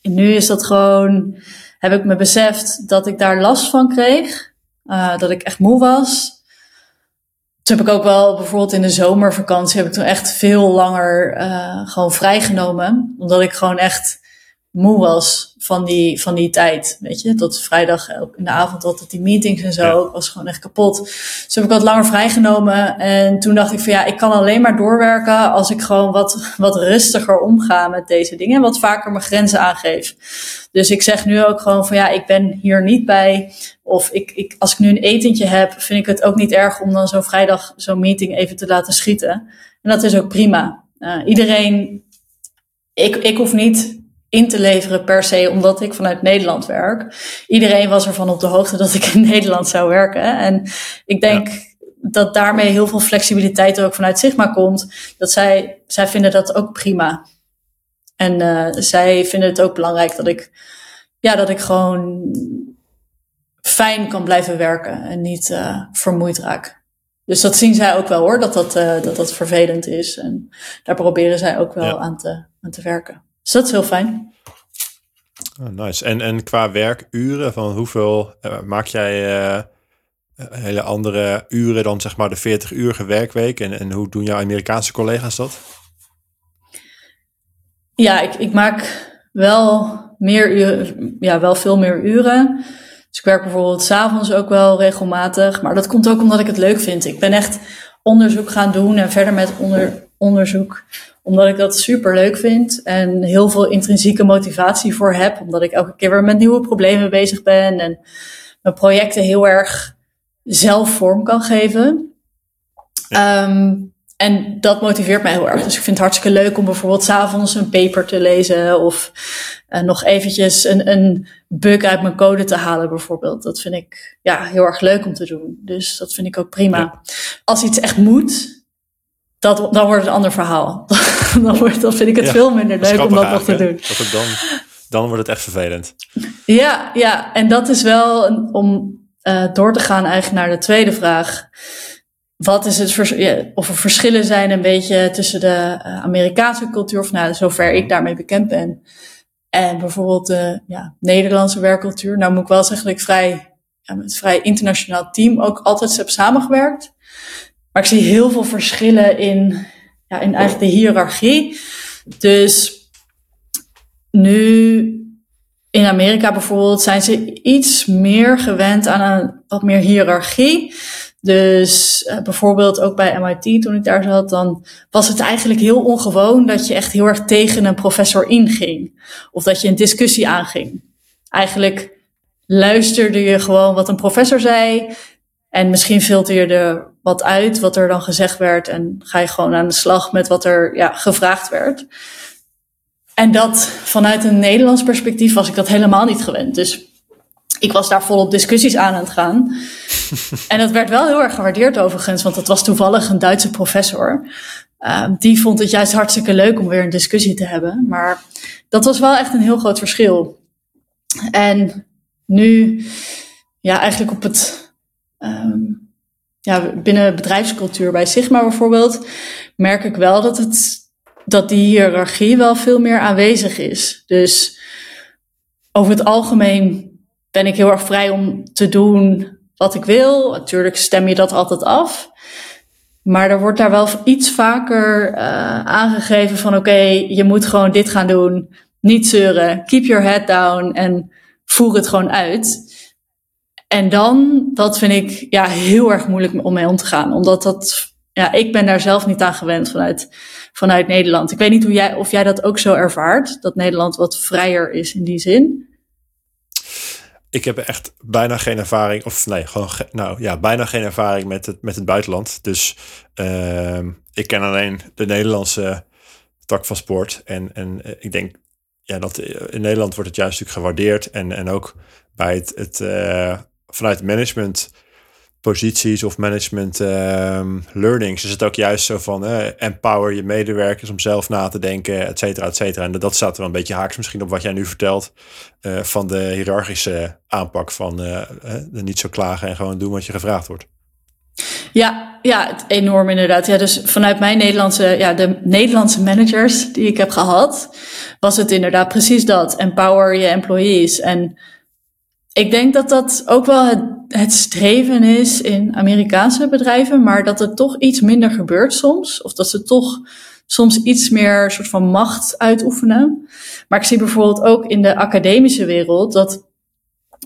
En nu is dat gewoon, heb ik me beseft dat ik daar last van kreeg. Uh, dat ik echt moe was. Toen heb ik ook wel bijvoorbeeld in de zomervakantie heb ik toen echt veel langer uh, gewoon vrijgenomen. Omdat ik gewoon echt moe was van die, van die tijd. Weet je, tot vrijdag in de avond altijd die meetings en zo. Ik was gewoon echt kapot. Dus heb ik wat langer vrijgenomen. En toen dacht ik van ja, ik kan alleen maar doorwerken als ik gewoon wat, wat rustiger omga met deze dingen. En wat vaker mijn grenzen aangeef. Dus ik zeg nu ook gewoon van ja, ik ben hier niet bij. Of ik, ik, als ik nu een etentje heb, vind ik het ook niet erg om dan zo'n vrijdag zo'n meeting even te laten schieten. En dat is ook prima. Uh, iedereen, ik, ik hoef niet in te leveren per se omdat ik vanuit Nederland werk. Iedereen was ervan op de hoogte dat ik in Nederland zou werken. En ik denk dat daarmee heel veel flexibiliteit ook vanuit Sigma komt. Dat zij, zij vinden dat ook prima. En uh, zij vinden het ook belangrijk dat ik, ja, dat ik gewoon fijn kan blijven werken en niet uh, vermoeid raak. Dus dat zien zij ook wel hoor, dat dat, uh, dat dat vervelend is. En daar proberen zij ook wel aan, te, aan te werken. Dus dat is heel fijn. Oh, nice. En, en qua werkuren, van hoeveel uh, maak jij uh, hele andere uren dan zeg maar de 40 uurige werkweek? En, en hoe doen jouw Amerikaanse collega's dat? Ja, ik, ik maak wel meer uren, ja, wel veel meer uren. Dus ik werk bijvoorbeeld s'avonds ook wel regelmatig. Maar dat komt ook omdat ik het leuk vind. Ik ben echt onderzoek gaan doen en verder met onder, onderzoek omdat ik dat super leuk vind en heel veel intrinsieke motivatie voor heb. Omdat ik elke keer weer met nieuwe problemen bezig ben en mijn projecten heel erg zelf vorm kan geven. Ehm, en dat motiveert mij heel erg. Dus ik vind het hartstikke leuk om bijvoorbeeld s'avonds een paper te lezen of uh, nog eventjes een, een bug uit mijn code te halen bijvoorbeeld. Dat vind ik ja, heel erg leuk om te doen. Dus dat vind ik ook prima. Als iets echt moet, dat, dan wordt het een ander verhaal. dan, wordt, dan vind ik het veel minder leuk om dat nog te doen. Dat dan, dan wordt het echt vervelend. Ja, ja. en dat is wel een, om uh, door te gaan eigenlijk naar de tweede vraag. wat is het vers ja, of er verschillen zijn een beetje tussen de uh, Amerikaanse cultuur, of nou, zover ik daarmee bekend ben, en bijvoorbeeld de ja, Nederlandse werkcultuur. Nou moet ik wel zeggen dat ik vrij, ja, met een vrij internationaal team ook altijd heb samengewerkt. Maar ik zie heel veel verschillen in, ja, in eigenlijk de hiërarchie. Dus nu in Amerika bijvoorbeeld zijn ze iets meer gewend aan een wat meer hiërarchie. Dus uh, bijvoorbeeld ook bij MIT toen ik daar zat, dan was het eigenlijk heel ongewoon dat je echt heel erg tegen een professor inging. Of dat je een discussie aanging. Eigenlijk luisterde je gewoon wat een professor zei. En misschien filter je er wat uit wat er dan gezegd werd. En ga je gewoon aan de slag met wat er ja, gevraagd werd. En dat vanuit een Nederlands perspectief was ik dat helemaal niet gewend. Dus ik was daar volop discussies aan aan het gaan. en dat werd wel heel erg gewaardeerd overigens, want dat was toevallig een Duitse professor. Uh, die vond het juist hartstikke leuk om weer een discussie te hebben. Maar dat was wel echt een heel groot verschil. En nu, ja, eigenlijk op het, um, ja, binnen bedrijfscultuur bij Sigma bijvoorbeeld, merk ik wel dat het, dat die hiërarchie wel veel meer aanwezig is. Dus over het algemeen ben ik heel erg vrij om te doen wat ik wil. Natuurlijk stem je dat altijd af. Maar er wordt daar wel iets vaker uh, aangegeven van oké, je moet gewoon dit gaan doen. Niet zeuren, keep your head down en voer het gewoon uit. En dan, dat vind ik ja, heel erg moeilijk om mee om te gaan. Omdat dat, ja, ik ben daar zelf niet aan gewend vanuit, vanuit Nederland. Ik weet niet hoe jij, of jij dat ook zo ervaart, dat Nederland wat vrijer is in die zin ik heb echt bijna geen ervaring, of nee, gewoon, nou ja, bijna geen ervaring met het, met het buitenland. Dus uh, ik ken alleen de Nederlandse tak van sport. En, en eh, ik denk ja, dat in Nederland wordt het juist natuurlijk gewaardeerd. En, en ook bij het, het uh, vanuit management posities of management um, learnings is het ook juist zo van uh, empower je medewerkers om zelf na te denken, et cetera, et cetera. En dat staat er wel een beetje haaks misschien op wat jij nu vertelt uh, van de hiërarchische aanpak van uh, niet zo klagen en gewoon doen wat je gevraagd wordt. Ja, ja, enorm inderdaad. Ja, dus vanuit mijn Nederlandse, ja, de Nederlandse managers die ik heb gehad, was het inderdaad precies dat. Empower je employees. En ik denk dat dat ook wel het, het streven is in Amerikaanse bedrijven, maar dat het toch iets minder gebeurt soms. Of dat ze toch soms iets meer soort van macht uitoefenen. Maar ik zie bijvoorbeeld ook in de academische wereld dat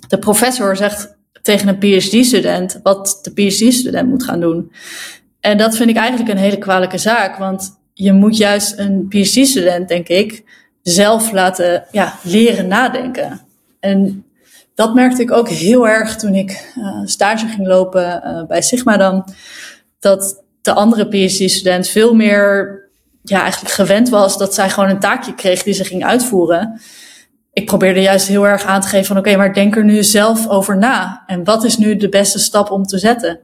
de professor zegt tegen een PhD-student wat de PhD-student moet gaan doen. En dat vind ik eigenlijk een hele kwalijke zaak, want je moet juist een PhD-student, denk ik, zelf laten ja, leren nadenken. En dat merkte ik ook heel erg toen ik uh, stage ging lopen uh, bij Sigma dan. Dat de andere PhD-student veel meer ja, eigenlijk gewend was dat zij gewoon een taakje kreeg die ze ging uitvoeren. Ik probeerde juist heel erg aan te geven van oké, maar denk er nu zelf over na. En wat is nu de beste stap om te zetten?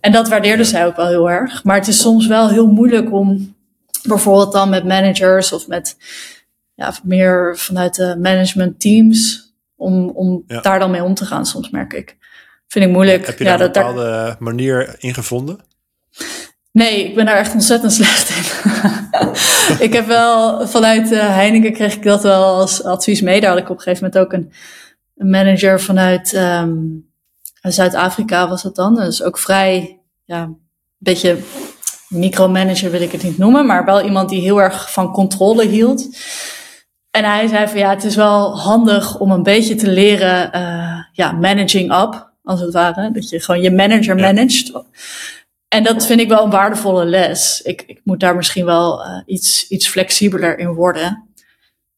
En dat waardeerde zij ook wel heel erg. Maar het is soms wel heel moeilijk om bijvoorbeeld dan met managers of met ja, meer vanuit de management teams om, om daar dan mee om te gaan, soms merk ik. Vind ik moeilijk. heb je daar een bepaalde manier in gevonden? Nee, ik ben daar echt ontzettend slecht in. ik heb wel vanuit uh, Heineken kreeg ik dat wel als advies mee. Daar had ik op een gegeven moment ook een, een manager vanuit um, Zuid-Afrika was het dan. Dus ook vrij, ja, een beetje micromanager wil ik het niet noemen, maar wel iemand die heel erg van controle hield. En hij zei van ja, het is wel handig om een beetje te leren, uh, ja, managing up, als het ware. Dat je gewoon je manager managt. En dat vind ik wel een waardevolle les. Ik, ik moet daar misschien wel uh, iets, iets flexibeler in worden.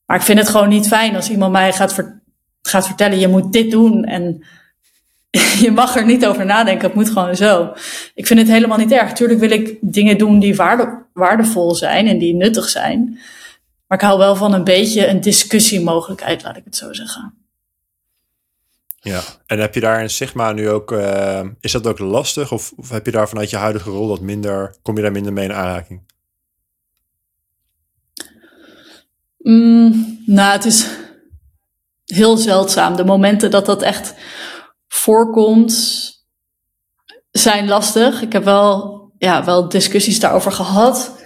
Maar ik vind het gewoon niet fijn als iemand mij gaat, ver, gaat vertellen, je moet dit doen en je mag er niet over nadenken, het moet gewoon zo. Ik vind het helemaal niet erg. Tuurlijk wil ik dingen doen die waarde, waardevol zijn en die nuttig zijn. Maar ik hou wel van een beetje een discussiemogelijkheid, laat ik het zo zeggen. Ja, en heb je daar in Sigma nu ook, uh, is dat ook lastig? Of, of, heb je daar vanuit je huidige rol wat minder, kom je daar minder mee in aanraking? Mm, nou, het is heel zeldzaam. De momenten dat dat echt voorkomt, zijn lastig. Ik heb wel, ja, wel discussies daarover gehad.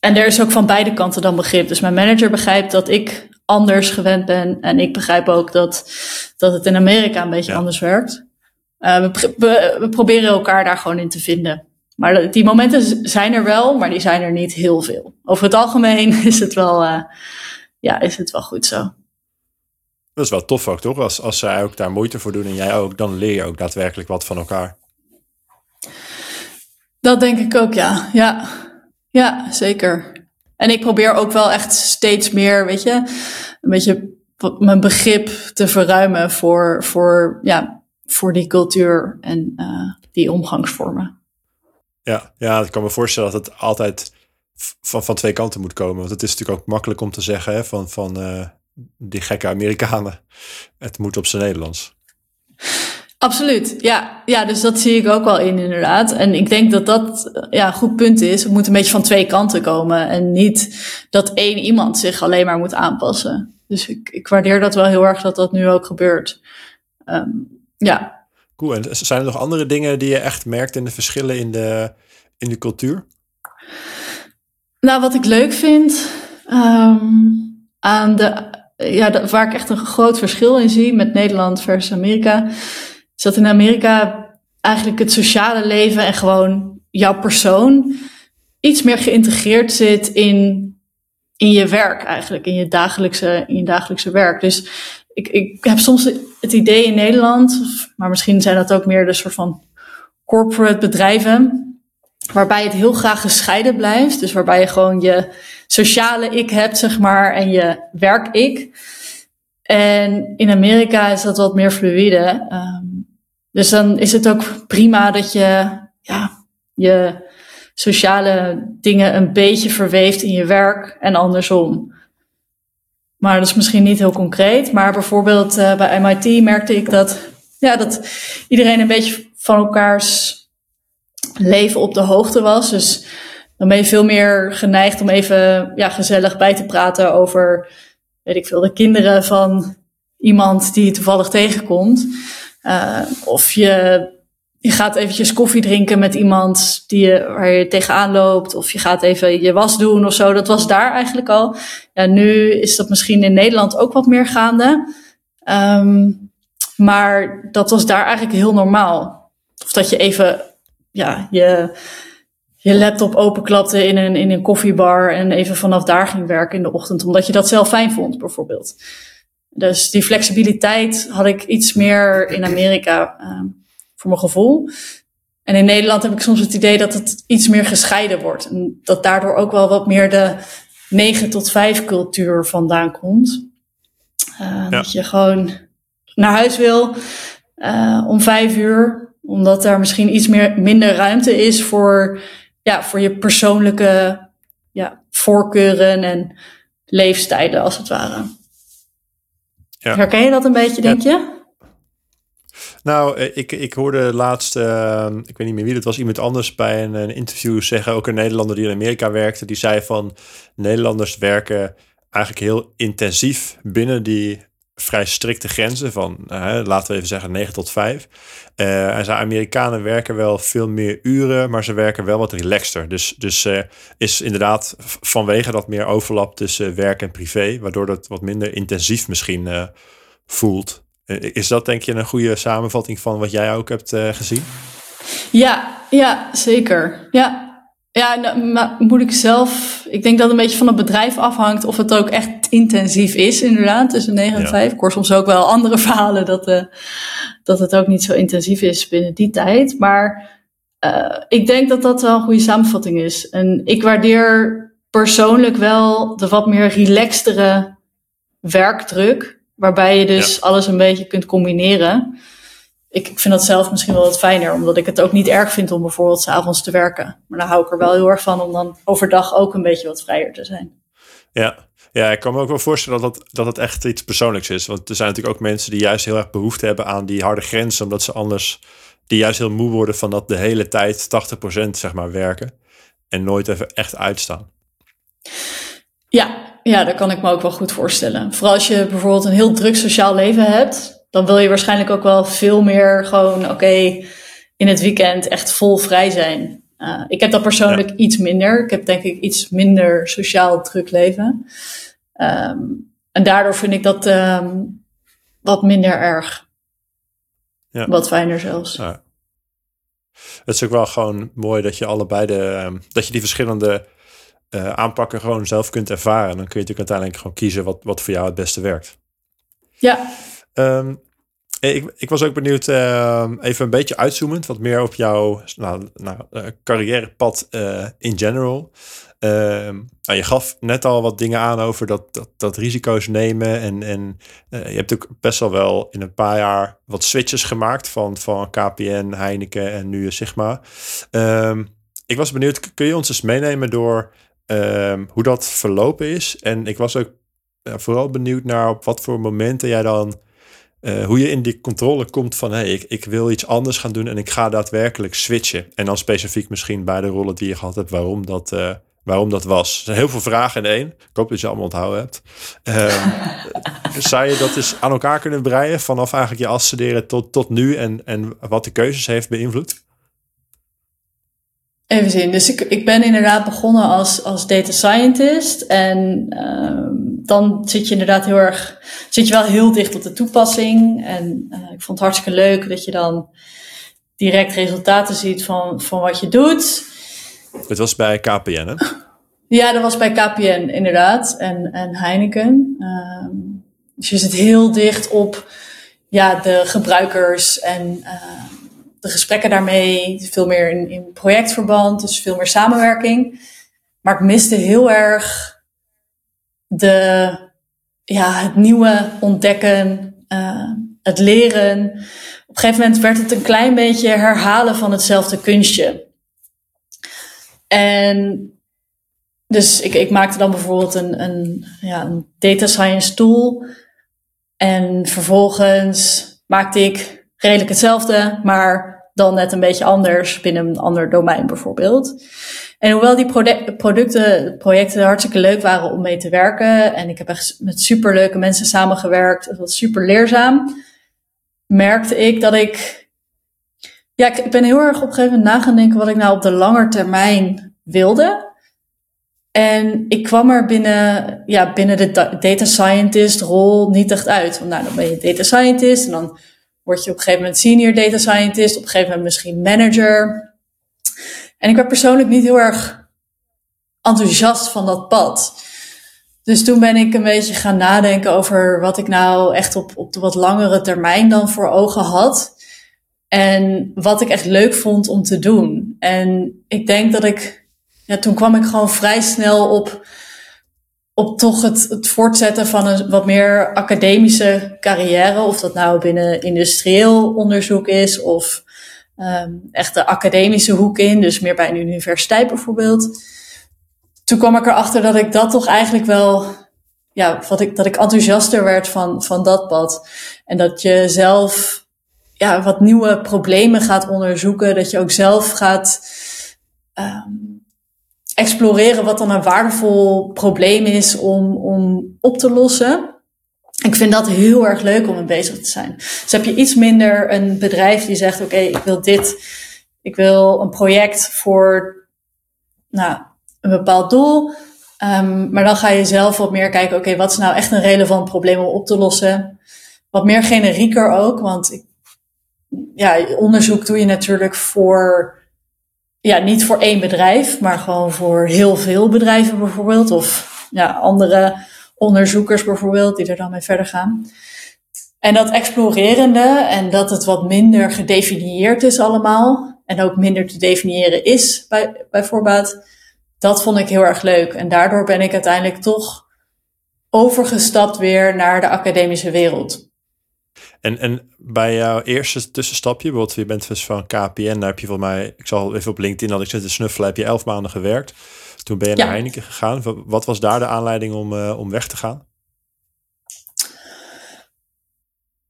En er is ook van beide kanten dan begrip. Dus mijn manager begrijpt dat ik anders gewend ben. En ik begrijp ook dat, dat het in Amerika een beetje anders werkt. Uh, we, we, we, proberen elkaar daar gewoon in te vinden. Maar die momenten zijn er wel, maar die zijn er niet heel veel. Over het algemeen is het wel, uh, ja, is het wel goed zo. Dat is wel tof ook, toch? Als, als zij ook daar moeite voor doen en jij ook, dan leer je ook daadwerkelijk wat van elkaar. Dat denk ik ook, ja. Ja, ja zeker. En ik probeer ook wel echt steeds meer, weet je, een beetje mijn begrip te verruimen voor, voor, ja, voor die cultuur en uh, die omgangsvormen. Ja, ja, ik kan me voorstellen dat het altijd van, van twee kanten moet komen. Want het is natuurlijk ook makkelijk om te zeggen hè, van, van uh, die gekke Amerikanen. Het moet op zijn Nederlands. Absoluut, ja. ja. Dus dat zie ik ook wel in, inderdaad. En ik denk dat dat ja, een goed punt is. Het moet een beetje van twee kanten komen. En niet dat één iemand zich alleen maar moet aanpassen. Dus ik, ik waardeer dat wel heel erg dat dat nu ook gebeurt. Um, ja. Cool. En zijn er nog andere dingen die je echt merkt in de verschillen in de, in de cultuur? Nou, wat ik leuk vind um, aan de, ja, waar ik echt een groot verschil in zie met Nederland versus Amerika, is dat in Amerika eigenlijk het sociale leven en gewoon jouw persoon iets meer geïntegreerd zit in, in je werk eigenlijk, in je dagelijkse, in je dagelijkse werk. Dus ik, ik heb soms het idee in Nederland, maar misschien zijn dat ook meer de soort van corporate bedrijven, waarbij het heel graag gescheiden blijft. Dus waarbij je gewoon je sociale ik hebt, zeg maar, en je werk-ik. En in Amerika is dat wat meer fluïde. Um, dus dan is het ook prima dat je ja, je sociale dingen een beetje verweeft in je werk en andersom. Maar dat is misschien niet heel concreet. Maar bijvoorbeeld uh, bij MIT merkte ik dat, ja, dat iedereen een beetje van elkaars leven op de hoogte was. Dus dan ben je veel meer geneigd om even ja, gezellig bij te praten over, weet ik veel, de kinderen van iemand die je toevallig tegenkomt. Uh, of je, je gaat eventjes koffie drinken met iemand die je, waar je tegenaan loopt. Of je gaat even je was doen of zo. Dat was daar eigenlijk al. Ja, nu is dat misschien in Nederland ook wat meer gaande. Um, maar dat was daar eigenlijk heel normaal. Of dat je even ja, je, je laptop openklapte in een, in een koffiebar en even vanaf daar ging werken in de ochtend, omdat je dat zelf fijn vond, bijvoorbeeld. Dus die flexibiliteit had ik iets meer in Amerika, uh, voor mijn gevoel. En in Nederland heb ik soms het idee dat het iets meer gescheiden wordt. En dat daardoor ook wel wat meer de 9 tot 5 cultuur vandaan komt. Uh, Dat je gewoon naar huis wil uh, om vijf uur omdat daar misschien iets meer, minder ruimte is voor, ja, voor je persoonlijke ja, voorkeuren en leefstijlen, als het ware. Ja. Herken je dat een beetje, denk je? Nou, eh, ik, ik hoorde laatst, uh, ik weet niet meer wie het was, iemand anders bij een, een, interview zeggen, ook een Nederlander die in Amerika werkte, die zei van Nederlanders werken eigenlijk heel intensief binnen die vrij strikte grenzen van, uh, laten we even zeggen, 9 tot 5. Uh, en zijn Amerikanen werken wel veel meer uren, maar ze werken wel wat relaxter. Dus, dus uh, is inderdaad vanwege dat meer overlap tussen werk en privé, waardoor dat wat minder intensief misschien voelt. is dat denk je een goede samenvatting van wat jij ook hebt gezien? Ja, ja, zeker. Ja, ja, nou, maar moet ik zelf. Ik denk dat het een beetje van het bedrijf afhangt of het ook echt intensief is, inderdaad, tussen 9 en 5. Ik hoor soms ook wel andere verhalen dat, uh, dat het ook niet zo intensief is binnen die tijd. Maar uh, ik denk dat dat wel een goede samenvatting is. En ik waardeer persoonlijk wel de wat meer relaxtere werkdruk, waarbij je dus alles een beetje kunt combineren ik, ik vind dat zelf misschien wel wat fijner, omdat ik het ook niet erg vind om bijvoorbeeld s'avonds te werken. Maar dan hou ik er wel heel erg van om dan overdag ook een beetje wat vrijer te zijn. Ja, ja ik kan me ook wel voorstellen dat, dat het echt iets persoonlijks is. Want er zijn natuurlijk ook mensen die juist heel erg behoefte hebben aan die harde grenzen, omdat ze anders, die juist heel moe worden van dat de hele tijd 80% zeg maar werken en nooit even echt uitstaan. Ja, ja, dat kan ik me ook wel goed voorstellen. Vooral als je bijvoorbeeld een heel druk sociaal leven hebt, dan wil je waarschijnlijk ook wel veel meer gewoon, oké, in het weekend echt vol vrij zijn. Uh, ik heb dat persoonlijk iets minder. Ik heb denk ik iets minder sociaal druk leven. Um, en daardoor vind ik dat um, wat minder erg. Ja. Wat fijner zelfs. Ja. Het is ook wel gewoon mooi dat je allebei de, um, dat je die verschillende uh, aanpakken gewoon zelf kunt ervaren. Dan kun je natuurlijk uiteindelijk gewoon kiezen wat, wat voor jou het beste werkt. Ja. Um, ik, ik was ook benieuwd, uh, even een beetje uitzoomend, wat meer op jouw nou, nou, uh, carrièrepad uh, in general. Ehm, nou, je gaf net al wat dingen aan over dat, dat, dat risico's nemen. En, en je hebt ook best wel wel in een paar jaar wat switches gemaakt van, van KPN, Heineken en nu Sigma. Ik was benieuwd, kun je ons eens meenemen door hoe dat verlopen is? En ik was ook vooral benieuwd naar op wat voor momenten jij dan uh, hoe je in die controle komt van hey, ik, ik wil iets anders gaan doen en ik ga daadwerkelijk switchen. En dan specifiek misschien bij de rollen die je gehad hebt, waarom dat, uh, waarom dat was. Er zijn heel veel vragen in één. Ik hoop dat je allemaal onthouden hebt. Uh, zou je dat eens aan elkaar kunnen breien vanaf eigenlijk je afstuderen tot, tot nu en, en wat de keuzes heeft beïnvloed? Even zien. Dus ik, ik ben inderdaad begonnen als, als data scientist. En uh, dan zit je inderdaad heel erg, zit je wel heel dicht op de toepassing. En uh, ik vond het hartstikke leuk dat je dan direct resultaten ziet van, van wat je doet. Het was bij KPN, hè? Ja, dat was bij KPN inderdaad. En, en Heineken. Uh, dus je zit heel dicht op ja, de gebruikers en uh, de gesprekken daarmee. Veel meer in, in projectverband, dus veel meer samenwerking. Maar ik miste heel erg de, ja, het nieuwe ontdekken, uh, het leren. Op een gegeven moment werd het een klein beetje herhalen van hetzelfde kunstje. En dus ik, ik maakte dan bijvoorbeeld een, een, ja, een data science tool. En vervolgens maakte ik redelijk hetzelfde, maar dan net een beetje anders binnen een ander domein bijvoorbeeld. En hoewel die producten, projecten hartstikke leuk waren om mee te werken. En ik heb echt met superleuke mensen samengewerkt. Het was super leerzaam. Merkte ik dat ik, ja, ik ben heel erg op een gegeven moment na gaan denken wat ik nou op de lange termijn wilde. En ik kwam er binnen, ja, binnen de data scientist rol niet echt uit. Want nou, dan ben je data scientist en dan word je op een gegeven moment senior data scientist, op een gegeven moment misschien manager. En ik werd persoonlijk niet heel erg enthousiast van dat pad. Dus toen ben ik een beetje gaan nadenken over wat ik nou echt op, op de wat langere termijn dan voor ogen had. En wat ik echt leuk vond om te doen. En ik denk dat ik, ja, toen kwam ik gewoon vrij snel op, op toch het, het voortzetten van een wat meer academische carrière. Of dat nou binnen industrieel onderzoek is of um, echt de academische hoek in, dus meer bij een universiteit bijvoorbeeld. Toen kwam ik erachter dat ik dat toch eigenlijk wel, ja, wat ik, dat ik enthousiaster werd van, van dat pad. En dat je zelf ja, wat nieuwe problemen gaat onderzoeken, dat je ook zelf gaat um, exploreren wat dan een waardevol probleem is om, om op te lossen ik vind dat heel erg leuk om mee bezig te zijn. Dus heb je iets minder een bedrijf die zegt: Oké, ik wil dit, ik wil een project voor nou, een bepaald doel. Um, maar dan ga je zelf wat meer kijken: Oké, wat is nou echt een relevant probleem om op te lossen? Wat meer generieker ook, want ik, ja, onderzoek doe je natuurlijk voor, ja, niet voor één bedrijf, maar gewoon voor heel veel bedrijven bijvoorbeeld. Of ja, andere onderzoekers bijvoorbeeld, die er dan mee verder gaan. En dat explorerende en dat het wat minder gedefinieerd is allemaal, en ook minder te definiëren is bij, bij voorbaat, dat vond ik heel erg leuk. En daardoor ben ik uiteindelijk toch overgestapt weer naar de academische wereld. En, en bij jouw eerste tussenstapje, bijvoorbeeld je bent dus van KPN, daar heb je volgens mij, ik zal even op LinkedIn dat ik zit te snuffelen, heb je elf maanden gewerkt. Toen ben je naar Heineken gegaan. Wat was daar de aanleiding om, uh, om weg te gaan?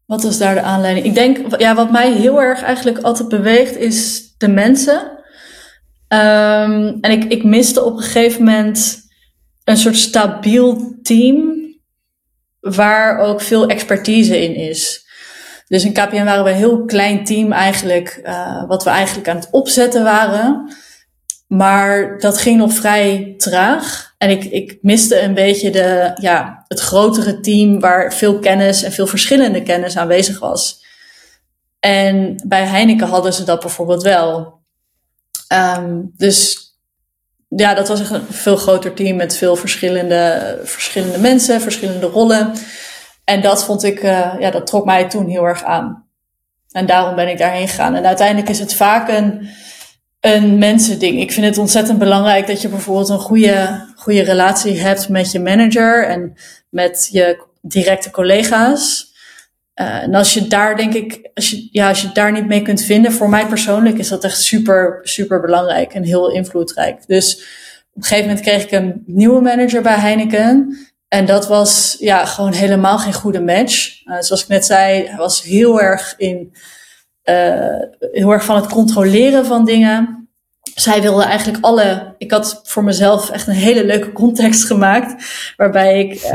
Wat was daar de aanleiding? Ik denk, ja, wat mij heel erg eigenlijk altijd beweegt, is de mensen. Um, en ik, ik miste op een gegeven moment een soort stabiel team waar ook veel expertise in is. Dus in KPN waren we een heel klein team eigenlijk, uh, wat we eigenlijk aan het opzetten waren. Maar dat ging nog vrij traag. En ik, ik miste een beetje de, ja, het grotere team waar veel kennis en veel verschillende kennis aanwezig was. En bij Heineken hadden ze dat bijvoorbeeld wel. Um, dus ja, dat was een veel groter team met veel verschillende, verschillende mensen, verschillende rollen. En dat vond ik, uh, ja, dat trok mij toen heel erg aan. En daarom ben ik daarheen gegaan. En uiteindelijk is het vaak een, een mensending. Ik vind het ontzettend belangrijk dat je bijvoorbeeld een goede, goede relatie hebt met je manager en met je directe collega's. Uh, en als je daar, denk ik, als je, ja, als je daar niet mee kunt vinden, voor mij persoonlijk is dat echt super, super belangrijk en heel invloedrijk. Dus op een gegeven moment kreeg ik een nieuwe manager bij Heineken. En dat was ja, gewoon helemaal geen goede match. Uh, zoals ik net zei, hij was heel erg, in, uh, heel erg van het controleren van dingen zij wilde eigenlijk alle. Ik had voor mezelf echt een hele leuke context gemaakt. Waarbij ik uh,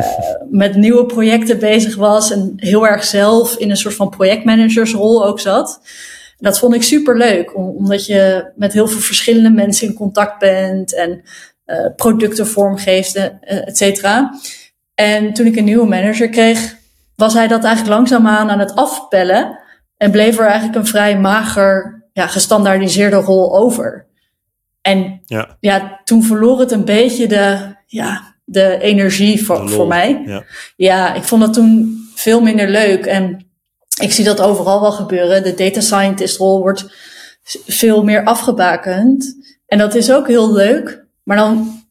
met nieuwe projecten bezig was. En heel erg zelf in een soort van projectmanagersrol ook zat. dat vond ik super leuk, omdat je met heel veel verschillende mensen in contact bent. En uh, producten vormgeeft, uh, et cetera. En toen ik een nieuwe manager kreeg, was hij dat eigenlijk langzaamaan aan het afpellen. En bleef er eigenlijk een vrij mager, ja, gestandaardiseerde rol over. En ja. ja, toen verloor het een beetje de, ja, de energie voor, voor mij. Ja. ja, ik vond dat toen veel minder leuk. En ik zie dat overal wel gebeuren. De data scientist rol wordt veel meer afgebakend. En dat is ook heel leuk. Maar dan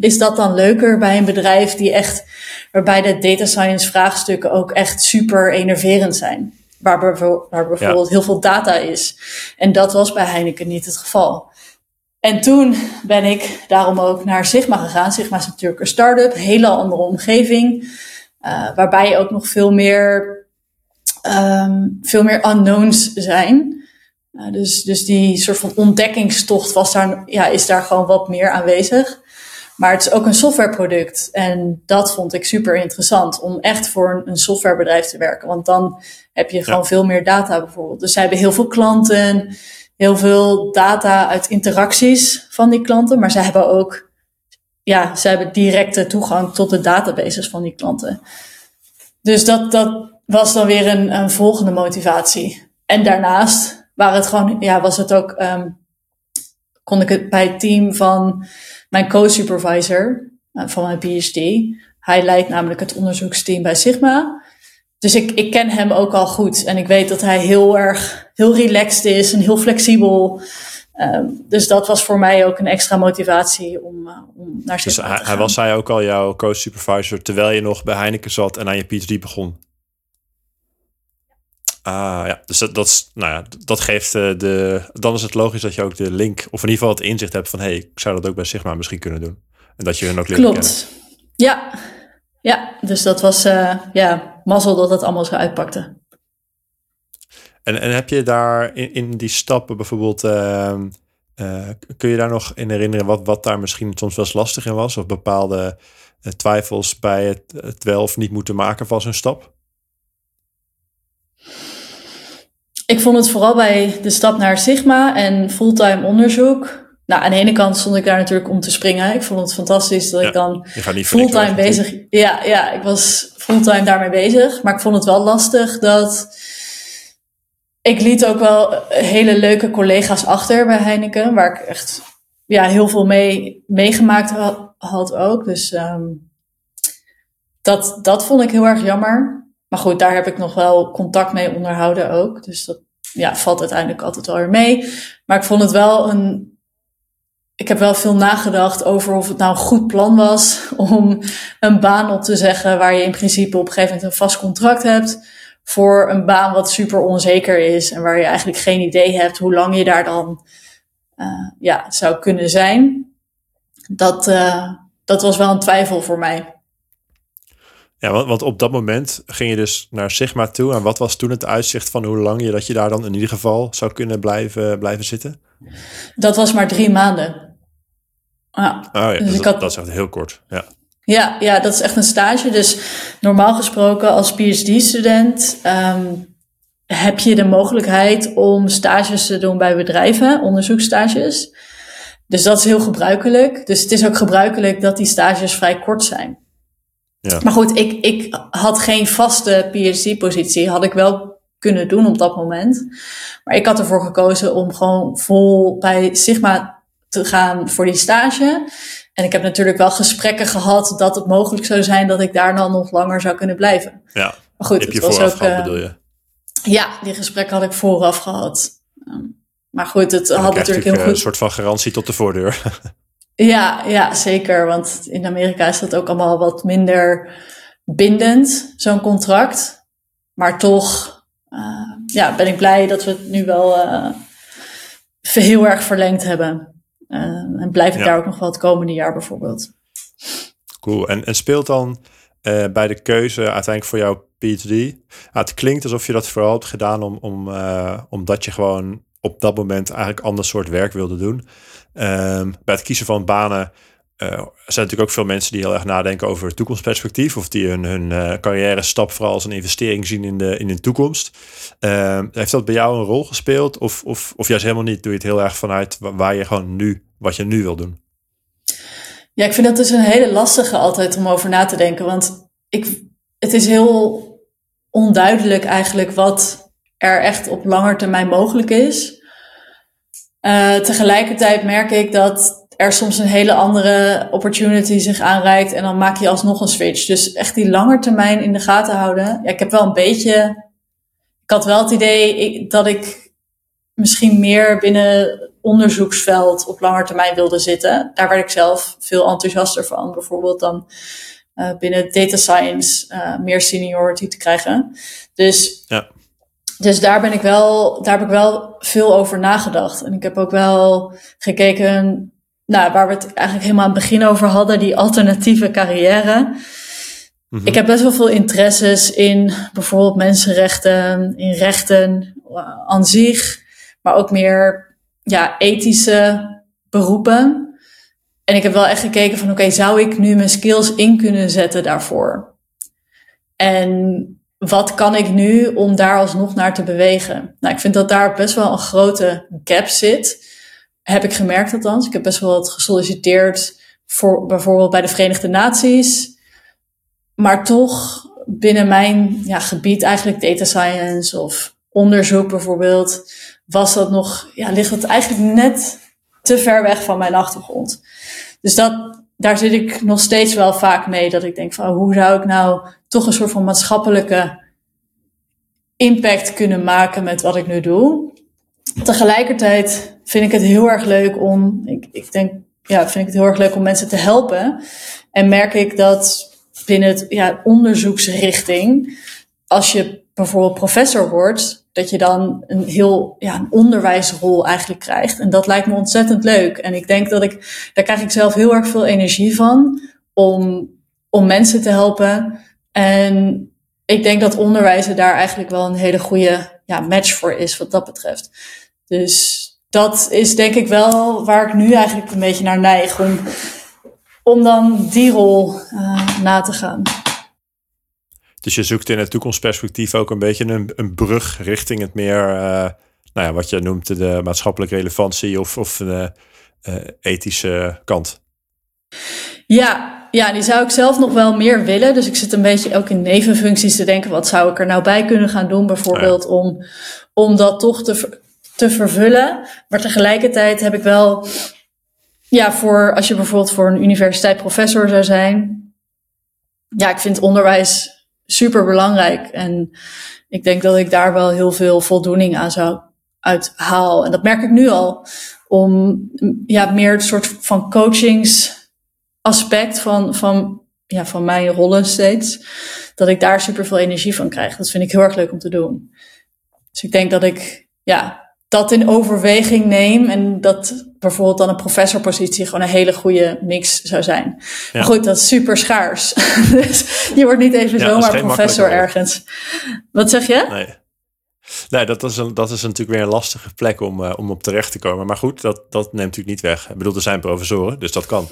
is dat dan leuker bij een bedrijf die echt, waarbij de data science vraagstukken ook echt super enerverend zijn. Waar, waar bijvoorbeeld heel veel data is. En dat was bij Heineken niet het geval. En toen ben ik daarom ook naar Sigma gegaan. Sigma is natuurlijk een start-up, hele andere omgeving. Uh, waarbij ook nog veel meer, um, veel meer unknowns zijn. Uh, dus, dus die soort van ontdekkingstocht was daar, ja, is daar gewoon wat meer aanwezig. Maar het is ook een softwareproduct. En dat vond ik super interessant. Om echt voor een, softwarebedrijf te werken. Want dan heb je gewoon veel meer data bijvoorbeeld. Dus zij hebben heel veel klanten heel veel data uit interacties van die klanten, maar zij hebben ook, ja, zij hebben directe toegang tot de databases van die klanten. Dus dat, dat was dan weer een, een volgende motivatie. En daarnaast waren het gewoon, ja, was het ook, um, kon ik het bij het team van mijn co-supervisor uh, van mijn PhD. Hij leidt namelijk het onderzoeksteam bij Sigma. Dus ik, ik ken hem ook al goed. En ik weet dat hij heel erg, heel relaxed is en heel flexibel. Um, dus dat was voor mij ook een extra motivatie om, uh, om naar dus te hij, hij was hij ook al jouw co-supervisor terwijl je nog bij Heineken zat en aan je PhD begon? Ah ja, dus dat, dat, nou ja, dat geeft uh, de. Dan is het logisch dat je ook de link, of in ieder geval het inzicht hebt van hé, hey, ik zou dat ook bij Sigma misschien kunnen doen. En dat je hun ook leert Klopt. Kennen. Ja, ja, dus dat was uh, ja, mazzel dat het allemaal zo uitpakte. En, en heb je daar in, in die stappen bijvoorbeeld, uh, uh, kun je daar nog in herinneren wat, wat daar misschien soms wel eens lastig in was? Of bepaalde twijfels bij het, het wel of niet moeten maken van zo'n stap? Ik vond het vooral bij de stap naar Sigma en fulltime onderzoek nou, aan de ene kant stond ik daar natuurlijk om te springen. Ik vond het fantastisch dat ik dan fulltime bezig... Ja, ja, ik was fulltime daarmee bezig. Maar ik vond het wel lastig dat... Ik liet ook wel hele leuke collega's achter bij Heineken. Waar ik echt ja, heel veel mee meegemaakt had, ook. Dus um, dat, dat vond ik heel erg jammer. Maar goed, daar heb ik nog wel contact mee onderhouden ook. Dus dat ja, valt uiteindelijk altijd wel weer mee. Maar ik vond het wel een ik heb wel veel nagedacht over of het nou een goed plan was om een baan op te zeggen waar je in principe op een gegeven moment een vast contract hebt. Voor een baan wat super onzeker is en waar je eigenlijk geen idee hebt hoe lang je daar dan uh, ja, zou kunnen zijn. Dat, uh, dat was wel een twijfel voor mij. Ja, want, want, op dat moment ging je dus naar Sigma toe. En wat was toen het uitzicht van hoe lang je dat je daar dan in ieder geval zou kunnen blijven, blijven zitten? Dat was maar drie maanden. Ja. Oh ja, dus dat, dat is echt heel kort. Ja. Ja, ja, dat is echt een stage. Dus normaal gesproken als PhD-student um, heb je de mogelijkheid om stages te doen bij bedrijven, onderzoeksstages. Dus dat is heel gebruikelijk. Dus het is ook gebruikelijk dat die stages vrij kort zijn. Ja. Maar goed, ik, ik had geen vaste PhD-positie. Had ik wel kunnen doen op dat moment. Maar ik had ervoor gekozen om gewoon vol bij Sigma te gaan voor die stage. En ik heb natuurlijk wel gesprekken gehad dat het mogelijk zou zijn dat ik daar dan nog langer zou kunnen blijven. Ja, maar goed, heb je het was ook, gehad, uh, bedoel je? Ja, die gesprekken had ik vooraf gehad. Um, maar goed, het had natuurlijk heel goed... een soort van garantie tot de voordeur. ja, ja, zeker. Want in Amerika is dat ook allemaal wat minder bindend, zo'n contract. Maar toch uh, ja, ben ik blij dat we het nu wel uh, heel erg verlengd hebben. Uh, en blijf ik daar ook nog wel het komende jaar bijvoorbeeld. Cool. En, en speelt dan bij de keuze uiteindelijk voor jouw PhD? het klinkt alsof je dat vooral hebt gedaan om, om, omdat je gewoon op dat moment eigenlijk ander soort werk wilde doen. Um, bij het kiezen van banen er zijn natuurlijk ook veel mensen die heel erg nadenken over toekomstperspectief. Of die hun, hun uh, carrière stap vooral als een investering zien in de, in de toekomst. Uh, heeft dat bij jou een rol gespeeld? Of, of, of juist helemaal niet? Doe je het heel erg vanuit waar je gewoon nu, wat je nu wil doen? Ja, ik vind dat dus een hele lastige altijd om over na te denken. Want ik, het is heel onduidelijk eigenlijk wat er echt op lange termijn mogelijk is. Tegelijkertijd merk ik dat er soms een hele andere opportunity zich aanreikt en dan maak je alsnog een switch. Dus echt die lange termijn in de gaten houden. Ja, ik heb wel een beetje. Ik had wel het idee dat ik misschien meer binnen onderzoeksveld op lange termijn wilde zitten. Daar werd ik zelf veel enthousiaster van, bijvoorbeeld dan uh, binnen data science uh, meer seniority te krijgen. Dus, ja. Dus daar ben ik wel, daar heb ik wel veel over nagedacht. En ik heb ook wel gekeken nou, waar we het eigenlijk helemaal aan het begin over hadden, die alternatieve carrière. Mhm. Ik heb best wel veel interesses in bijvoorbeeld mensenrechten, in rechten uh, aan zich, maar ook meer ja, ethische beroepen. En ik heb wel echt gekeken van oké, zou ik nu mijn skills in kunnen zetten daarvoor? En wat kan ik nu om daar alsnog naar te bewegen? Nou, ik vind dat daar best wel een grote gap zit heb ik gemerkt althans. Ik heb best wel wat gesolliciteerd voor bijvoorbeeld bij de Verenigde Naties. Maar toch binnen mijn ja, gebied, eigenlijk data science of onderzoek bijvoorbeeld, was dat nog, ja, ligt dat eigenlijk net te ver weg van mijn achtergrond. Dus dat, daar zit ik nog steeds wel vaak mee. Dat ik denk van, hoe zou ik nou toch een soort van maatschappelijke impact kunnen maken met wat ik nu doe? Tegelijkertijd vind ik het heel erg leuk om, ik, ik denk, ja, vind ik het heel erg leuk om mensen te helpen. En merk ik dat binnen het ja, onderzoeksrichting, als je bijvoorbeeld professor wordt, dat je dan een heel ja, een onderwijsrol eigenlijk krijgt. En dat lijkt me ontzettend leuk. En ik denk dat ik, daar krijg ik zelf heel erg veel energie van om, om mensen te helpen. En ik denk dat onderwijzen daar eigenlijk wel een hele goede ja, match voor is wat dat betreft. Dus dat is denk ik wel waar ik nu eigenlijk een beetje naar neig om, om dan die rol uh, na te gaan. Dus je zoekt in het toekomstperspectief ook een beetje een, een brug richting het meer, uh, nou ja, wat je noemt de maatschappelijke relevantie of, of de uh, ethische kant. Ja, ja, die zou ik zelf nog wel meer willen. Dus ik zit een beetje ook in nevenfuncties te denken, wat zou ik er nou bij kunnen gaan doen, bijvoorbeeld om, om dat toch te, te vervullen. Maar tegelijkertijd heb ik wel, ja, voor als je bijvoorbeeld voor een universiteit professor zou zijn. Ja, ik vind onderwijs super belangrijk. En ik denk dat ik daar wel heel veel voldoening aan zou uithaal. En dat merk ik nu al. Om ja, meer het soort van coachingsaspect van, van, ja, van mijn rollen steeds. Dat ik daar super veel energie van krijg. Dat vind ik heel erg leuk om te doen. Dus ik denk dat ik ja, dat in overweging neem en dat bijvoorbeeld dan een professorpositie gewoon een hele goede mix zou zijn. Maar goed, dat is super schaars. dus je wordt niet even zomaar professor ergens. Wat zeg je? Nee. Nee, dat is, een, dat is natuurlijk weer een lastige plek om, uh, om op terecht te komen. Maar goed, dat, dat neemt natuurlijk niet weg. Ik bedoel, er zijn professoren, dus dat kan.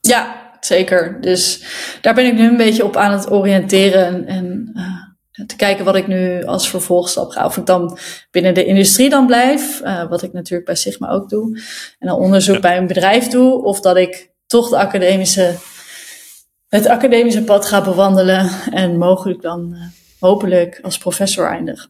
Ja, zeker. Dus daar ben ik nu een beetje op aan het oriënteren. En uh, te kijken wat ik nu als vervolgstap ga. Of ik dan binnen de industrie dan blijf, uh, wat ik natuurlijk bij Sigma ook doe. En dan onderzoek bij een bedrijf doe. Of dat ik toch de academische, het academische pad ga bewandelen. En mogelijk dan uh, hopelijk als professor eindig.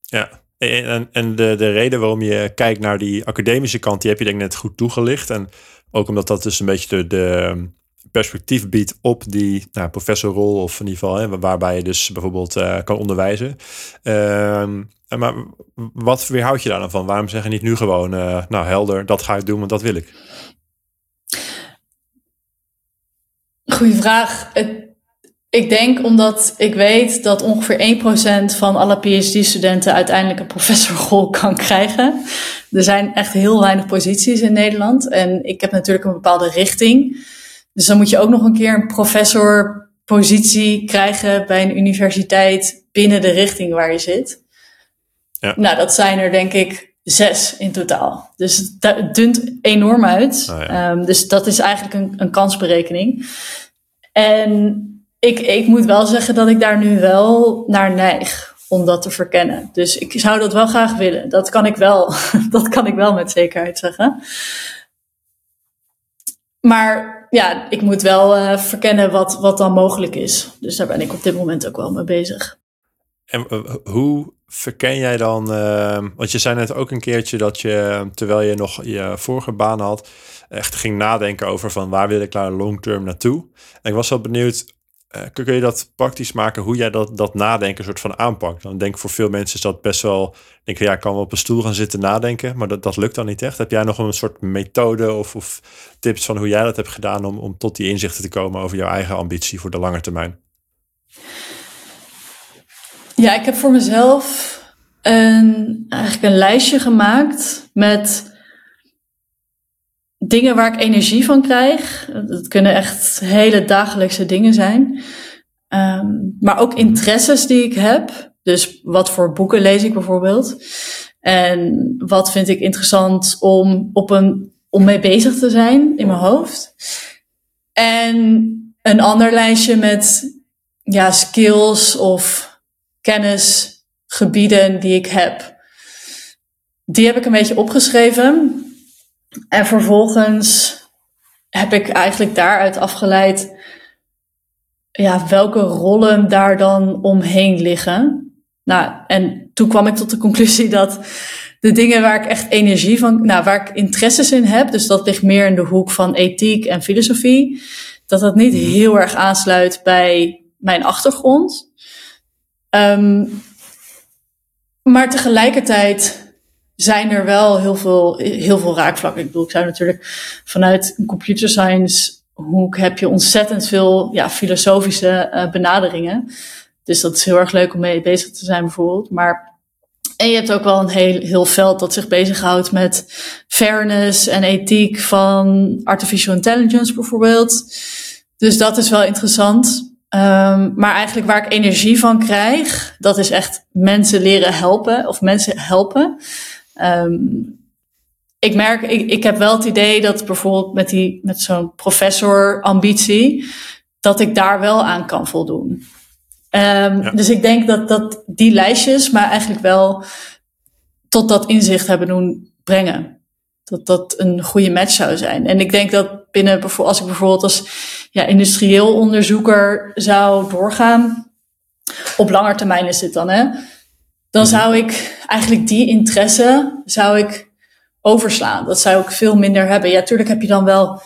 Ja, en, en de, de reden waarom je kijkt naar die academische kant, die heb je denk ik net goed toegelicht. En ook omdat dat dus een beetje de, de perspectief biedt op die nou, professorrol, of in ieder geval, waarbij je dus bijvoorbeeld uh, kan onderwijzen. Uh, maar wat weerhoud je daar dan van? Waarom zeg je niet nu gewoon, uh, nou helder, dat ga ik doen, want dat wil ik? Goeie vraag. Ik denk omdat ik weet dat ongeveer 1% van alle PhD-studenten uiteindelijk een professorrol kan krijgen. Er zijn echt heel weinig posities in Nederland. En ik heb natuurlijk een bepaalde richting. Dus dan moet je ook nog een keer een professorpositie krijgen bij een universiteit binnen de richting waar je zit. Ja. Nou, dat zijn er denk ik zes in totaal. Dus het dunt enorm uit. Oh ja. um, dus dat is eigenlijk een, een kansberekening. En ik, ik moet wel zeggen dat ik daar nu wel naar neig om dat te verkennen. Dus ik zou dat wel graag willen. Dat kan ik wel. dat kan ik wel met zekerheid zeggen. Maar ja, ik moet wel uh, verkennen wat, wat dan mogelijk is. Dus daar ben ik op dit moment ook wel mee bezig. En uh, hoe verken jij dan? Uh, want je zei net ook een keertje dat je, terwijl je nog je vorige baan had, echt ging nadenken over van waar wil ik daar long term naartoe. En ik was wel benieuwd, uh, kun je dat praktisch maken hoe jij dat, dat nadenken soort van aanpakt? Dan denk ik voor veel mensen is dat best wel, denk ik, ja, ik kan wel op een stoel gaan zitten nadenken, maar dat, dat lukt dan niet echt. Heb jij nog een soort methode of, of tips van hoe jij dat hebt gedaan om, om tot die inzichten te komen over jouw eigen ambitie voor de lange termijn? Ja, ik heb voor mezelf een, eigenlijk een lijstje gemaakt met dingen waar ik energie van krijg. Dat kunnen echt hele dagelijkse dingen zijn. Um, maar ook interesses die ik heb. Dus wat voor boeken lees ik bijvoorbeeld? En wat vind ik interessant om, op een, om mee bezig te zijn in mijn hoofd? En een ander lijstje met ja, skills of kennisgebieden die ik heb. Die heb ik een beetje opgeschreven. En vervolgens heb ik eigenlijk daaruit afgeleid ja, welke rollen daar dan omheen liggen. Nou, en toen kwam ik tot de conclusie dat de dingen waar ik echt energie van, nou, waar ik interesses in heb, dus dat ligt meer in de hoek van ethiek en filosofie, dat dat niet mhm. heel erg aansluit bij mijn achtergrond. Um, maar tegelijkertijd zijn er wel heel veel, heel veel raakvlakken. Ik bedoel, ik zou natuurlijk vanuit een computer science hoek heb je ontzettend veel ja, filosofische uh, benaderingen. Dus dat is heel erg leuk om mee bezig te zijn bijvoorbeeld. Maar en je hebt ook wel een heel, heel veld dat zich bezighoudt met fairness en ethiek van artificial intelligence bijvoorbeeld. Dus dat is wel interessant. Um, maar eigenlijk waar ik energie van krijg, dat is echt mensen leren helpen of mensen helpen. Um, ik merk, ik, ik heb wel het idee dat bijvoorbeeld met, die, met zo'n professor ambitie, dat ik daar wel aan kan voldoen. Um, ja. Dus ik denk dat, dat die lijstjes maar eigenlijk wel tot dat inzicht hebben doen brengen. Dat dat een goede match zou zijn. En ik denk dat binnen, als ik bijvoorbeeld als ja, industrieel onderzoeker zou doorgaan, op langer termijn is dit dan, hè? Dan mhm. zou ik eigenlijk die interesse zou ik overslaan. Dat zou ik veel minder hebben. Ja, tuurlijk heb je dan wel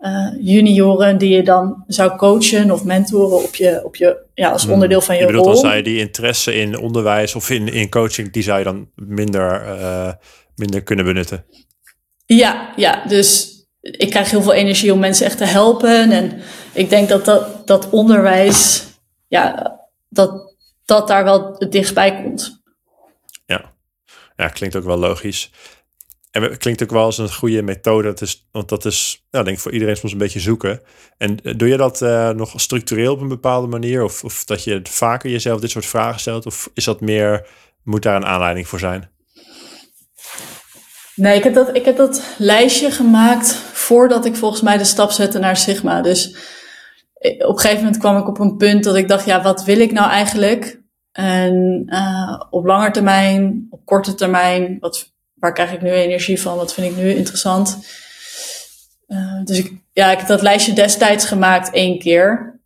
uh, junioren die je dan zou coachen of mentoren op je, op je, ja, als mhm. onderdeel van je, je bedoelt, rol. Dan zou je die interesse in onderwijs of in, in coaching, die zou je dan minder, uh, minder kunnen benutten. Ja, ja, dus ik krijg heel veel energie om mensen echt te helpen. En ik denk dat dat, dat onderwijs, ja, dat, dat daar wel het dichtstbij komt. Ja. klinkt ook wel logisch. En het klinkt ook wel als een goede methode. Dat is, want dat is, nou, denk ik, voor iedereen soms een beetje zoeken. En eh, doe je dat uh, nog structureel op een bepaalde manier? Of, of dat je vaker jezelf dit soort vragen stelt? Of is dat meer, moet daar een aanleiding voor zijn? Nee, ik heb, dat, ik heb dat lijstje gemaakt voordat ik volgens mij de stap zette naar Sigma. Dus eh, op een gegeven moment kwam ik op een punt dat ik dacht, ja, wat wil ik nou eigenlijk? En uh, op lange termijn, op korte termijn, wat, waar krijg ik nu energie van? Wat vind ik nu interessant? Uh, dus ik, ja, ik heb dat lijstje destijds gemaakt één keer.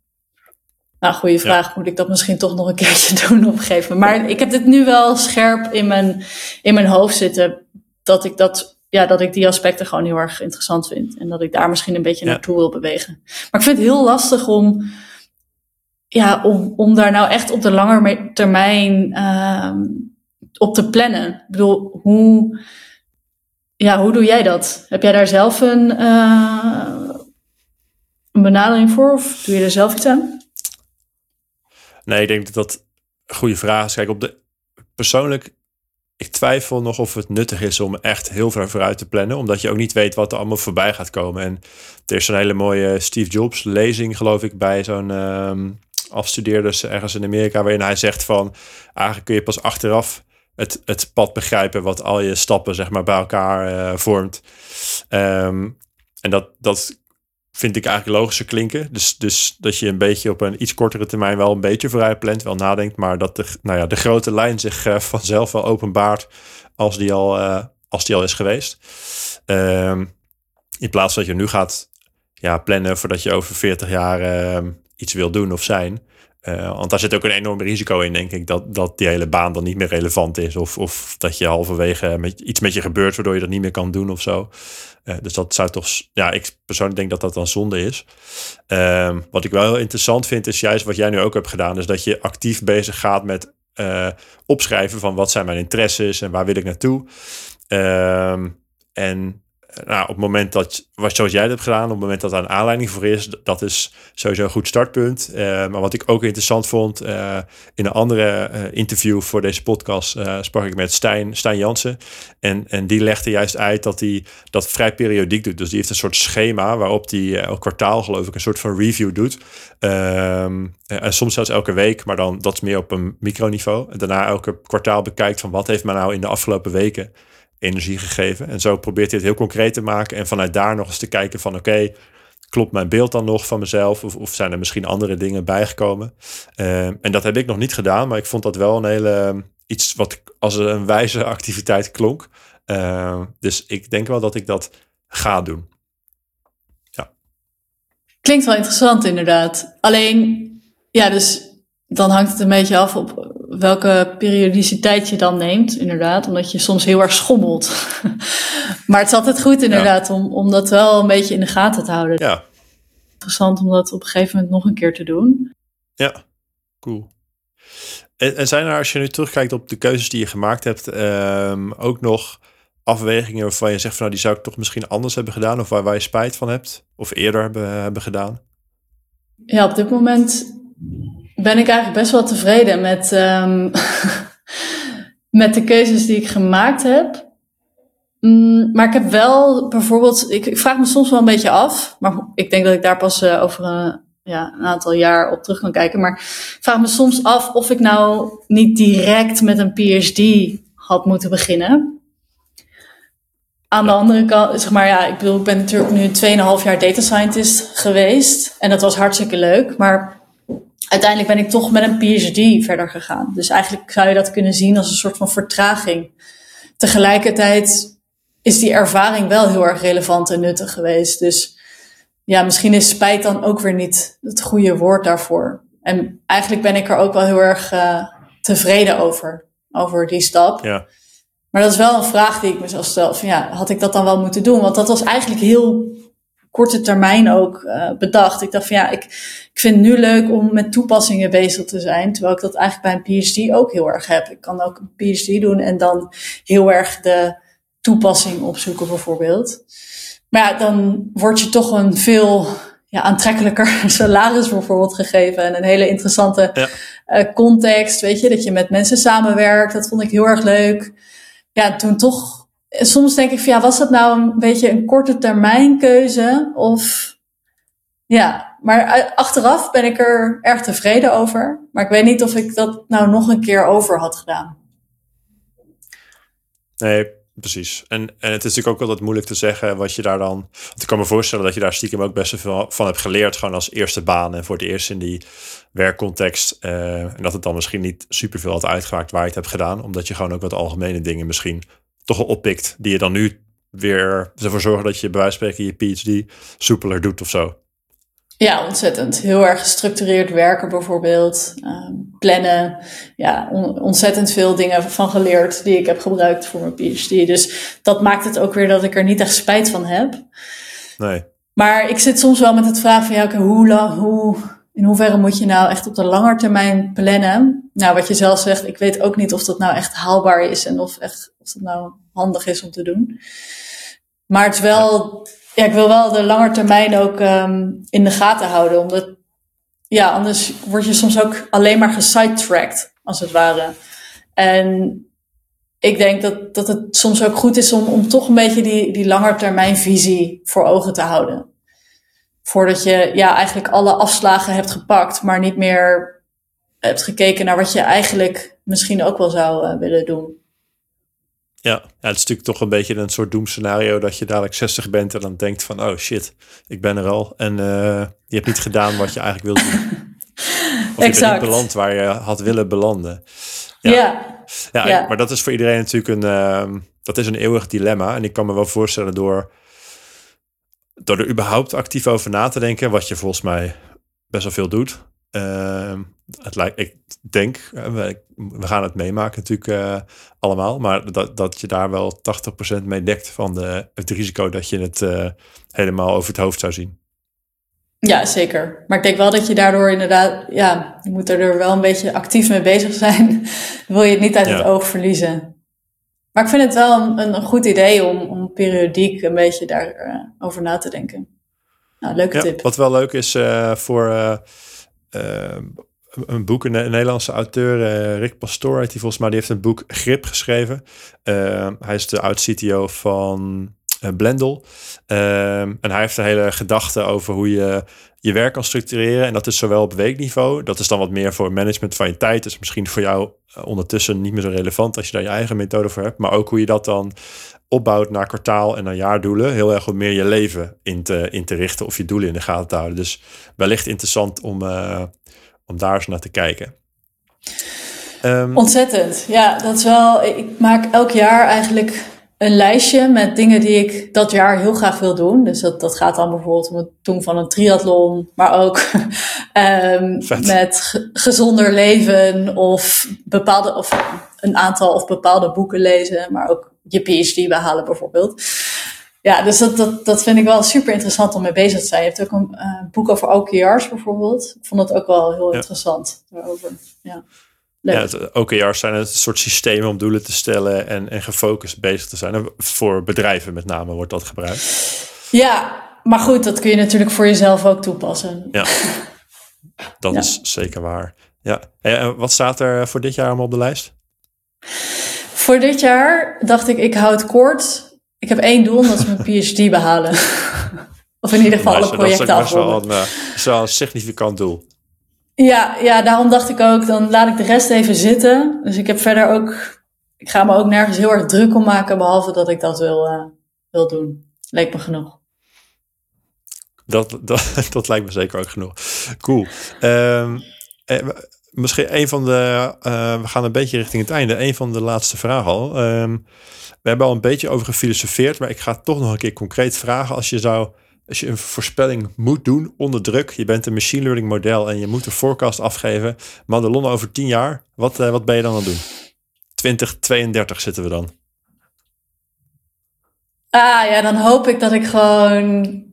Nou, goede vraag. Ja. Moet ik dat misschien toch nog een keertje doen op een gegeven moment? Maar ik heb dit nu wel scherp in mijn, in mijn hoofd zitten. Dat ik, dat, ja, dat ik die aspecten gewoon heel erg interessant vind. En dat ik daar misschien een beetje naartoe wil bewegen. Maar ik vind het heel lastig om ja, om, om daar nou echt op de lange termijn uh, op te plannen. Ik bedoel, hoe, ja, hoe doe jij dat? Heb jij daar zelf een, uh, een benadering voor of doe je er zelf iets aan? Nee, ik denk dat dat een goede vraag is. Kijk, op de, persoonlijk, ik twijfel nog of het nuttig is om echt heel ver vooruit te plannen, omdat je ook niet weet wat er allemaal voorbij gaat komen. En er is een hele mooie Steve Jobs lezing, geloof ik, bij zo'n uh, afstudeerders ergens in Amerika, waarin hij zegt van eigenlijk kun je pas achteraf het, het pad begrijpen wat al je stappen zeg maar bij elkaar uh, vormt. Um, en dat, dat vind ik eigenlijk logischer klinken. Dus, dus dat je een beetje op een iets kortere termijn wel een beetje vooruit plant, wel nadenkt, maar dat de, nou ja, de grote lijn zich uh, vanzelf wel openbaart als die al, uh, als die al is geweest. Um, in plaats dat je nu gaat ja, plannen voordat je over 40 jaar uh, iets wil doen of zijn. Uh, want daar zit ook een enorm risico in, denk ik, dat, dat die hele baan dan niet meer relevant is. Of, of dat je halverwege met, iets met je gebeurt waardoor je dat niet meer kan doen of zo. Uh, dus dat zou toch, ja, ik persoonlijk denk dat dat dan zonde is. Uh, wat ik wel heel interessant vind, is juist wat jij nu ook hebt gedaan, is dat je actief bezig gaat met uh, opschrijven van wat zijn mijn interesses en waar wil ik naartoe. Ehm, en nou, op het moment dat, wat zoals jij het hebt gedaan, op het moment dat er een aanleiding voor is, dat is sowieso een goed startpunt. Uh, maar wat ik ook interessant vond, uh, in een andere uh, interview voor deze podcast sprak ik met Stijn, Stijn Jansen. En, en die legde juist uit dat hij dat vrij periodiek doet. Dus die heeft een soort schema waarop hij elk kwartaal, geloof ik, een soort van review doet. Ehm, en soms zelfs elke week, maar dan dat is meer op een microniveau. En daarna elke kwartaal bekijkt van wat heeft mij nou in de afgelopen weken energie gegeven. En zo probeert hij het heel concreet te maken. En vanuit daar nog eens te kijken van oké, klopt mijn beeld dan nog van mezelf? Of, of zijn er misschien andere dingen bijgekomen? Uh, en dat heb ik nog niet gedaan, maar ik vond dat wel een hele iets wat als een wijze activiteit klonk. Uh, dus ik denk wel dat ik dat ga doen. Ja. Klinkt wel interessant, inderdaad. Alleen, ja, dus dan hangt het een beetje af op welke periodiciteit je dan neemt, inderdaad. Omdat je soms heel erg schommelt. maar het is altijd goed, inderdaad, om, om dat wel een beetje in de gaten te houden. Ja. Interessant om dat op een gegeven moment nog een keer te doen. Ja, cool. En, en zijn er, als je nu terugkijkt op de keuzes die je gemaakt hebt, um, ook nog afwegingen waarvan je zegt van nou, die zou ik toch misschien anders hebben gedaan, of waar, waar je spijt van hebt, of eerder hebben, hebben gedaan? Ja, op dit moment ben ik eigenlijk best wel tevreden met, um, met de keuzes die ik gemaakt heb. Mm, maar ik heb wel bijvoorbeeld, ik, vraag me soms wel een beetje af, maar ik denk dat ik daar pas uh, over uh, ja, een aantal jaar op terug kan kijken. Maar ik vraag me soms af of ik nou niet direct met een PhD had moeten beginnen. Aan de andere kant, zeg maar, ja, ik bedoel, ik ben natuurlijk nu 2,5 jaar data scientist geweest. En dat was hartstikke leuk. Maar uiteindelijk ben ik toch met een PhD verder gegaan. Dus eigenlijk zou je dat kunnen zien als een soort van vertraging. Tegelijkertijd is die ervaring wel heel erg relevant en nuttig geweest. Dus ja, misschien is spijt dan ook weer niet het goede woord daarvoor. En eigenlijk ben ik er ook wel heel erg uh, tevreden over, over die stap. Ja. Maar dat is wel een vraag die ik mezelf stel. Van ja, had ik dat dan wel moeten doen? Want dat was eigenlijk heel korte termijn ook uh, bedacht. Ik dacht van ja, ik, ik vind het nu leuk om met toepassingen bezig te zijn. Terwijl ik dat eigenlijk bij een PhD ook heel erg heb. Ik kan ook een PhD doen en dan heel erg de toepassing opzoeken bijvoorbeeld. Maar ja, dan word je toch een veel ja, aantrekkelijker salaris bijvoorbeeld gegeven. En een hele interessante ja. uh, context, weet je. Dat je met mensen samenwerkt. Dat vond ik heel erg leuk. Ja, toen toch soms denk ik van ja, was dat nou een beetje een korte termijn keuze? Of ja, maar achteraf ben ik er erg tevreden over. Maar ik weet niet of ik dat nou nog een keer over had gedaan. Nee, precies. En, en het is natuurlijk ook altijd moeilijk te zeggen wat je daar dan. Want ik kan me voorstellen dat je daar stiekem ook best veel van hebt geleerd. Gewoon als eerste baan en voor het eerst in die werkcontext. Uh, en dat het dan misschien niet superveel had uitgemaakt waar je het hebt gedaan. Omdat je gewoon ook wat algemene dingen misschien toch wel oppikt. Die je dan nu weer ervoor zorgen dat je bij wijze van spreken je PhD soepeler doet of zo. Ja, ontzettend. Heel erg gestructureerd werken bijvoorbeeld. Uh, plannen. Ja, ontzettend veel dingen van geleerd die ik heb gebruikt voor mijn PhD. Dus dat maakt het ook weer dat ik er niet echt spijt van heb. Nee. Maar ik zit soms wel met het vraag van ja, okay, hoe, hoe, in hoeverre moet je nou echt op de lange termijn plannen? Nou, wat je zelf zegt, ik weet ook niet of dat nou echt haalbaar is en of, echt, of dat nou handig is om te doen. Maar het is wel, ja, ik wil wel de lange termijn ook um, in de gaten houden. Omdat, ja, anders word je soms ook alleen maar gesidetracked, als het ware. En ik denk dat, dat het soms ook goed is om, om toch een beetje die, die langetermijnvisie voor ogen te houden. Voordat je ja, eigenlijk alle afslagen hebt gepakt, maar niet meer hebt gekeken naar wat je eigenlijk misschien ook wel zou uh, willen doen. Ja, ja, het is natuurlijk toch een beetje een soort doemscenario dat je dadelijk 60 bent en dan denkt van, oh shit, ik ben er al. En uh, je hebt niet gedaan wat je eigenlijk wilde doen. Of exact. je bent niet beland waar je had willen belanden. Ja. ja. ja, maar dat is voor iedereen natuurlijk een, uh, dat is een eeuwig dilemma. En ik kan me wel voorstellen door, door er überhaupt actief over na te denken, wat je volgens mij best wel veel doet. Uh, het lijkt, ik denk, eh, we, we gaan het meemaken natuurlijk uh, allemaal, maar dat, dat je daar wel 80% mee dekt van de, het risico dat je het uh, helemaal over het hoofd zou zien. Ja, zeker. Maar ik denk wel dat je daardoor inderdaad, ja, je moet er wel een beetje actief mee bezig zijn. wil je het niet uit het oog verliezen. Maar ik vind het wel een, een goed idee om, om periodiek een beetje daarover uh, over na te denken. Nou, leuke ja, tip. Wat wel leuk is uh, voor uh, een boek, een, Nederlandse auteur, Rick Pastoor hij volgens mij, die heeft een boek Grip geschreven. hij is de oud-CTO van Blendel. Ehm, en hij heeft een hele gedachte over hoe je je werk kan structureren. En dat is zowel op weekniveau, dat is dan wat meer voor management van je tijd. Dus misschien voor jou uh, ondertussen niet meer zo relevant als je daar je eigen methode voor hebt. Maar ook hoe je dat dan opbouwt naar kwartaal en naar jaardoelen. Heel erg om meer je leven in te, in te richten of je doelen in de gaten te houden. Dus wellicht interessant om, uh, om daar eens naar te kijken. Um, Ontzettend. Ja, dat is wel. Ik maak elk jaar eigenlijk een lijstje met dingen die ik dat jaar heel graag wil doen. Dus dat, dat gaat dan bijvoorbeeld om het doen van een triathlon, maar ook um, met gezonder leven of bepaalde of een aantal of bepaalde boeken lezen, maar ook je PhD behalen bijvoorbeeld. Ja, dus dat, dat, dat vind ik wel super interessant om mee bezig te zijn. Je hebt ook een uh, boek over OKR's bijvoorbeeld. Ik vond dat ook wel heel interessant daarover. Ja. Ja, het, OKR's zijn een soort systemen om doelen te stellen en, en gefocust bezig te zijn. voor bedrijven met name wordt dat gebruikt. Ja, maar goed, dat kun je natuurlijk voor jezelf ook toepassen. Ja, dat is zeker waar. Ja. En wat staat er voor dit jaar allemaal op de lijst? Voor dit jaar dacht ik, ik hou het kort. Ik heb één doel, dat is mijn PhD behalen. of in ieder geval alle projecten afronden. Dat is wel een significant doel. Ja, ja, daarom dacht ik ook, dan laat ik de rest even zitten. Dus ik heb verder ook, ik ga me ook nergens heel erg druk om maken, behalve dat ik dat wil, uh, wil doen. Leek me genoeg. Dat, dat, dat lijkt me zeker ook genoeg. Cool. Um, misschien een van de, uh, we gaan een beetje richting het einde. Een van de laatste vragen al. Um, we hebben al een beetje over gefilosofeerd, maar ik ga toch nog een keer concreet vragen. Als je zou als je een voorspelling moet doen onder druk, je bent een machine learning model en je moet een forecast afgeven, Madelon over 10 jaar, wat, uh, wat ben je dan aan het doen? 2032 zitten we dan. Ah ja, dan hoop ik dat ik gewoon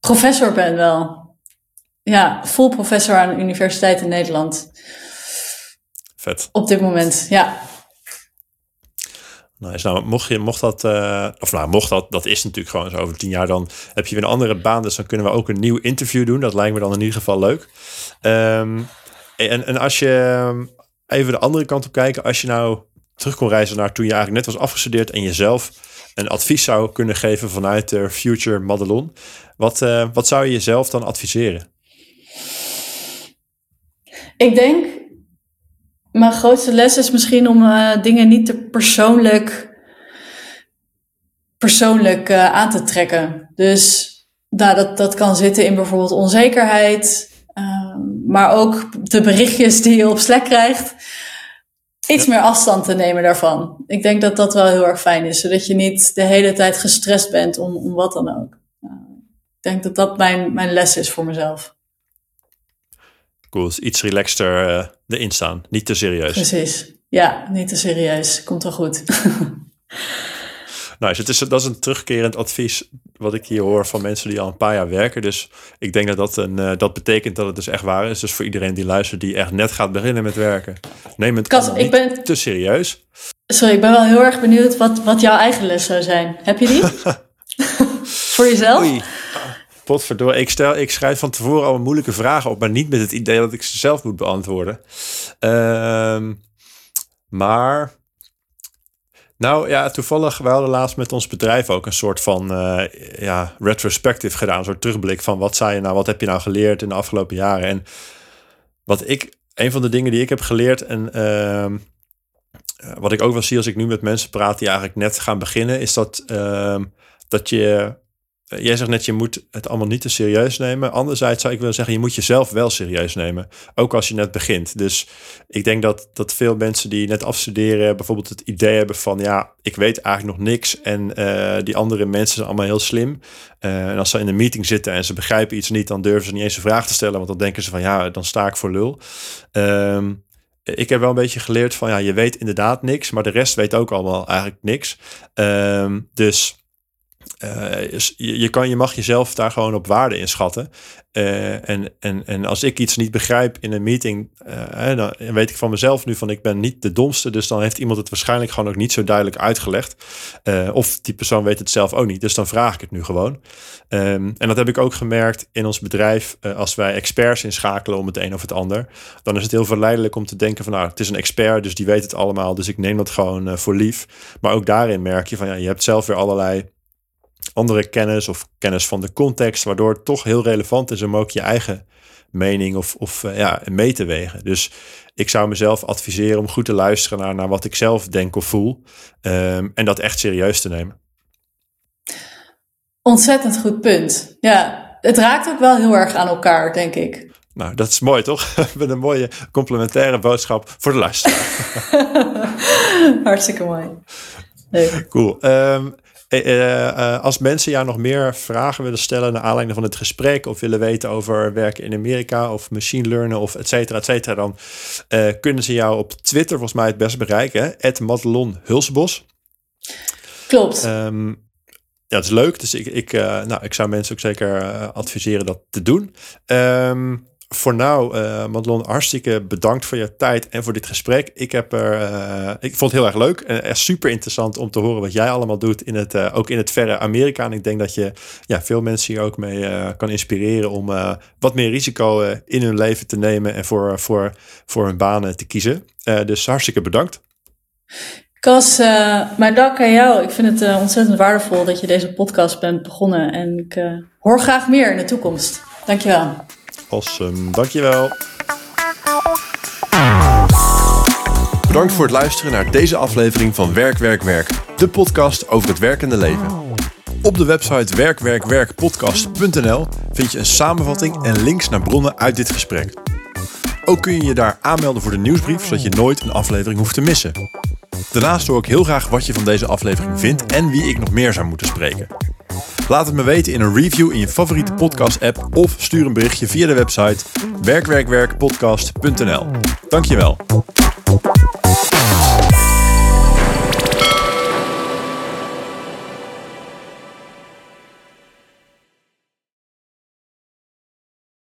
professor ben wel. Ja, full professor aan de Universiteit in Nederland. Vet. Op dit moment, ja. Nice. Nou, mocht, je, mocht dat, uh, of nou, mocht dat, dat is natuurlijk gewoon zo over tien jaar, dan heb je weer een andere baan, dus dan kunnen we ook een nieuw interview doen. Dat lijkt me dan in ieder geval leuk. Um, en, en als je ehm, even de andere kant op kijken, als je nou terug kon reizen naar toen je eigenlijk net was afgestudeerd en jezelf een advies zou kunnen geven vanuit de Future Madelon, wat, uh, wat zou je jezelf dan adviseren? Ik denk mijn grootste les is misschien om uh, dingen niet te persoonlijk, persoonlijk uh, aan te trekken. Dus nou, dat, dat kan zitten in bijvoorbeeld onzekerheid. Ehm, maar ook de berichtjes die je op Slack krijgt. Iets meer afstand te nemen daarvan. Ik denk dat dat wel heel erg fijn is. Zodat je niet de hele tijd gestrest bent om, om wat dan ook. ik denk dat dat mijn, mijn les is voor mezelf. Cool, dus iets relaxter uh, erin staan. Niet te serieus. Precies. Ja, niet te serieus. Komt wel goed. Nou, het is, dat is een terugkerend advies wat ik hier hoor van mensen die al een paar jaar werken. Dus ik denk dat dat, een, uh, dat betekent dat het dus echt waar is. Dus voor iedereen die luistert, die echt net gaat beginnen met werken. Neem het Kas, ik ben... te serieus. Sorry, ik ben wel heel erg benieuwd wat, wat jouw eigen les zou zijn. Heb je die? voor jezelf? Oei. Potverdorie, ik, stel, ik schrijf van tevoren al moeilijke vragen op, maar niet met het idee dat ik ze zelf moet beantwoorden. Uh, maar nou ja, toevallig, we hadden laatst met ons bedrijf ook een soort van uh, ja, retrospective gedaan. Een soort terugblik van wat zei je nou, wat heb je nou geleerd in de afgelopen jaren. En wat ik, een van de dingen die ik heb geleerd en uh, wat ik ook wel zie als ik nu met mensen praat die eigenlijk net gaan beginnen, is dat, uh, dat je eh, jij zegt net, je moet het allemaal niet te serieus nemen. Anderzijds zou ik willen zeggen, je moet jezelf wel serieus nemen. Ook als je net begint. Dus ik denk dat, dat veel mensen die net afstuderen, bijvoorbeeld het idee hebben van, ja, ik weet eigenlijk nog niks. En uh, die andere mensen zijn allemaal heel slim. Uh, en als ze in een meeting zitten en ze begrijpen iets niet, dan durven ze niet eens een vraag te stellen. Want dan denken ze van, ja, dan sta ik voor lul. Um, ik heb wel een beetje geleerd van, ja, je weet inderdaad niks, maar de rest weet ook allemaal eigenlijk niks. Um, dus uh, je, kan, je mag jezelf daar gewoon op waarde inschatten. Uh, en, en, en als ik iets niet begrijp in een meeting, uh, dan weet ik van mezelf nu van ik ben niet de domste. Dus dan heeft iemand het waarschijnlijk gewoon ook niet zo duidelijk uitgelegd. of die persoon weet het zelf ook niet. Dus dan vraag ik het nu gewoon. Um, en dat heb ik ook gemerkt in ons bedrijf. als wij experts inschakelen om het een of het ander. Dan is het heel verleidelijk om te denken van nou het is een expert. Dus die weet het allemaal. Dus ik neem dat gewoon voor lief. Maar ook daarin merk je van ja je hebt zelf weer allerlei andere kennis of kennis van de context, waardoor het toch heel relevant is om ook je eigen mening of, of uh, ja, mee te wegen. Dus ik zou mezelf adviseren om goed te luisteren naar, naar wat ik zelf denk of voel um, en dat echt serieus te nemen. Ontzettend goed punt. Ja, het raakt ook wel heel erg aan elkaar, denk ik. Nou, dat is mooi, toch? Met een mooie complementaire boodschap voor de luisteraar. Hartstikke mooi. Leuk. Cool. Um, uh, als mensen jou nog meer vragen willen stellen naar aanleiding van het gesprek of willen weten over werken in Amerika of machine learning of et cetera, et cetera, dan kunnen ze jou op Twitter volgens mij het best bereiken. Het Madelon Hulsbos. Klopt. Um, ja, het is leuk. Dus ik, ik, nou, ik zou mensen ook zeker adviseren dat te doen. Um, voor nou, uh, Madelon, hartstikke bedankt voor je tijd en voor dit gesprek. Ik, heb er, uh, ik vond het heel erg leuk en echt super interessant om te horen wat jij allemaal doet, in het, uh, ook in het verre Amerika. En ik denk dat je ja, veel mensen hier ook mee kan inspireren om wat meer risico in hun leven te nemen en voor, voor, voor hun banen te kiezen. dus hartstikke bedankt. Cas, mijn dank aan jou. Ik vind het ontzettend waardevol dat je deze podcast bent begonnen en ik hoor graag meer in de toekomst. Dankjewel. Awesome, dankjewel. Bedankt voor het luisteren naar deze aflevering van Werk, Werk, Werk. De podcast over het werkende leven. Op de website werkwerkwerkpodcast.nl vind je een samenvatting en links naar bronnen uit dit gesprek. Ook kun je je daar aanmelden voor de nieuwsbrief, zodat je nooit een aflevering hoeft te missen. Daarnaast hoor ik heel graag wat je van deze aflevering vindt en wie ik nog meer zou moeten spreken. Laat het me weten in een review in je favoriete podcast-app of stuur een berichtje via de website werkwerkwerkpodcast.nl. Dankjewel.